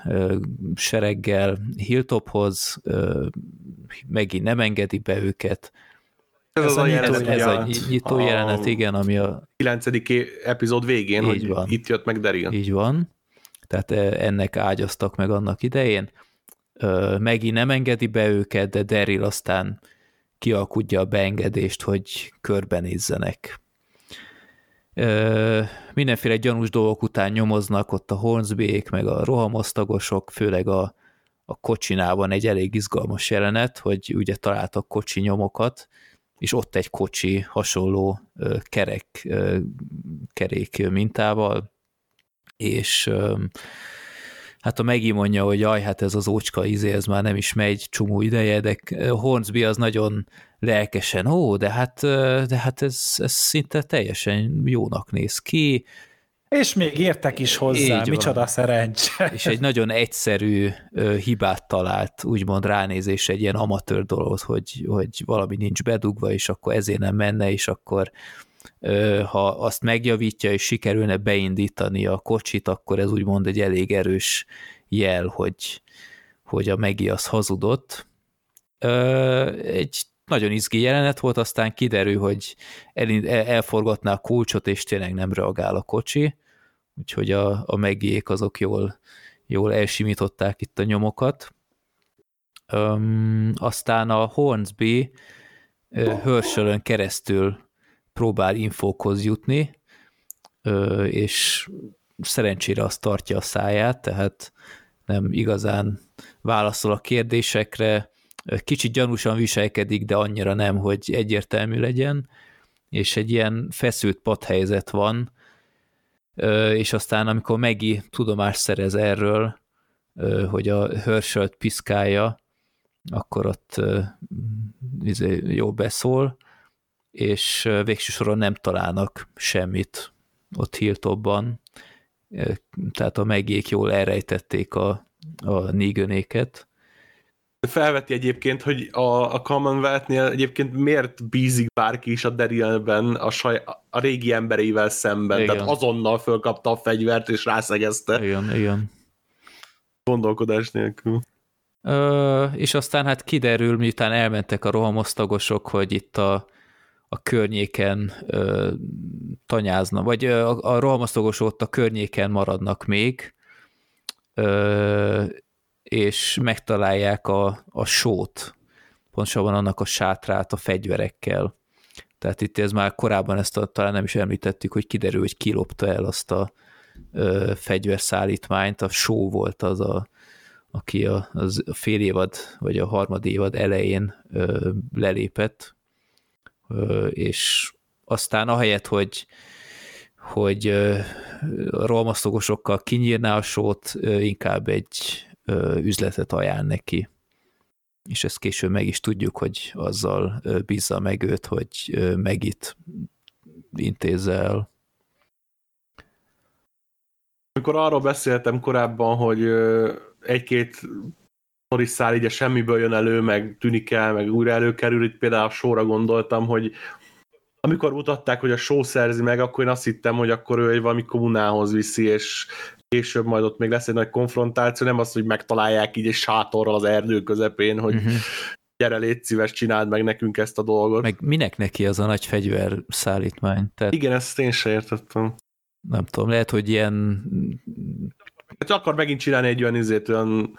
sereggel Hilltophoz, megint nem engedi be őket, ez, ez az a jelenet, ez a, nyitó a jelenet, igen, ami a... 9. epizód végén, hogy van. itt jött meg Daryl. Így van. Tehát ennek ágyaztak meg annak idején. Megint nem engedi be őket, de Daryl aztán kialkudja a beengedést, hogy körbenézzenek. Mindenféle gyanús dolgok után nyomoznak ott a Hornsbyék, meg a rohamosztagosok, főleg a, a kocsinában egy elég izgalmas jelenet, hogy ugye találtak kocsi nyomokat, és ott egy kocsi hasonló kerek, kerék mintával, és hát a Megi mondja, hogy jaj, hát ez az ócska izé, ez már nem is megy csomó ideje, de Hornsby az nagyon lelkesen, ó, de hát, de hát ez, ez szinte teljesen jónak néz ki, és még értek is hozzá, Így micsoda van. szerencse. És egy nagyon egyszerű hibát talált, úgymond ránézés egy ilyen amatőr dolog, hogy, hogy valami nincs bedugva, és akkor ezért nem menne, és akkor ha azt megjavítja, és sikerülne beindítani a kocsit, akkor ez úgymond egy elég erős jel, hogy, hogy a Megi az hazudott. Egy nagyon izgi jelenet volt, aztán kiderül, hogy el, elforgatná a kulcsot, és tényleg nem reagál a kocsi, úgyhogy a, a megjék azok jól, jól elsimították itt a nyomokat. Um, aztán a Hornsby Herschelön keresztül próbál infókhoz jutni, és szerencsére azt tartja a száját, tehát nem igazán válaszol a kérdésekre, kicsit gyanúsan viselkedik, de annyira nem, hogy egyértelmű legyen, és egy ilyen feszült padhelyzet van, és aztán amikor Megi tudomást szerez erről, hogy a Herschelt piszkálja, akkor ott izé, jó beszól, és végső soron nem találnak semmit ott Hilltopban, tehát a megék jól elrejtették a, a négönéket, felveti egyébként, hogy a, a Commonwealth-nél egyébként miért bízik bárki is a Darylben a, saj, a régi embereivel szemben, igen. tehát azonnal fölkapta a fegyvert és rászegezte. Igen, igen. Gondolkodás nélkül. Ö, és aztán hát kiderül, miután elmentek a rohamosztagosok, hogy itt a, a környéken ö, tanyáznak, vagy a, a rohamosztagosok ott a környéken maradnak még, ö, és megtalálják a, a sót, pontosabban annak a sátrát a fegyverekkel. Tehát itt ez már korábban ezt a, talán nem is említettük, hogy kiderül, hogy kilopta el azt a ö, fegyverszállítmányt, a só volt az a, aki a, az a fél évad, vagy a harmad évad elején ö, lelépett, ö, és aztán ahelyett, hogy hogy ö, rolmasztogosokkal kinyírná a sót, inkább egy üzletet ajánl neki. És ezt később meg is tudjuk, hogy azzal bízza meg őt, hogy megit intézze el. Amikor arról beszéltem korábban, hogy egy-két sztoriszál így a semmiből jön elő, meg tűnik el, meg újra előkerül, itt például a sorra gondoltam, hogy amikor mutatták, hogy a show szerzi meg, akkor én azt hittem, hogy akkor ő egy valami kommunához viszi, és később majd ott még lesz egy nagy konfrontáció, nem az, hogy megtalálják így egy sátorral az erdő közepén, hogy uh-huh. gyere, légy szíves, csináld meg nekünk ezt a dolgot. Meg minek neki az a nagy fegyver szállítmány? Tehát... Igen, ezt én sem értettem. Nem tudom, lehet, hogy ilyen... Hát akar megint csinálni egy olyan izét, olyan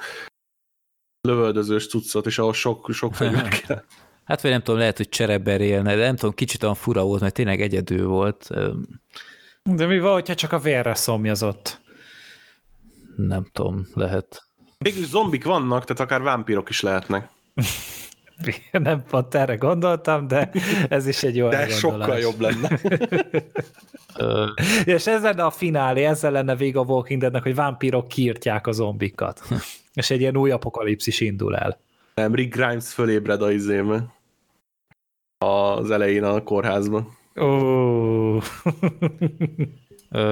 lövöldözős cuccot, és ahol sok, sok fegyver *laughs* kell. Hát vagy nem tudom, lehet, hogy csereber élne, de nem tudom, kicsit olyan fura volt, mert tényleg egyedül volt. De mi van, hogyha csak a vérre szomjazott? nem tudom, lehet. Végül zombik vannak, tehát akár vámpírok is lehetnek. *laughs* Nem pont erre gondoltam, de ez is egy jó De ez sokkal jobb lenne. *laughs* és ez lenne a finálé, ezzel lenne vége a Walking Deadnek, hogy vámpírok kiirtják a zombikat. És egy ilyen új apokalipszis indul el. Nem, Rick Grimes fölébred a izéme. Az elején a kórházban. Oh.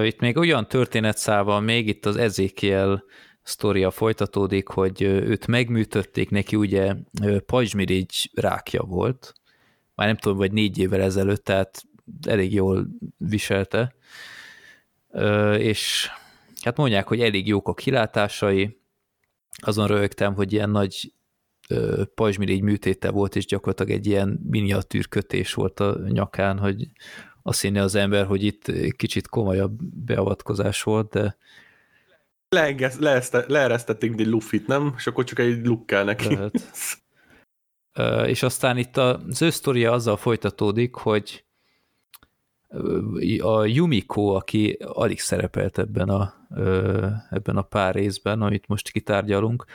itt még olyan történetszával még itt az Ezekiel sztoria folytatódik, hogy őt megműtötték, neki ugye pajzsmirigy rákja volt, már nem tudom, vagy négy évvel ezelőtt, tehát elég jól viselte, és hát mondják, hogy elég jók a kilátásai, azon rögtem, hogy ilyen nagy pajzsmirigy műtéte volt, és gyakorlatilag egy ilyen miniatűr kötés volt a nyakán, hogy azt hinni az ember, hogy itt kicsit komolyabb beavatkozás volt, de leeresztették egy lufit, nem? És akkor csak egy luk kell neki. Lehet. és aztán itt az ő sztoria azzal folytatódik, hogy a Yumiko, aki alig szerepelt ebben a, ebben a pár részben, amit most kitárgyalunk,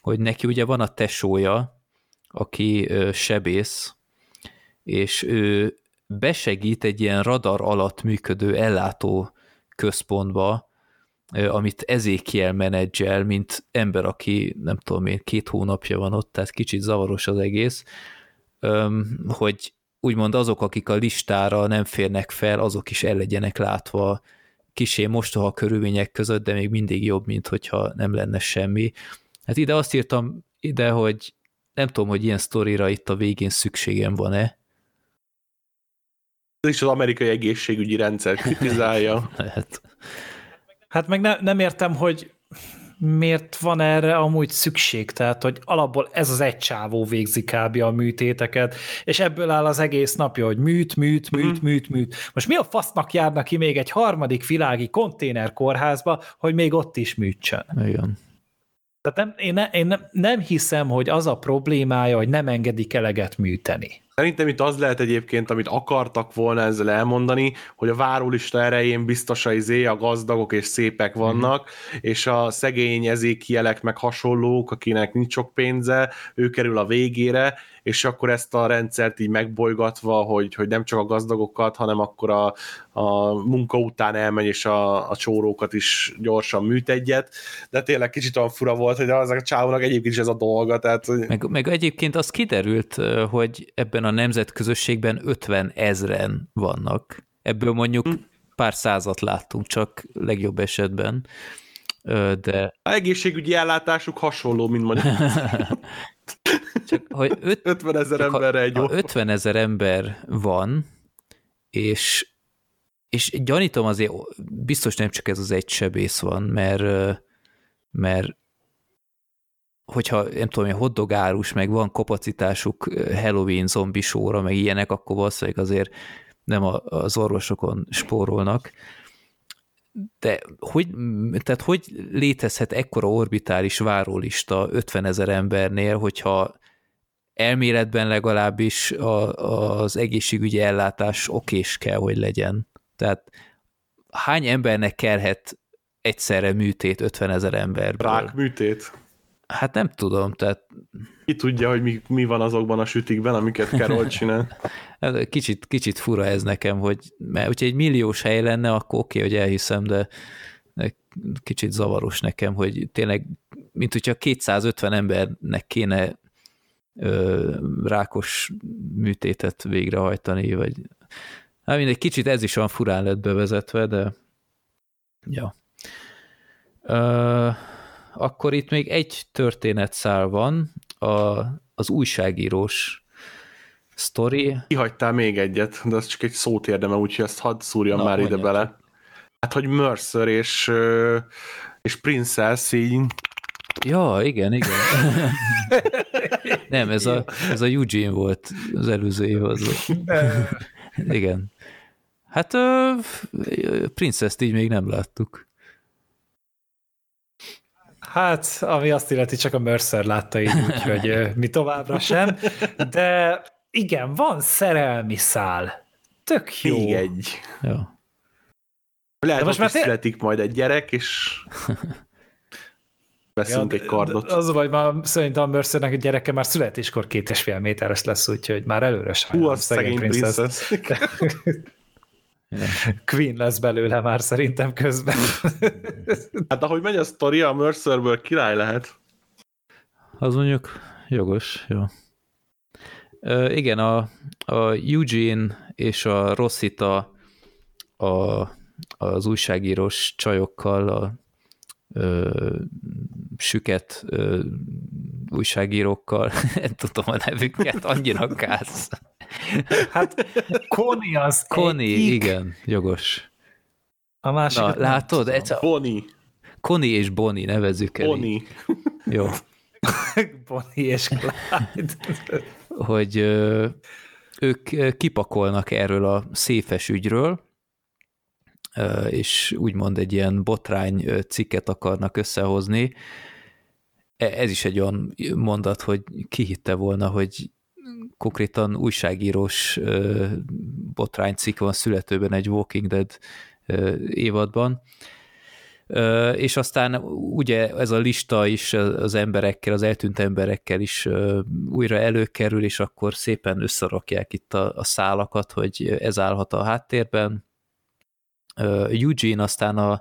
hogy neki ugye van a tesója, aki sebész, és ő besegít egy ilyen radar alatt működő ellátó központba, amit Ezékiel menedzsel, mint ember, aki nem tudom én, két hónapja van ott, tehát kicsit zavaros az egész, hogy úgymond azok, akik a listára nem férnek fel, azok is el legyenek látva kisé mostoha körülmények között, de még mindig jobb, mint hogyha nem lenne semmi. Hát ide azt írtam ide, hogy nem tudom, hogy ilyen sztorira itt a végén szükségem van-e. Ez is az amerikai egészségügyi rendszer kritizálja. *laughs* Lehet. Hát meg ne, nem értem, hogy miért van erre amúgy szükség, tehát hogy alapból ez az egy csávó végzi kb. a műtéteket, és ebből áll az egész napja, hogy műt, műt, műt, mm. műt, műt. Most mi a fasznak járnak ki még egy harmadik világi konténerkórházba, hogy még ott is műtsön? Igen. Tehát nem, én, ne, én nem, nem hiszem, hogy az a problémája, hogy nem engedik eleget műteni. Szerintem itt az lehet egyébként, amit akartak volna ezzel elmondani, hogy a várólista erején biztos a izé, a gazdagok és szépek vannak, mm. és a szegény ezékielek meg hasonlók, akinek nincs sok pénze, ő kerül a végére, és akkor ezt a rendszert így megbolygatva, hogy, hogy nem csak a gazdagokat, hanem akkor a, a munka után elmegy, és a, a csórókat is gyorsan műt egyet, de tényleg kicsit olyan fura volt, hogy az a csávónak egyébként is ez a dolga. Tehát... Meg, meg egyébként az kiderült, hogy ebben a nemzetközösségben 50 ezren vannak. Ebből mondjuk hm. pár százat láttunk csak legjobb esetben, de... A egészségügyi ellátásuk hasonló, mint mondjuk. *laughs* Csak, hogy öt, 50 ezer emberre egy jó. 50 ezer ember van, és, és gyanítom azért, biztos nem csak ez az egy sebész van, mert, mert hogyha nem tudom, hogy hoddogárus, meg van kapacitásuk Halloween zombi sóra, meg ilyenek, akkor valószínűleg azért nem az orvosokon spórolnak. De hogy, tehát hogy létezhet ekkora orbitális várólista 50 ezer embernél, hogyha elméletben legalábbis a, az egészségügyi ellátás okés kell, hogy legyen. Tehát hány embernek kellhet egyszerre műtét 50 ezer emberből? Rák műtét? Hát nem tudom, tehát... Ki tudja, hogy mi, mi van azokban a sütikben, amiket Carol csinál. *laughs* Hát kicsit, kicsit fura ez nekem, hogy mert hogyha egy milliós hely lenne, akkor oké, okay, hogy elhiszem, de, de kicsit zavaros nekem, hogy tényleg, mint hogyha 250 embernek kéne ö, rákos műtétet végrehajtani, vagy hát mindegy, kicsit ez is olyan furán lett bevezetve, de ja. Ö, akkor itt még egy történetszál van, a, az újságírós sztori. Kihagytál még egyet, de az csak egy szót érdemel, úgyhogy ezt hadd szúrjam Na, már ide bele. Hát, hogy Mercer és, és Princess így Ja, igen, igen. *laughs* Nem, ez a, ez a Eugene volt az előző évadban. igen. Hát Princess-t így még nem láttuk. Hát, ami azt illeti, csak a Mercer látta így, úgyhogy mi továbbra sem. De igen, van szerelmi szál. Tök jó. Még egy. Ja. Lehet, hogy most már születik majd egy gyerek, és *laughs* veszünk ja, egy kardot. Az vagy már szerintem a Mercernek a gyereke már születéskor két és fél méteres lesz, úgyhogy már előre sem. Hú, az szegény, szegény princess. *laughs* *laughs* Queen lesz belőle már szerintem közben. *laughs* hát ahogy megy a sztori, a Mercerből király lehet. Az mondjuk jogos, jó. Ö, igen, a, a Eugene és a Rossita a, az újságírós csajokkal, a ö, süket ö, újságírókkal, *laughs* nem tudom a nevüket, annyira kász. Hát Koni az Koni, igen, jogos. A másik. Na, látod? Egyszer... Boni. Koni és Boni nevezzük el. Boni. *laughs* Jó. *laughs* Boni és Clyde. Hogy ö, ők kipakolnak erről a széfes ügyről, és úgymond egy ilyen botrány cikket akarnak összehozni. E, ez is egy olyan mondat, hogy ki hitte volna, hogy konkrétan újságírós botrány cikk van születőben egy Walking Dead évadban, és aztán ugye ez a lista is az emberekkel, az eltűnt emberekkel is újra előkerül, és akkor szépen összerakják itt a, a szálakat, hogy ez állhat a háttérben. Eugene aztán a,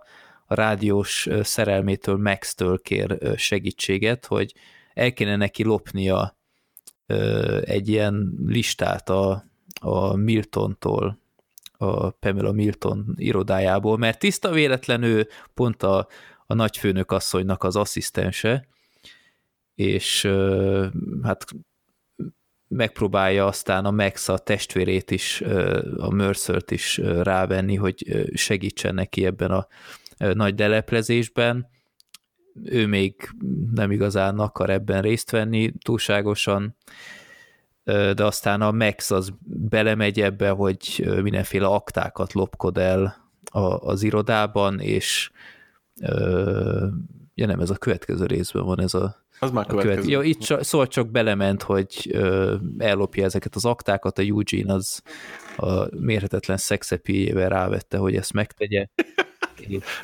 a rádiós szerelmétől Max-től kér segítséget, hogy el kéne neki lopnia egy ilyen listát a, a Miltontól, a Pamela Milton irodájából, mert tiszta véletlenül pont a, a nagyfőnök asszonynak az asszisztense, és hát megpróbálja aztán a Max a testvérét is, a mercer is rávenni, hogy segítsen neki ebben a nagy deleplezésben. Ő még nem igazán akar ebben részt venni túlságosan, de aztán a Max az belemegy ebbe, hogy mindenféle aktákat lopkod el az irodában, és ja nem, ez a következő részben van ez a az már következő. Követ. Ja, itt csak, szóval csak belement, hogy ö, ellopja ezeket az aktákat, a Eugene az a mérhetetlen szexepéjével rávette, hogy ezt megtegye. *laughs*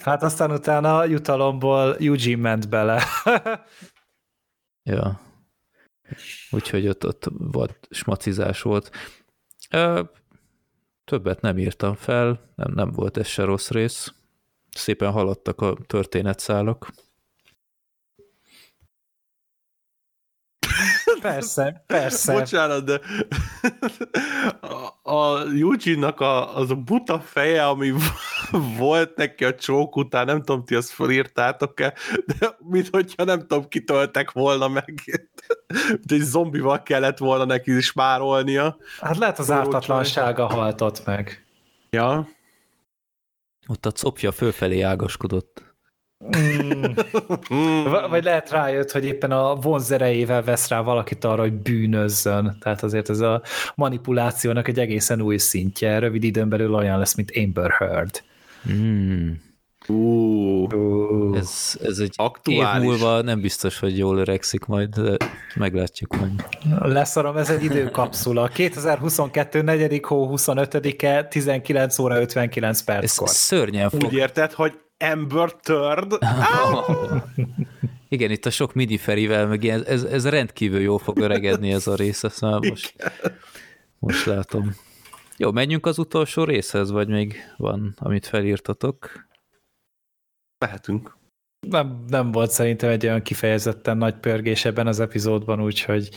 Hát aztán utána a jutalomból Eugene ment bele. *laughs* ja. Úgyhogy ott, ott volt smacizás volt. Ö, többet nem írtam fel, nem, nem volt ez se rossz rész. Szépen haladtak a történetszálak. Persze, persze. Bocsánat, de a, a Eugene-nak a, az a buta feje, ami volt neki a csók után, nem tudom, ti azt felírtátok-e, de mint hogyha nem tudom, kitöltek volna meg. De egy zombival kellett volna neki is márolnia. Hát lehet az ártatlansága haltott meg. Ja. Ott a copja fölfelé ágaskodott. Mm. *laughs* Vagy lehet rájött, hogy éppen a vonzerejével vesz rá valakit arra, hogy bűnözzön. Tehát azért ez a manipulációnak egy egészen új szintje. Rövid időn belül olyan lesz, mint Amber Heard. Mm. Uh, uh. Ez, ez egy Aktuális. év múlva nem biztos, hogy jól öregszik majd, de meglátjuk majd. Leszarom, ez egy időkapszula. 2022. 4. hó 25-e, 19 óra 59 perckor. Ez szörnyen fog. Úgy érted, hogy Amber Third. *laughs* Igen, itt a sok midi ferivel, meg ilyen, ez, ez rendkívül jó fog öregedni ez a rész, szóval most, most látom. Jó, menjünk az utolsó részhez, vagy még van, amit felírtatok? Mehetünk nem, nem volt szerintem egy olyan kifejezetten nagy pörgés ebben az epizódban, úgyhogy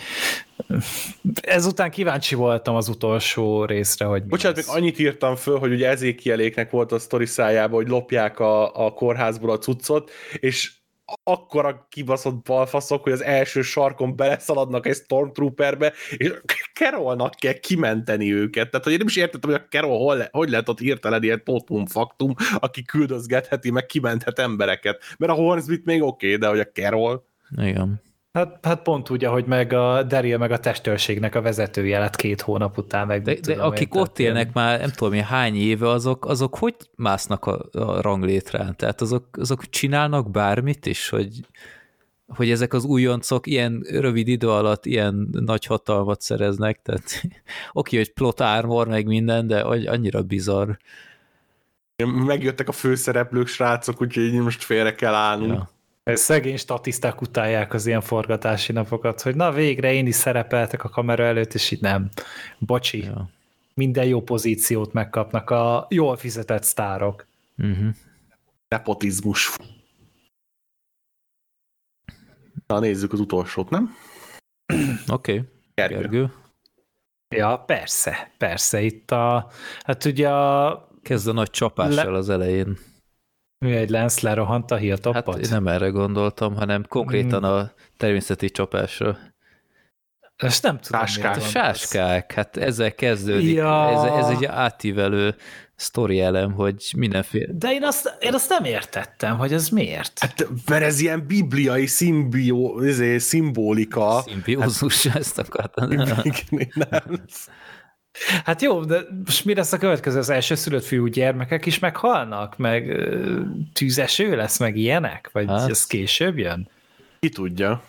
ezután kíváncsi voltam az utolsó részre, hogy Bocsánat, még annyit írtam föl, hogy ugye ezékieléknek volt a sztori szájába, hogy lopják a, a kórházból a cuccot, és akkora kibaszott balfaszok, hogy az első sarkon beleszaladnak egy Stormtrooperbe, és Carolnak kell kimenteni őket. Tehát, hogy én nem is értettem, hogy a Carol hol le, hogy lehet ott hirtelen ilyen totum faktum, aki küldözgetheti, meg kimenthet embereket. Mert a Hornsbit még oké, okay, de hogy a Carol... Igen. Hát, hát pont úgy, ahogy meg a Daryl meg a testőrségnek a vezetője lett két hónap után. Meg de, de akik ott élnek én... már nem tudom, hány éve, azok, azok hogy másznak a, a ranglétrán? Tehát azok, azok csinálnak bármit is, hogy, hogy ezek az újoncok ilyen rövid idő alatt ilyen nagy hatalmat szereznek, tehát *laughs* oké, hogy plot armor, meg minden, de annyira bizarr. Megjöttek a főszereplők, srácok, úgyhogy most félre kell állnunk. Ja. Szegény statiszták utálják az ilyen forgatási napokat, hogy na végre én is szerepeltek a kamera előtt, és így nem. Bocsi. Ja. Minden jó pozíciót megkapnak a jól fizetett sztárok. Uh-huh. Nepotizmus. Na, nézzük az utolsót, nem? Oké. Okay. Gergő. Gergő. Ja, persze, persze. Itt a, hát ugye a... Kezd a nagy csapással le... az elején. Mi egy Lance lerohant a hilltopot? Hát én nem erre gondoltam, hanem konkrétan hmm. a természeti csapásra. Ezt nem tudom. Sáskák. A sáskák, hát ezzel kezdődik. Ja. Ez, ez egy átívelő sztori elem, hogy mindenféle... De én azt, én azt nem értettem, hogy ez miért. Hát, mert ez ilyen bibliai szimbió, ezé, szimbolika. Szimbiózus, hát, ezt akartam. nem. Hát jó, de most mi lesz a következő? Az első szülött fiú gyermekek is meghalnak? Meg tűzeső lesz, meg ilyenek? Vagy hát. ez később jön? Ki tudja.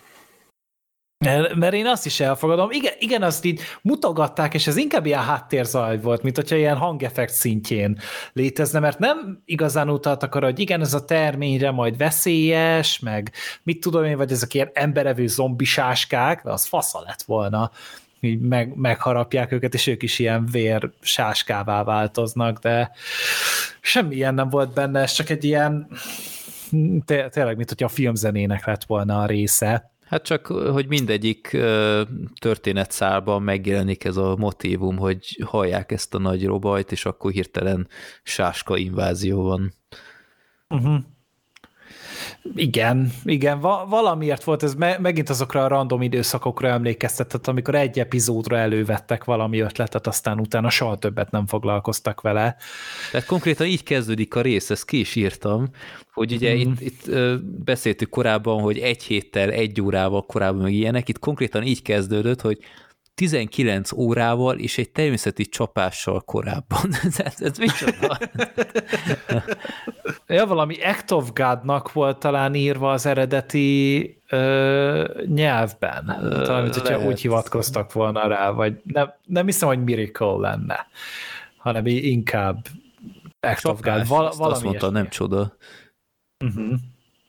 Mert, én azt is elfogadom. Igen, igen, azt így mutogatták, és ez inkább ilyen háttérzaj volt, mint hogyha ilyen hangeffekt szintjén létezne, mert nem igazán utaltak arra, hogy igen, ez a terményre majd veszélyes, meg mit tudom én, vagy ezek ilyen emberevő zombisáskák, de az fasza lett volna így meg, megharapják őket, és ők is ilyen vér sáskává változnak, de semmi ilyen nem volt benne, ez csak egy ilyen tényleg, mint hogyha a filmzenének lett volna a része. Hát csak, hogy mindegyik történetszálban megjelenik ez a motívum, hogy hallják ezt a nagy robajt, és akkor hirtelen sáska invázió van. Uh-huh. Igen, igen, va- valamiért volt ez, me- megint azokra a random időszakokra emlékeztetett, amikor egy epizódra elővettek valami ötletet, aztán utána soha többet nem foglalkoztak vele. Tehát konkrétan így kezdődik a rész, ezt ki is írtam, hogy ugye mm. itt, itt beszéltük korábban, hogy egy héttel, egy órával korábban meg ilyenek, itt konkrétan így kezdődött, hogy 19 órával és egy természeti csapással korábban. *laughs* ez, ez micsoda? *laughs* ja, valami Act of God-nak volt talán írva az eredeti ö, nyelvben. Talán, mint hogyha úgy hivatkoztak volna rá, vagy nem, nem hiszem, hogy Miracle lenne, hanem inkább Act Csapás, of God. Val- valami azt mondta, nem csoda. Uh-huh.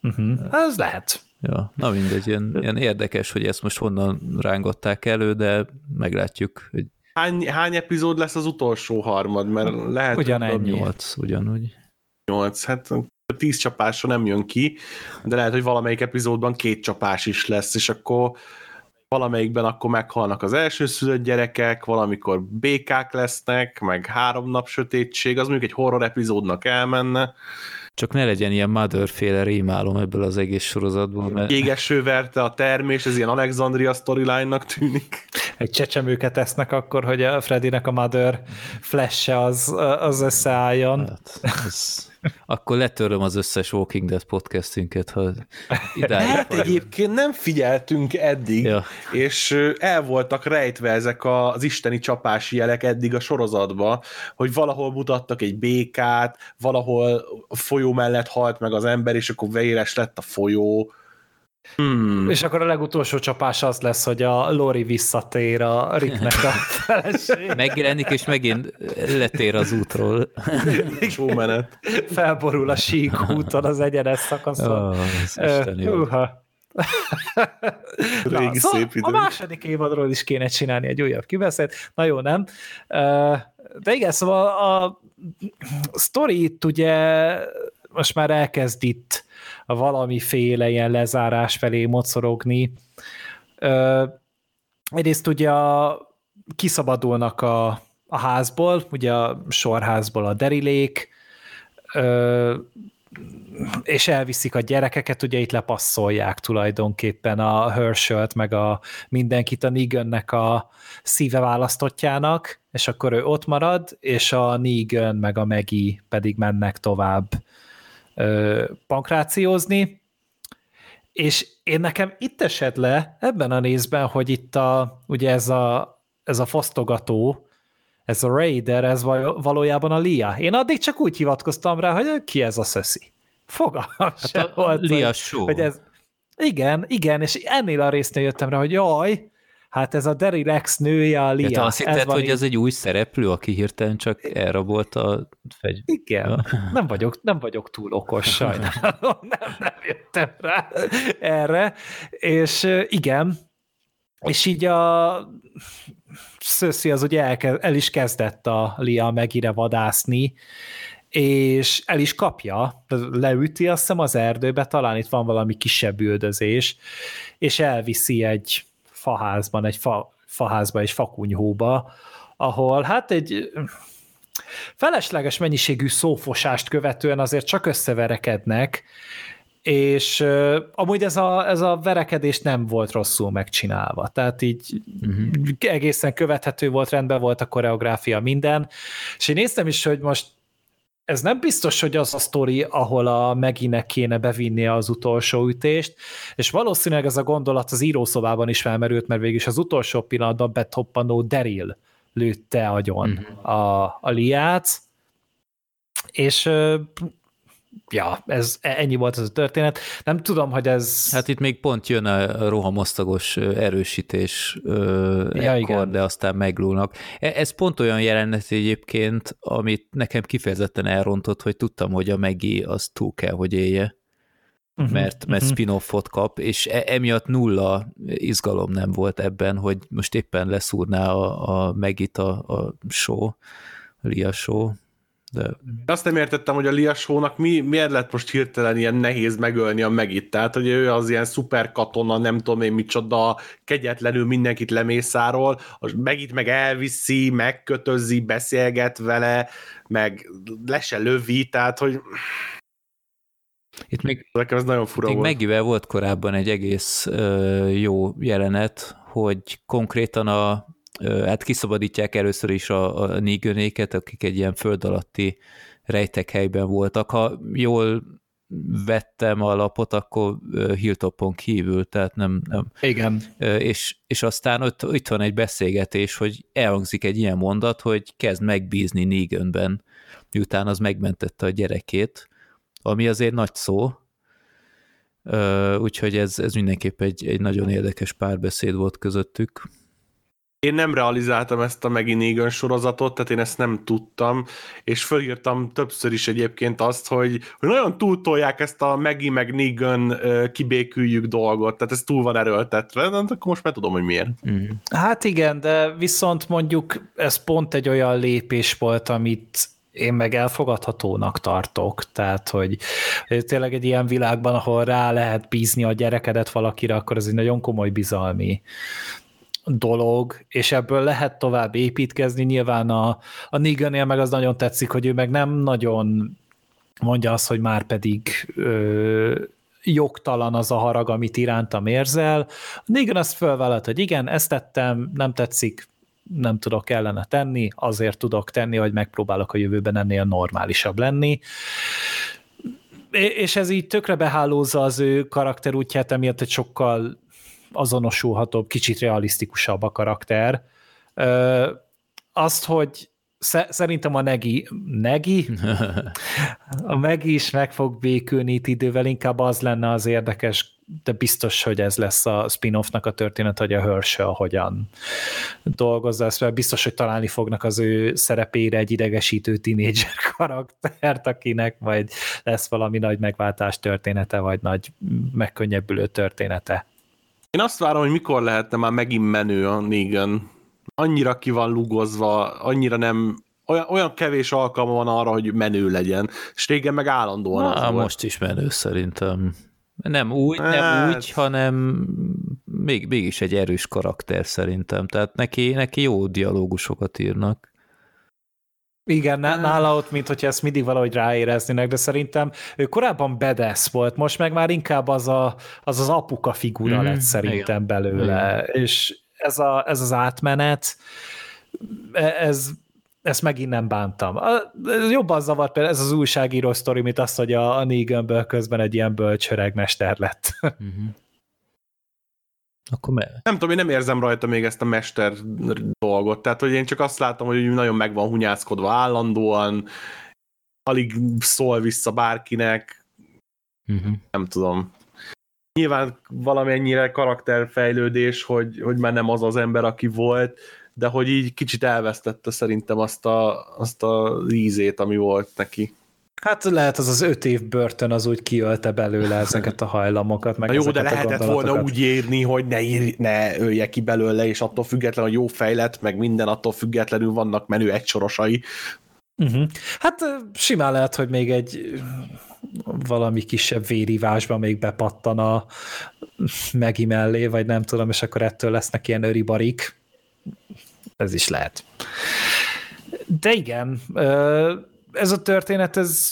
Uh-huh. Ez lehet. Ja, na mindegy, ilyen, ilyen érdekes, hogy ezt most honnan rángották elő, de meglátjuk. Hogy... Hány, hány epizód lesz az utolsó harmad? Mert lehet... Ugyanennyi. Nyolc, ugyanúgy. Nyolc, hát a tíz csapásra nem jön ki, de lehet, hogy valamelyik epizódban két csapás is lesz, és akkor valamelyikben akkor meghalnak az elsőszülött gyerekek, valamikor békák lesznek, meg három nap sötétség, az mondjuk egy horror epizódnak elmenne. Csak ne legyen ilyen Mother-féle rémálom ebből az egész sorozatból. Mert... Jégeső verte a termés, ez ilyen Alexandria storyline-nak tűnik. Egy csecsemőket esznek akkor, hogy a Freddynek a Mother flash az, az összeálljon. Hát, ez akkor letöröm az összes Walking Dead podcastünket, ha idáig Hát egyébként nem figyeltünk eddig, ja. és el voltak rejtve ezek az isteni csapási jelek eddig a sorozatba, hogy valahol mutattak egy békát, valahol a folyó mellett halt meg az ember, és akkor véres lett a folyó, Hmm. És akkor a legutolsó csapás az lesz, hogy a Lori visszatér a Ricknek a *laughs* feleség. Megjelenik, és megint letér az útról. *laughs* menet. Felborul a sík úton az egyenes szakaszon. Oh, uh, Régi Na, szép idő. A második évadról is kéne csinálni egy újabb kibeszélt. Na jó, nem? De igen, szóval a sztori itt ugye most már elkezd itt valamiféle ilyen lezárás felé mocorogni. Ö, egyrészt ugye kiszabadulnak a, a házból, ugye a sorházból a derilék, és elviszik a gyerekeket, ugye itt lepasszolják tulajdonképpen a Herschelt, meg a mindenkit a Negannek a szíve választottjának, és akkor ő ott marad, és a Negan meg a Megi pedig mennek tovább ö, pankrációzni, és én nekem itt esett le ebben a nézben, hogy itt a, ugye ez a, ez a fosztogató, ez a Raider, ez valójában a Lia. Én addig csak úgy hivatkoztam rá, hogy ki ez a szöszi. Fogalmam hát sem a, volt. Lia hogy, Show. Hogy ez, igen, igen, és ennél a résznél jöttem rá, hogy jaj, Hát ez a Daryl X nője, a Lia. Ja, azt hitted, hogy így... ez egy új szereplő, aki hirtelen csak elrabolt a fegy... Igen, ja. nem, vagyok, nem vagyok túl okos, sajnálom, *laughs* nem, nem jöttem rá erre, és igen, és így a Szöszi az ugye el, el is kezdett a Lia megire vadászni, és el is kapja, leüti azt hiszem az erdőbe, talán itt van valami kisebb üldözés, és elviszi egy faházban, egy fa, faházba, egy fakunyhóba, ahol hát egy felesleges mennyiségű szófosást követően azért csak összeverekednek, és uh, amúgy ez a, ez a verekedés nem volt rosszul megcsinálva, tehát így uh-huh. egészen követhető volt, rendben volt a koreográfia, minden, és én néztem is, hogy most ez nem biztos, hogy az a sztori, ahol a Meginek kéne bevinnie az utolsó ütést, és valószínűleg ez a gondolat az írószobában is felmerült, mert végig az utolsó pillanatban betoppanó Daryl lőtte agyon uh-huh. a, a liát, és ja, ez ennyi volt ez a történet. Nem tudom, hogy ez... Hát itt még pont jön a rohamosztagos erősítés ja, ekkor, igen. de aztán meglúlnak. E, ez pont olyan jelenet egyébként, amit nekem kifejezetten elrontott, hogy tudtam, hogy a Megi az túl kell, hogy élje. Uh-huh, mert, mert uh-huh. spin-offot kap, és e, emiatt nulla izgalom nem volt ebben, hogy most éppen leszúrná a, a Megit a, a show, a Lia show, de... Azt nem értettem, hogy a Liasónak mi, miért lett most hirtelen ilyen nehéz megölni a megit. Tehát, hogy ő az ilyen szuper katona, nem tudom én micsoda, kegyetlenül mindenkit lemészáról, megit meg elviszi, megkötözzi, beszélget vele, meg le se lövi, tehát, hogy itt még, Nekem ez nagyon fura még volt. Megivel volt korábban egy egész uh, jó jelenet, hogy konkrétan a hát kiszabadítják először is a, a négönéket, akik egy ilyen föld alatti rejtekhelyben voltak. Ha jól vettem a lapot, akkor Hilltopon kívül, tehát nem... nem. Igen. És, és aztán ott, itt van egy beszélgetés, hogy elhangzik egy ilyen mondat, hogy kezd megbízni Neganben, miután az megmentette a gyerekét, ami azért nagy szó, úgyhogy ez, ez mindenképp egy, egy nagyon érdekes párbeszéd volt közöttük én nem realizáltam ezt a Maggie Negan sorozatot, tehát én ezt nem tudtam, és fölírtam többször is egyébként azt, hogy, hogy nagyon túltolják ezt a Maggie meg Negan kibéküljük dolgot, tehát ez túl van erőltetve, de akkor most már tudom, hogy miért. Mm. Hát igen, de viszont mondjuk ez pont egy olyan lépés volt, amit én meg elfogadhatónak tartok, tehát, hogy tényleg egy ilyen világban, ahol rá lehet bízni a gyerekedet valakire, akkor ez egy nagyon komoly bizalmi dolog, és ebből lehet tovább építkezni. Nyilván a, a negan meg az nagyon tetszik, hogy ő meg nem nagyon mondja azt, hogy már pedig ö, jogtalan az a harag, amit irántam érzel. A azt fölvállalt, hogy igen, ezt tettem, nem tetszik, nem tudok ellene tenni, azért tudok tenni, hogy megpróbálok a jövőben ennél normálisabb lenni és ez így tökre behálózza az ő karakterútját, emiatt egy sokkal azonosulhatóbb, kicsit realisztikusabb a karakter. Ö, azt, hogy szerintem a Negi, Negi? *laughs* A Megi is meg fog békülni itt idővel, inkább az lenne az érdekes, de biztos, hogy ez lesz a spin-offnak a történet, hogy a Herschel hogyan dolgozza ezt, mert biztos, hogy találni fognak az ő szerepére egy idegesítő tínédzser *laughs* karaktert, akinek majd lesz valami nagy megváltás története, vagy nagy megkönnyebbülő története. Én azt várom, hogy mikor lehetne már megint menő a Negan. Annyira ki van lugozva, annyira nem olyan, olyan kevés alkalma van arra, hogy menő legyen, és régen meg állandóan Na, az volt. most is menő szerintem. Nem úgy, hát... nem úgy, hanem még, mégis egy erős karakter szerintem. Tehát neki, neki jó dialógusokat írnak. Igen, nála ott, mint hogyha ezt mindig valahogy ráéreznének, de szerintem ő korábban bedesz volt, most meg már inkább az a, az, az apuka figura mm, lett szerintem igen. belőle, igen. és ez, a, ez az átmenet, e, ez, ezt megint nem bántam. Jobban zavart például ez az újságíró sztori, mint az, hogy a, a Neganből közben egy ilyen bölcsöregmester lett. Mm-hmm. Akkor me- nem tudom, én nem érzem rajta még ezt a mester dolgot, tehát hogy én csak azt látom, hogy nagyon meg van hunyászkodva állandóan, alig szól vissza bárkinek, uh-huh. nem tudom. nyilván valamennyire karakterfejlődés, hogy, hogy már nem az az ember, aki volt, de hogy így kicsit elvesztette szerintem azt a, azt a ízét, ami volt neki. Hát lehet az az öt év börtön az úgy kiölte belőle ezeket a hajlamokat. Meg Na jó, de lehetett volna úgy írni, hogy ne, ír, ne ölje ki belőle, és attól függetlenül a jó fejlet, meg minden attól függetlenül vannak menő egysorosai. Uh-huh. Hát simán lehet, hogy még egy valami kisebb vérívásba még bepattan a Megi mellé, vagy nem tudom, és akkor ettől lesznek ilyen öribarik. Ez is lehet. De igen, ez a történet, ez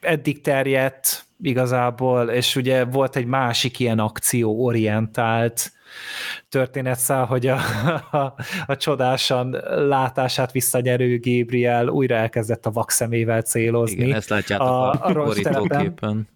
eddig terjedt igazából, és ugye volt egy másik ilyen akcióorientált történetszál, hogy a, a, a csodásan látását visszanyerő Gabriel újra elkezdett a vakszemével célozni. Igen, ezt látjátok a, a, a borítóképen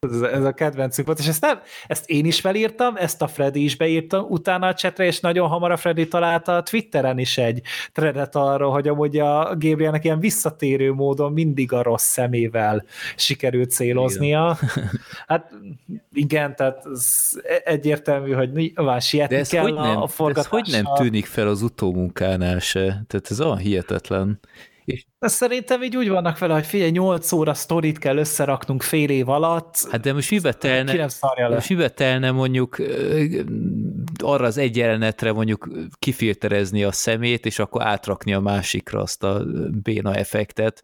ez, ez a kedvencünk volt, és ezt, nem, ezt én is felírtam, ezt a Freddy is beírtam utána a csetre, és nagyon hamar a Freddy találta a Twitteren is egy threadet arról, hogy amúgy a Gabrielnek ilyen visszatérő módon mindig a rossz szemével sikerült céloznia. Igen. *laughs* Hát igen, tehát ez egyértelmű, hogy nyilván sietni de ez kell hogy nem, a forgatással. Ez hogy nem tűnik fel az utómunkánál se? Tehát ez olyan hihetetlen. És de szerintem így úgy vannak vele, hogy figyelj, 8 óra sztorit kell összeraknunk fél év alatt. Hát de most mibe telne, most mibe telne mondjuk arra az egy jelenetre mondjuk kifilterezni a szemét, és akkor átrakni a másikra azt a béna effektet.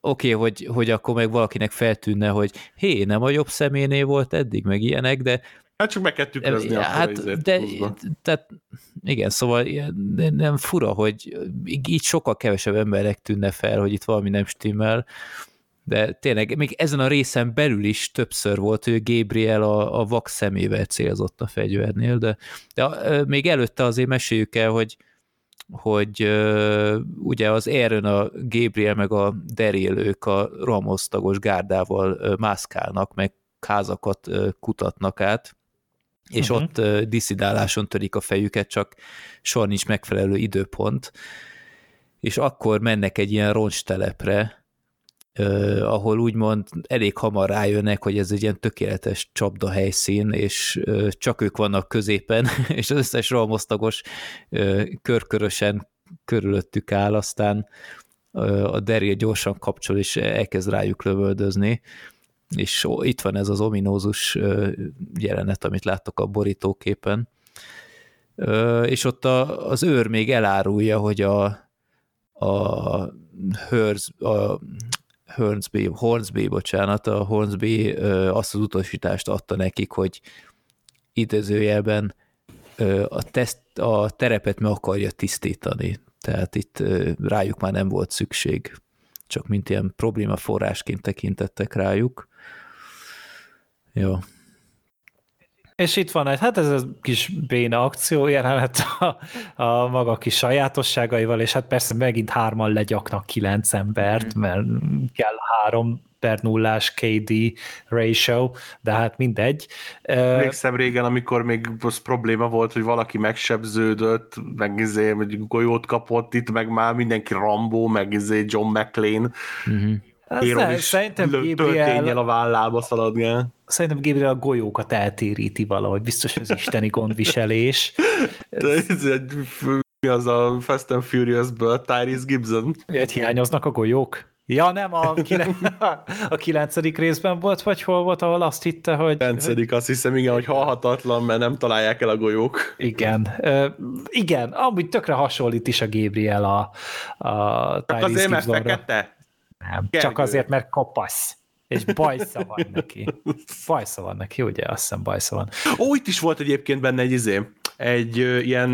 Oké, okay, hogy, hogy akkor meg valakinek feltűnne, hogy hé, nem a jobb szeménél volt eddig, meg ilyenek, de Hát csak meg kell tükrözni hát, de, tehát igen, szóval nem fura, hogy így sokkal kevesebb emberek tűnne fel, hogy itt valami nem stimmel, de tényleg még ezen a részen belül is többször volt, hogy Gabriel a, a vak szemével célzott a fegyvernél, de, de még előtte azért meséljük el, hogy hogy uh, ugye az Aaron, a Gabriel meg a Daryl, ők a rohamosztagos gárdával uh, mászkálnak, meg házakat uh, kutatnak át, és uh-huh. ott diszidáláson törik a fejüket, csak soha nincs megfelelő időpont, és akkor mennek egy ilyen roncstelepre, uh, ahol úgymond elég hamar rájönnek, hogy ez egy ilyen tökéletes csapda helyszín, és uh, csak ők vannak középen, *laughs* és az összes rohamosztagos uh, körkörösen körülöttük áll, aztán uh, a Daryl gyorsan kapcsol, és elkezd rájuk lövöldözni, és itt van ez az ominózus jelenet, amit láttok a borítóképen, és ott a, az őr még elárulja, hogy a, a Hörz, a Hornsby, Hornsby, bocsánat, a Hornsby azt az utasítást adta nekik, hogy idézőjelben a, teszt, a terepet meg akarja tisztítani. Tehát itt rájuk már nem volt szükség, csak mint ilyen probléma forrásként tekintettek rájuk. Jó. És itt van egy, hát ez a kis béna akció jelenet a, a maga kis sajátosságaival, és hát persze megint hárman legyaknak kilenc embert, mm. mert kell három per nullás KD ratio, de hát mindegy. Emlékszem régen, amikor még az probléma volt, hogy valaki megsebződött, meg izé, hogy golyót kapott itt, meg már mindenki Rambo, meg izé John McLean. Mm-hmm. Héron is szerintem Gabriel, a vállába szaladni. Szerintem Gabriel a golyókat eltéríti valahogy, biztos az isteni gondviselés. De *laughs* ez egy, mi az a Fast and Furious-ből, Tyrese Gibson? Ilyet hiányoznak a golyók? Ja, nem, a, kine- a kilencedik részben volt, vagy hol volt, ahol azt hitte, hogy... Kilencedik, azt hiszem, igen, hogy halhatatlan, mert nem találják el a golyók. Igen, uh, igen, amúgy tökre hasonlít is a Gabriel a, a Tyrese Azért, mert fekete? Nem, Gergő. csak azért, mert kopasz. És bajsza van neki. *laughs* Bajsza van neki, ugye? Azt hiszem bajsza van. Ó, itt is volt egyébként benne egy izé, egy ö, ilyen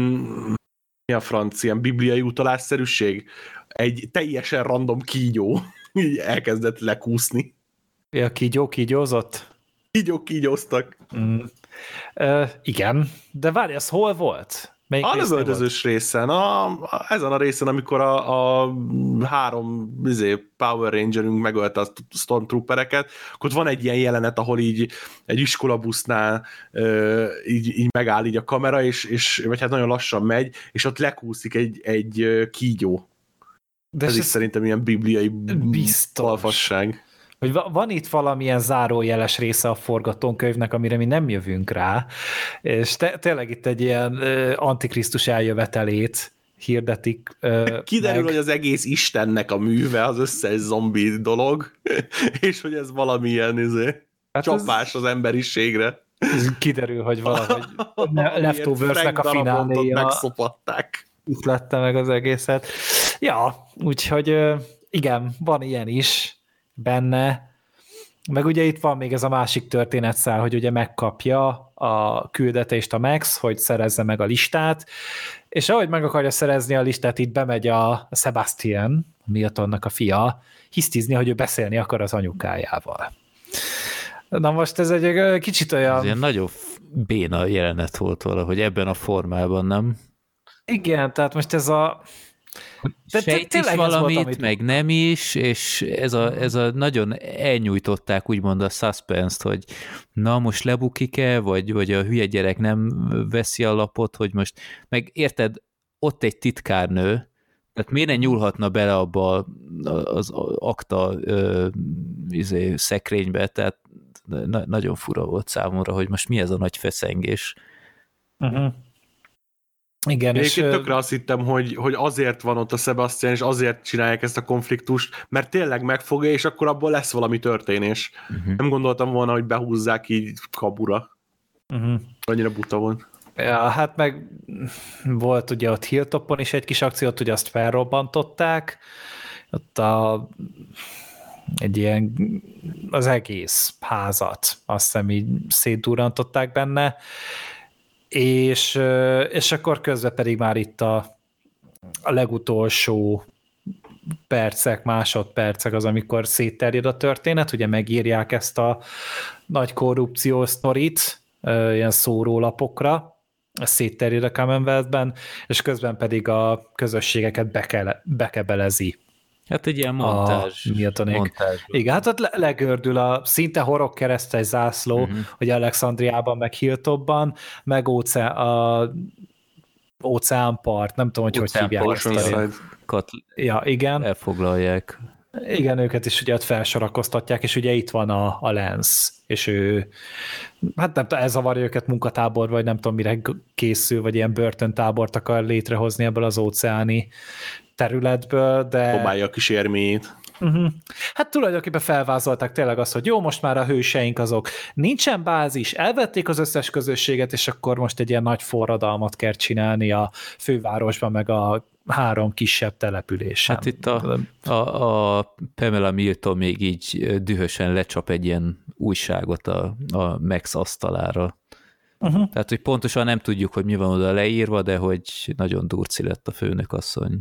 mi a franc, ilyen bibliai utalásszerűség. Egy teljesen random kígyó *laughs* így elkezdett lekúszni. Ja, kígyó kígyózott? Kígyók kígyóztak. Mm. Uh, igen, de várj, ez hol volt? Melyik a lövöldözős részen, a, a, ezen a részen, amikor a, a három izé, Power Rangerünk megölte a Stormtroopereket, akkor ott van egy ilyen jelenet, ahol így egy iskolabusznál ö, így, így megáll így a kamera, és, és, vagy hát nagyon lassan megy, és ott lekúszik egy, egy kígyó. De ez, ez is szerintem ilyen bibliai biztos. balfasság. Hogy van itt valamilyen zárójeles része a forgatókönyvnek, amire mi nem jövünk rá, és te, tényleg itt egy ilyen antikrisztus eljövetelét hirdetik. Kiderül, meg. hogy az egész Istennek a műve, az összes zombi dolog, *laughs* és hogy ez valamilyen izé, hát csapás ez... az emberiségre. Kiderül, hogy valahogy *laughs* Leftovers-nek a fináléja megszopatták. Itt lette meg az egészet. Ja, úgyhogy igen, van ilyen is benne, meg ugye itt van még ez a másik történetszál, hogy ugye megkapja a küldetést a Max, hogy szerezze meg a listát, és ahogy meg akarja szerezni a listát, itt bemegy a Sebastian, Miltonnak a fia, hisztizni, hogy ő beszélni akar az anyukájával. Na most ez egy kicsit olyan... Ez ilyen nagyon béna jelenet volt valahogy ebben a formában, nem? Igen, tehát most ez a de Sejt is valamit, volt, amit... meg nem is, és ez a, ez a nagyon elnyújtották úgymond a suspense hogy na most lebukik-e, vagy, vagy a hülye gyerek nem veszi a lapot, hogy most, meg érted, ott egy titkárnő, tehát miért ne nyúlhatna bele abba az akta ö, izé, szekrénybe, tehát na, nagyon fura volt számomra, hogy most mi ez a nagy feszengés. Uh-huh. Igen, Én és... tökre azt hittem, hogy, hogy azért van ott a Sebastian, és azért csinálják ezt a konfliktust, mert tényleg megfogja, és akkor abból lesz valami történés. Uh-huh. Nem gondoltam volna, hogy behúzzák így kabura. Uh-huh. Annyira buta volt. Ja, hát meg volt ugye ott Hilltopon is egy kis akciót, hogy azt felrobbantották, ott a, egy ilyen az egész házat azt hiszem így szétdurrantották benne, és, és akkor közben pedig már itt a, a legutolsó percek, másodpercek az, amikor szétterjed a történet, ugye megírják ezt a nagy korrupció sztorit, ilyen szórólapokra, szétterjed a Commonwealth-ben, és közben pedig a közösségeket beke, bekebelezi Hát egy ilyen montázs. A montázs. Igen, hát ott legördül a szinte horog keresztes zászló, uh-huh. hogy Alexandriában, meg Hilltopban, meg óce, a óceánpart, nem tudom, hogy hogy hívják ezt Kat... Ja, igen. Elfoglalják. Igen, őket is ugye ott felsorakoztatják, és ugye itt van a, a Lens, és ő, hát nem tudom, elzavarja őket munkatábor, vagy nem tudom, mire készül, vagy ilyen börtöntábort akar létrehozni ebből az óceáni területből, de... Próbálja a kis érményét. Uh-huh. Hát tulajdonképpen felvázolták tényleg azt, hogy jó, most már a hőseink azok nincsen bázis, elvették az összes közösséget, és akkor most egy ilyen nagy forradalmat kell csinálni a fővárosban, meg a három kisebb településen. Hát itt a, a, a Pamela Milton még így dühösen lecsap egy ilyen újságot a, a Max asztalára. Uh-huh. Tehát, hogy pontosan nem tudjuk, hogy mi van oda leírva, de hogy nagyon durci lett a főnök asszony.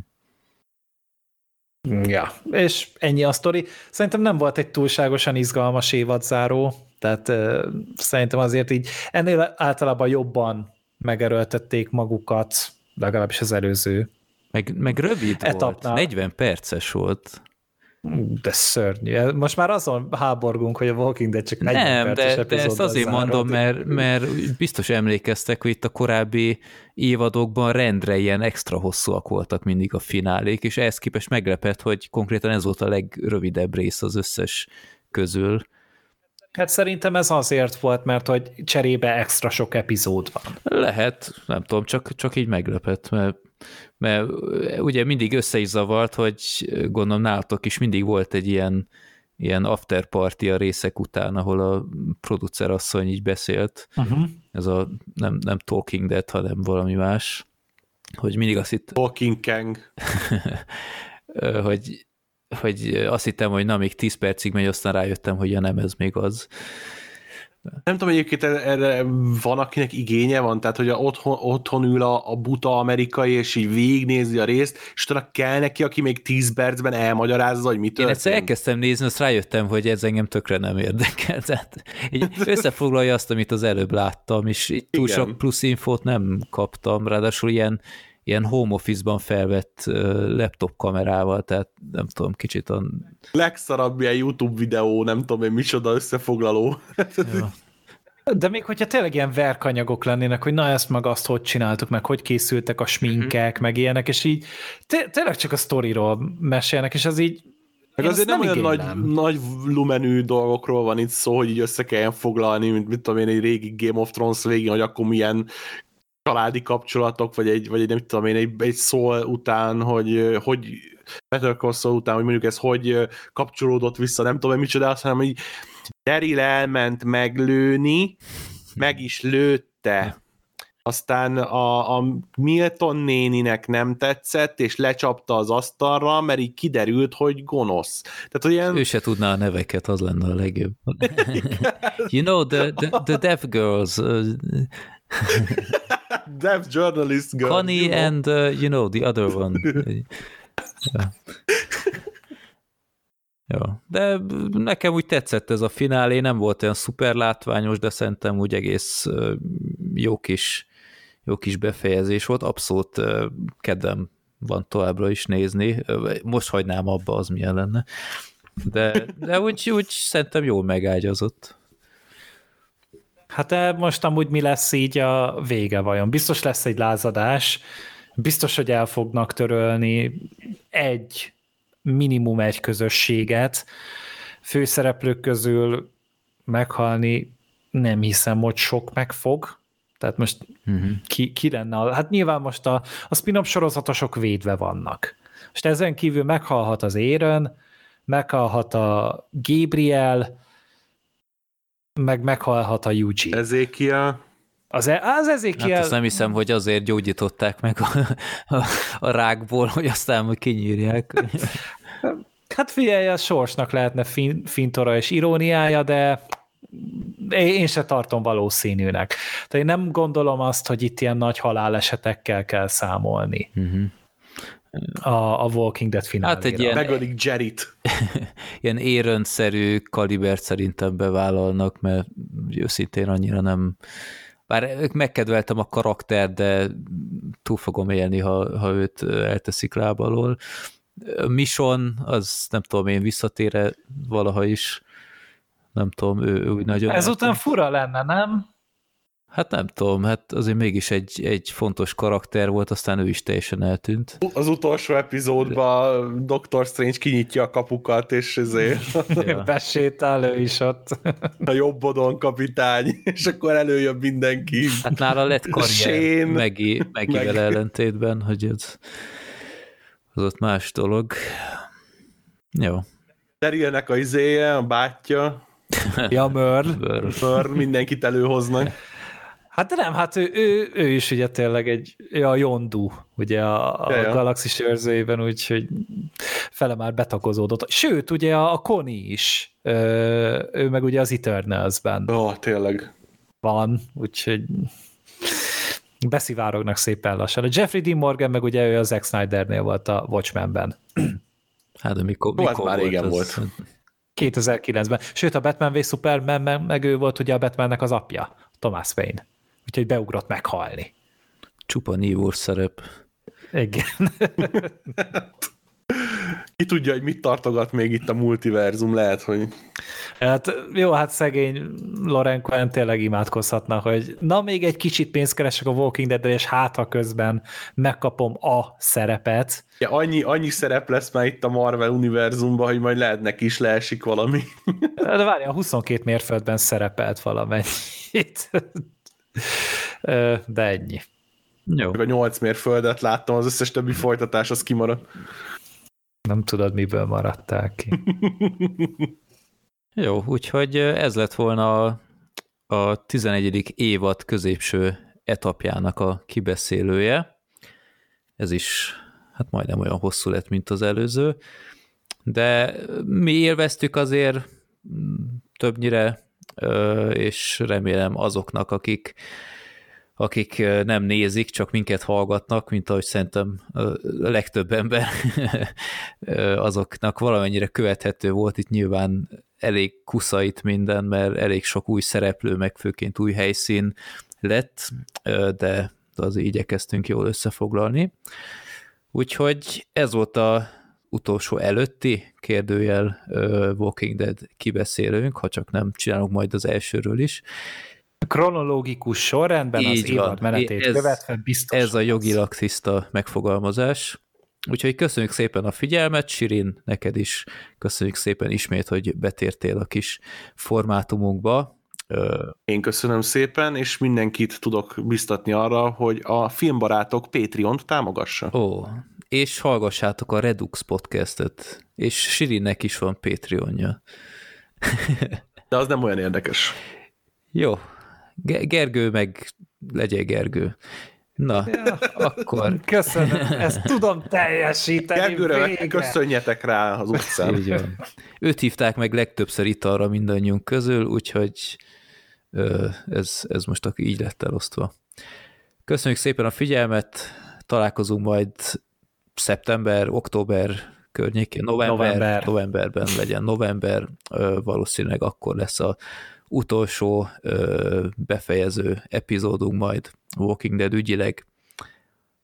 Ja, és ennyi a sztori. Szerintem nem volt egy túlságosan izgalmas évadzáró, tehát uh, szerintem azért így ennél általában jobban megerőltették magukat, legalábbis az előző meg, meg rövid etapnál. volt, 40 perces volt. De szörnyű. Most már azon háborgunk, hogy a Walking Dead csak 40 Nem, de, de ezt azért zárod. mondom, mert, mert biztos emlékeztek, hogy itt a korábbi évadokban rendre ilyen extra hosszúak voltak mindig a finálék, és ehhez képest meglepett, hogy konkrétan ez volt a legrövidebb rész az összes közül. Hát szerintem ez azért volt, mert hogy cserébe extra sok epizód van. Lehet, nem tudom, csak, csak így meglepett, mert mert ugye mindig össze is zavart, hogy gondolom nálatok is mindig volt egy ilyen, ilyen after party a részek után, ahol a producer asszony így beszélt. Uh-huh. Ez a nem, nem Talking Dead, hanem valami más. Hogy mindig azt itt... Talking Kang. *laughs* hogy, hogy azt hittem, hogy na, még 10 percig megy, aztán rájöttem, hogy ja nem, ez még az. Nem tudom, egyébként erre van, akinek igénye van, tehát hogy a otthon, otthon ül a, a buta amerikai, és így végignézi a részt, és utána kell neki, aki még 10 percben elmagyarázza, hogy mi történt. Én egyszer elkezdtem nézni, azt rájöttem, hogy ez engem tökre nem érdekel. *laughs* Tehát így összefoglalja azt, amit az előbb láttam, és így túl Igen. sok plusz infót nem kaptam, ráadásul ilyen ilyen home office-ban felvett laptop kamerával, tehát nem tudom, kicsit a... Legszarabb ilyen YouTube videó, nem tudom én micsoda összefoglaló. Ja. De még hogyha tényleg ilyen verkanyagok lennének, hogy na ezt meg azt hogy csináltuk, meg hogy készültek a sminkek, mm-hmm. meg ilyenek, és így tényleg csak a sztoriról mesélnek, és az így Meg azért nem, nem olyan nagy, nagy lumenű dolgokról van itt szó, hogy így össze kelljen foglalni, mint mit tudom én, egy régi Game of Thrones végén, hogy akkor milyen családi kapcsolatok, vagy egy, vagy egy nem tudom én, egy, egy szól után, hogy hogy Better Call Saul után, hogy mondjuk ez hogy kapcsolódott vissza, nem tudom, micsoda, azt hanem, hogy Daryl elment meglőni, meg is lőtte. Aztán a, a Milton néninek nem tetszett, és lecsapta az asztalra, mert így kiderült, hogy gonosz. Tehát, hogy ilyen... Ő se tudná a neveket, az lenne a legjobb. *laughs* you know, the, the, the deaf girls. *laughs* Deaf journalist girl. Connie you know? and, uh, you know, the other one. ja. *laughs* Ja, de nekem úgy tetszett ez a finálé, nem volt olyan szuper látványos, de szerintem úgy egész jó kis, jó kis befejezés volt, abszolút kedvem van továbbra is nézni, most hagynám abba, az milyen lenne, de, de úgy, úgy szerintem jól megágyazott. Hát most amúgy mi lesz így a vége vajon? Biztos lesz egy lázadás, biztos, hogy el fognak törölni egy minimum egy közösséget. Főszereplők közül meghalni nem hiszem, hogy sok megfog. Tehát most uh-huh. ki, ki lenne? A, hát nyilván most a, a spin-off sorozatosok védve vannak. Most ezen kívül meghalhat az Éren, meghalhat a Gabriel, meg meghalhat a Yuji. Ezékia. Az, e, az ezékiel... Hát azt nem hiszem, hogy azért gyógyították meg a, a, a rákból, hogy aztán majd kinyírják. Hát figyelj, a sorsnak lehetne fin, fintora és iróniája, de én se tartom valószínűnek. Tehát én nem gondolom azt, hogy itt ilyen nagy halálesetekkel kell számolni. Uh-huh. A, a Walking Dead finálére. Hát egy ilyen, Megölik Jerit. *laughs* ilyen érönszerű kalibert szerintem bevállalnak, mert őszintén annyira nem bár megkedveltem a karakter, de túl fogom élni, ha, ha őt elteszik lábalól. Mission, az nem tudom én visszatére valaha is, nem tudom, ő, ő úgy nagyon... Ezután eltem. fura lenne, nem? Hát nem tudom, hát azért mégis egy, egy fontos karakter volt, aztán ő is teljesen eltűnt. Az utolsó epizódban Dr. Strange kinyitja a kapukat, és ezért *laughs* ja. besétál ő is ott. A jobbodon kapitány, és akkor előjön mindenki. Hát nála lett karrier Megi, Megivel Meg. ellentétben, hogy ez, az ott más dolog. Jó. Terülnek a izéje, a bátyja. *laughs* Ja, Mör. Mör, mindenkit előhoznak. Hát nem, hát ő, ő, ő is ugye tényleg egy, ő a Yondu, ugye a, a ja, ja. galaxis őrzőjében, úgyhogy fele már betakozódott. Sőt, ugye a, a Connie is, ő, ő meg ugye az Eternals-ben. Ó, oh, tényleg. Van, úgyhogy beszivárognak szépen lassan. A Jeffrey Dean Morgan meg ugye ő a Zack Snydernél volt a Watchmen-ben. Hát de mikor, mikor hát már régen volt? volt. 2009-ben. Sőt, a Batman v Superman meg ő volt ugye a Batmannek az apja, Thomas Wayne úgyhogy beugrott meghalni. Csupa nívós szerep. Igen. Ki tudja, hogy mit tartogat még itt a multiverzum, lehet, hogy... Hát jó, hát szegény Loren Cohen tényleg imádkozhatna, hogy na még egy kicsit pénzt keresek a Walking dead és hát ha közben megkapom a szerepet. Ja, annyi, annyi szerep lesz már itt a Marvel univerzumban, hogy majd lehet neki is leesik valami. De várja, a 22 mérföldben szerepelt valamennyit. De ennyi. Jó. a nyolc mérföldet láttam, az összes többi folytatás az kimaradt. Nem tudod, miből maradták ki. *laughs* Jó, úgyhogy ez lett volna a, a 11. évad középső etapjának a kibeszélője. Ez is hát majdnem olyan hosszú lett, mint az előző, de mi élveztük azért többnyire és remélem azoknak, akik, akik nem nézik, csak minket hallgatnak, mint ahogy szerintem a legtöbb ember, *laughs* azoknak valamennyire követhető volt itt nyilván elég kuszait minden, mert elég sok új szereplő, meg főként új helyszín lett, de azért igyekeztünk jól összefoglalni. Úgyhogy ez volt a utolsó előtti kérdőjel uh, Walking Dead kibeszélőnk, ha csak nem csinálunk majd az elsőről is. Kronológikus sorrendben Így az évad menetét ez, követve biztos. Ez a jogilag tiszta megfogalmazás. Úgyhogy köszönjük szépen a figyelmet, Sirin, neked is köszönjük szépen ismét, hogy betértél a kis formátumunkba. Én köszönöm szépen, és mindenkit tudok biztatni arra, hogy a filmbarátok Patreon-t támogassa. Ó, és hallgassátok a Redux podcastet, és Sirinnek is van Patreonja. *laughs* De az nem olyan érdekes. Jó. Gergő meg legyen Gergő. Na, ja, akkor... Köszönöm, ezt tudom teljesíteni Gergőre végre. köszönjetek rá az utcán. Így van. Őt hívták meg legtöbbször italra mindannyiunk közül, úgyhogy ez, ez most így lett elosztva. Köszönjük szépen a figyelmet, találkozunk majd szeptember, október környékén, november, november. novemberben legyen november, valószínűleg akkor lesz a utolsó befejező epizódunk majd Walking Dead ügyileg,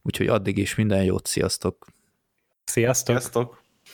úgyhogy addig is minden jót, sziasztok! Sziasztok! sziasztok.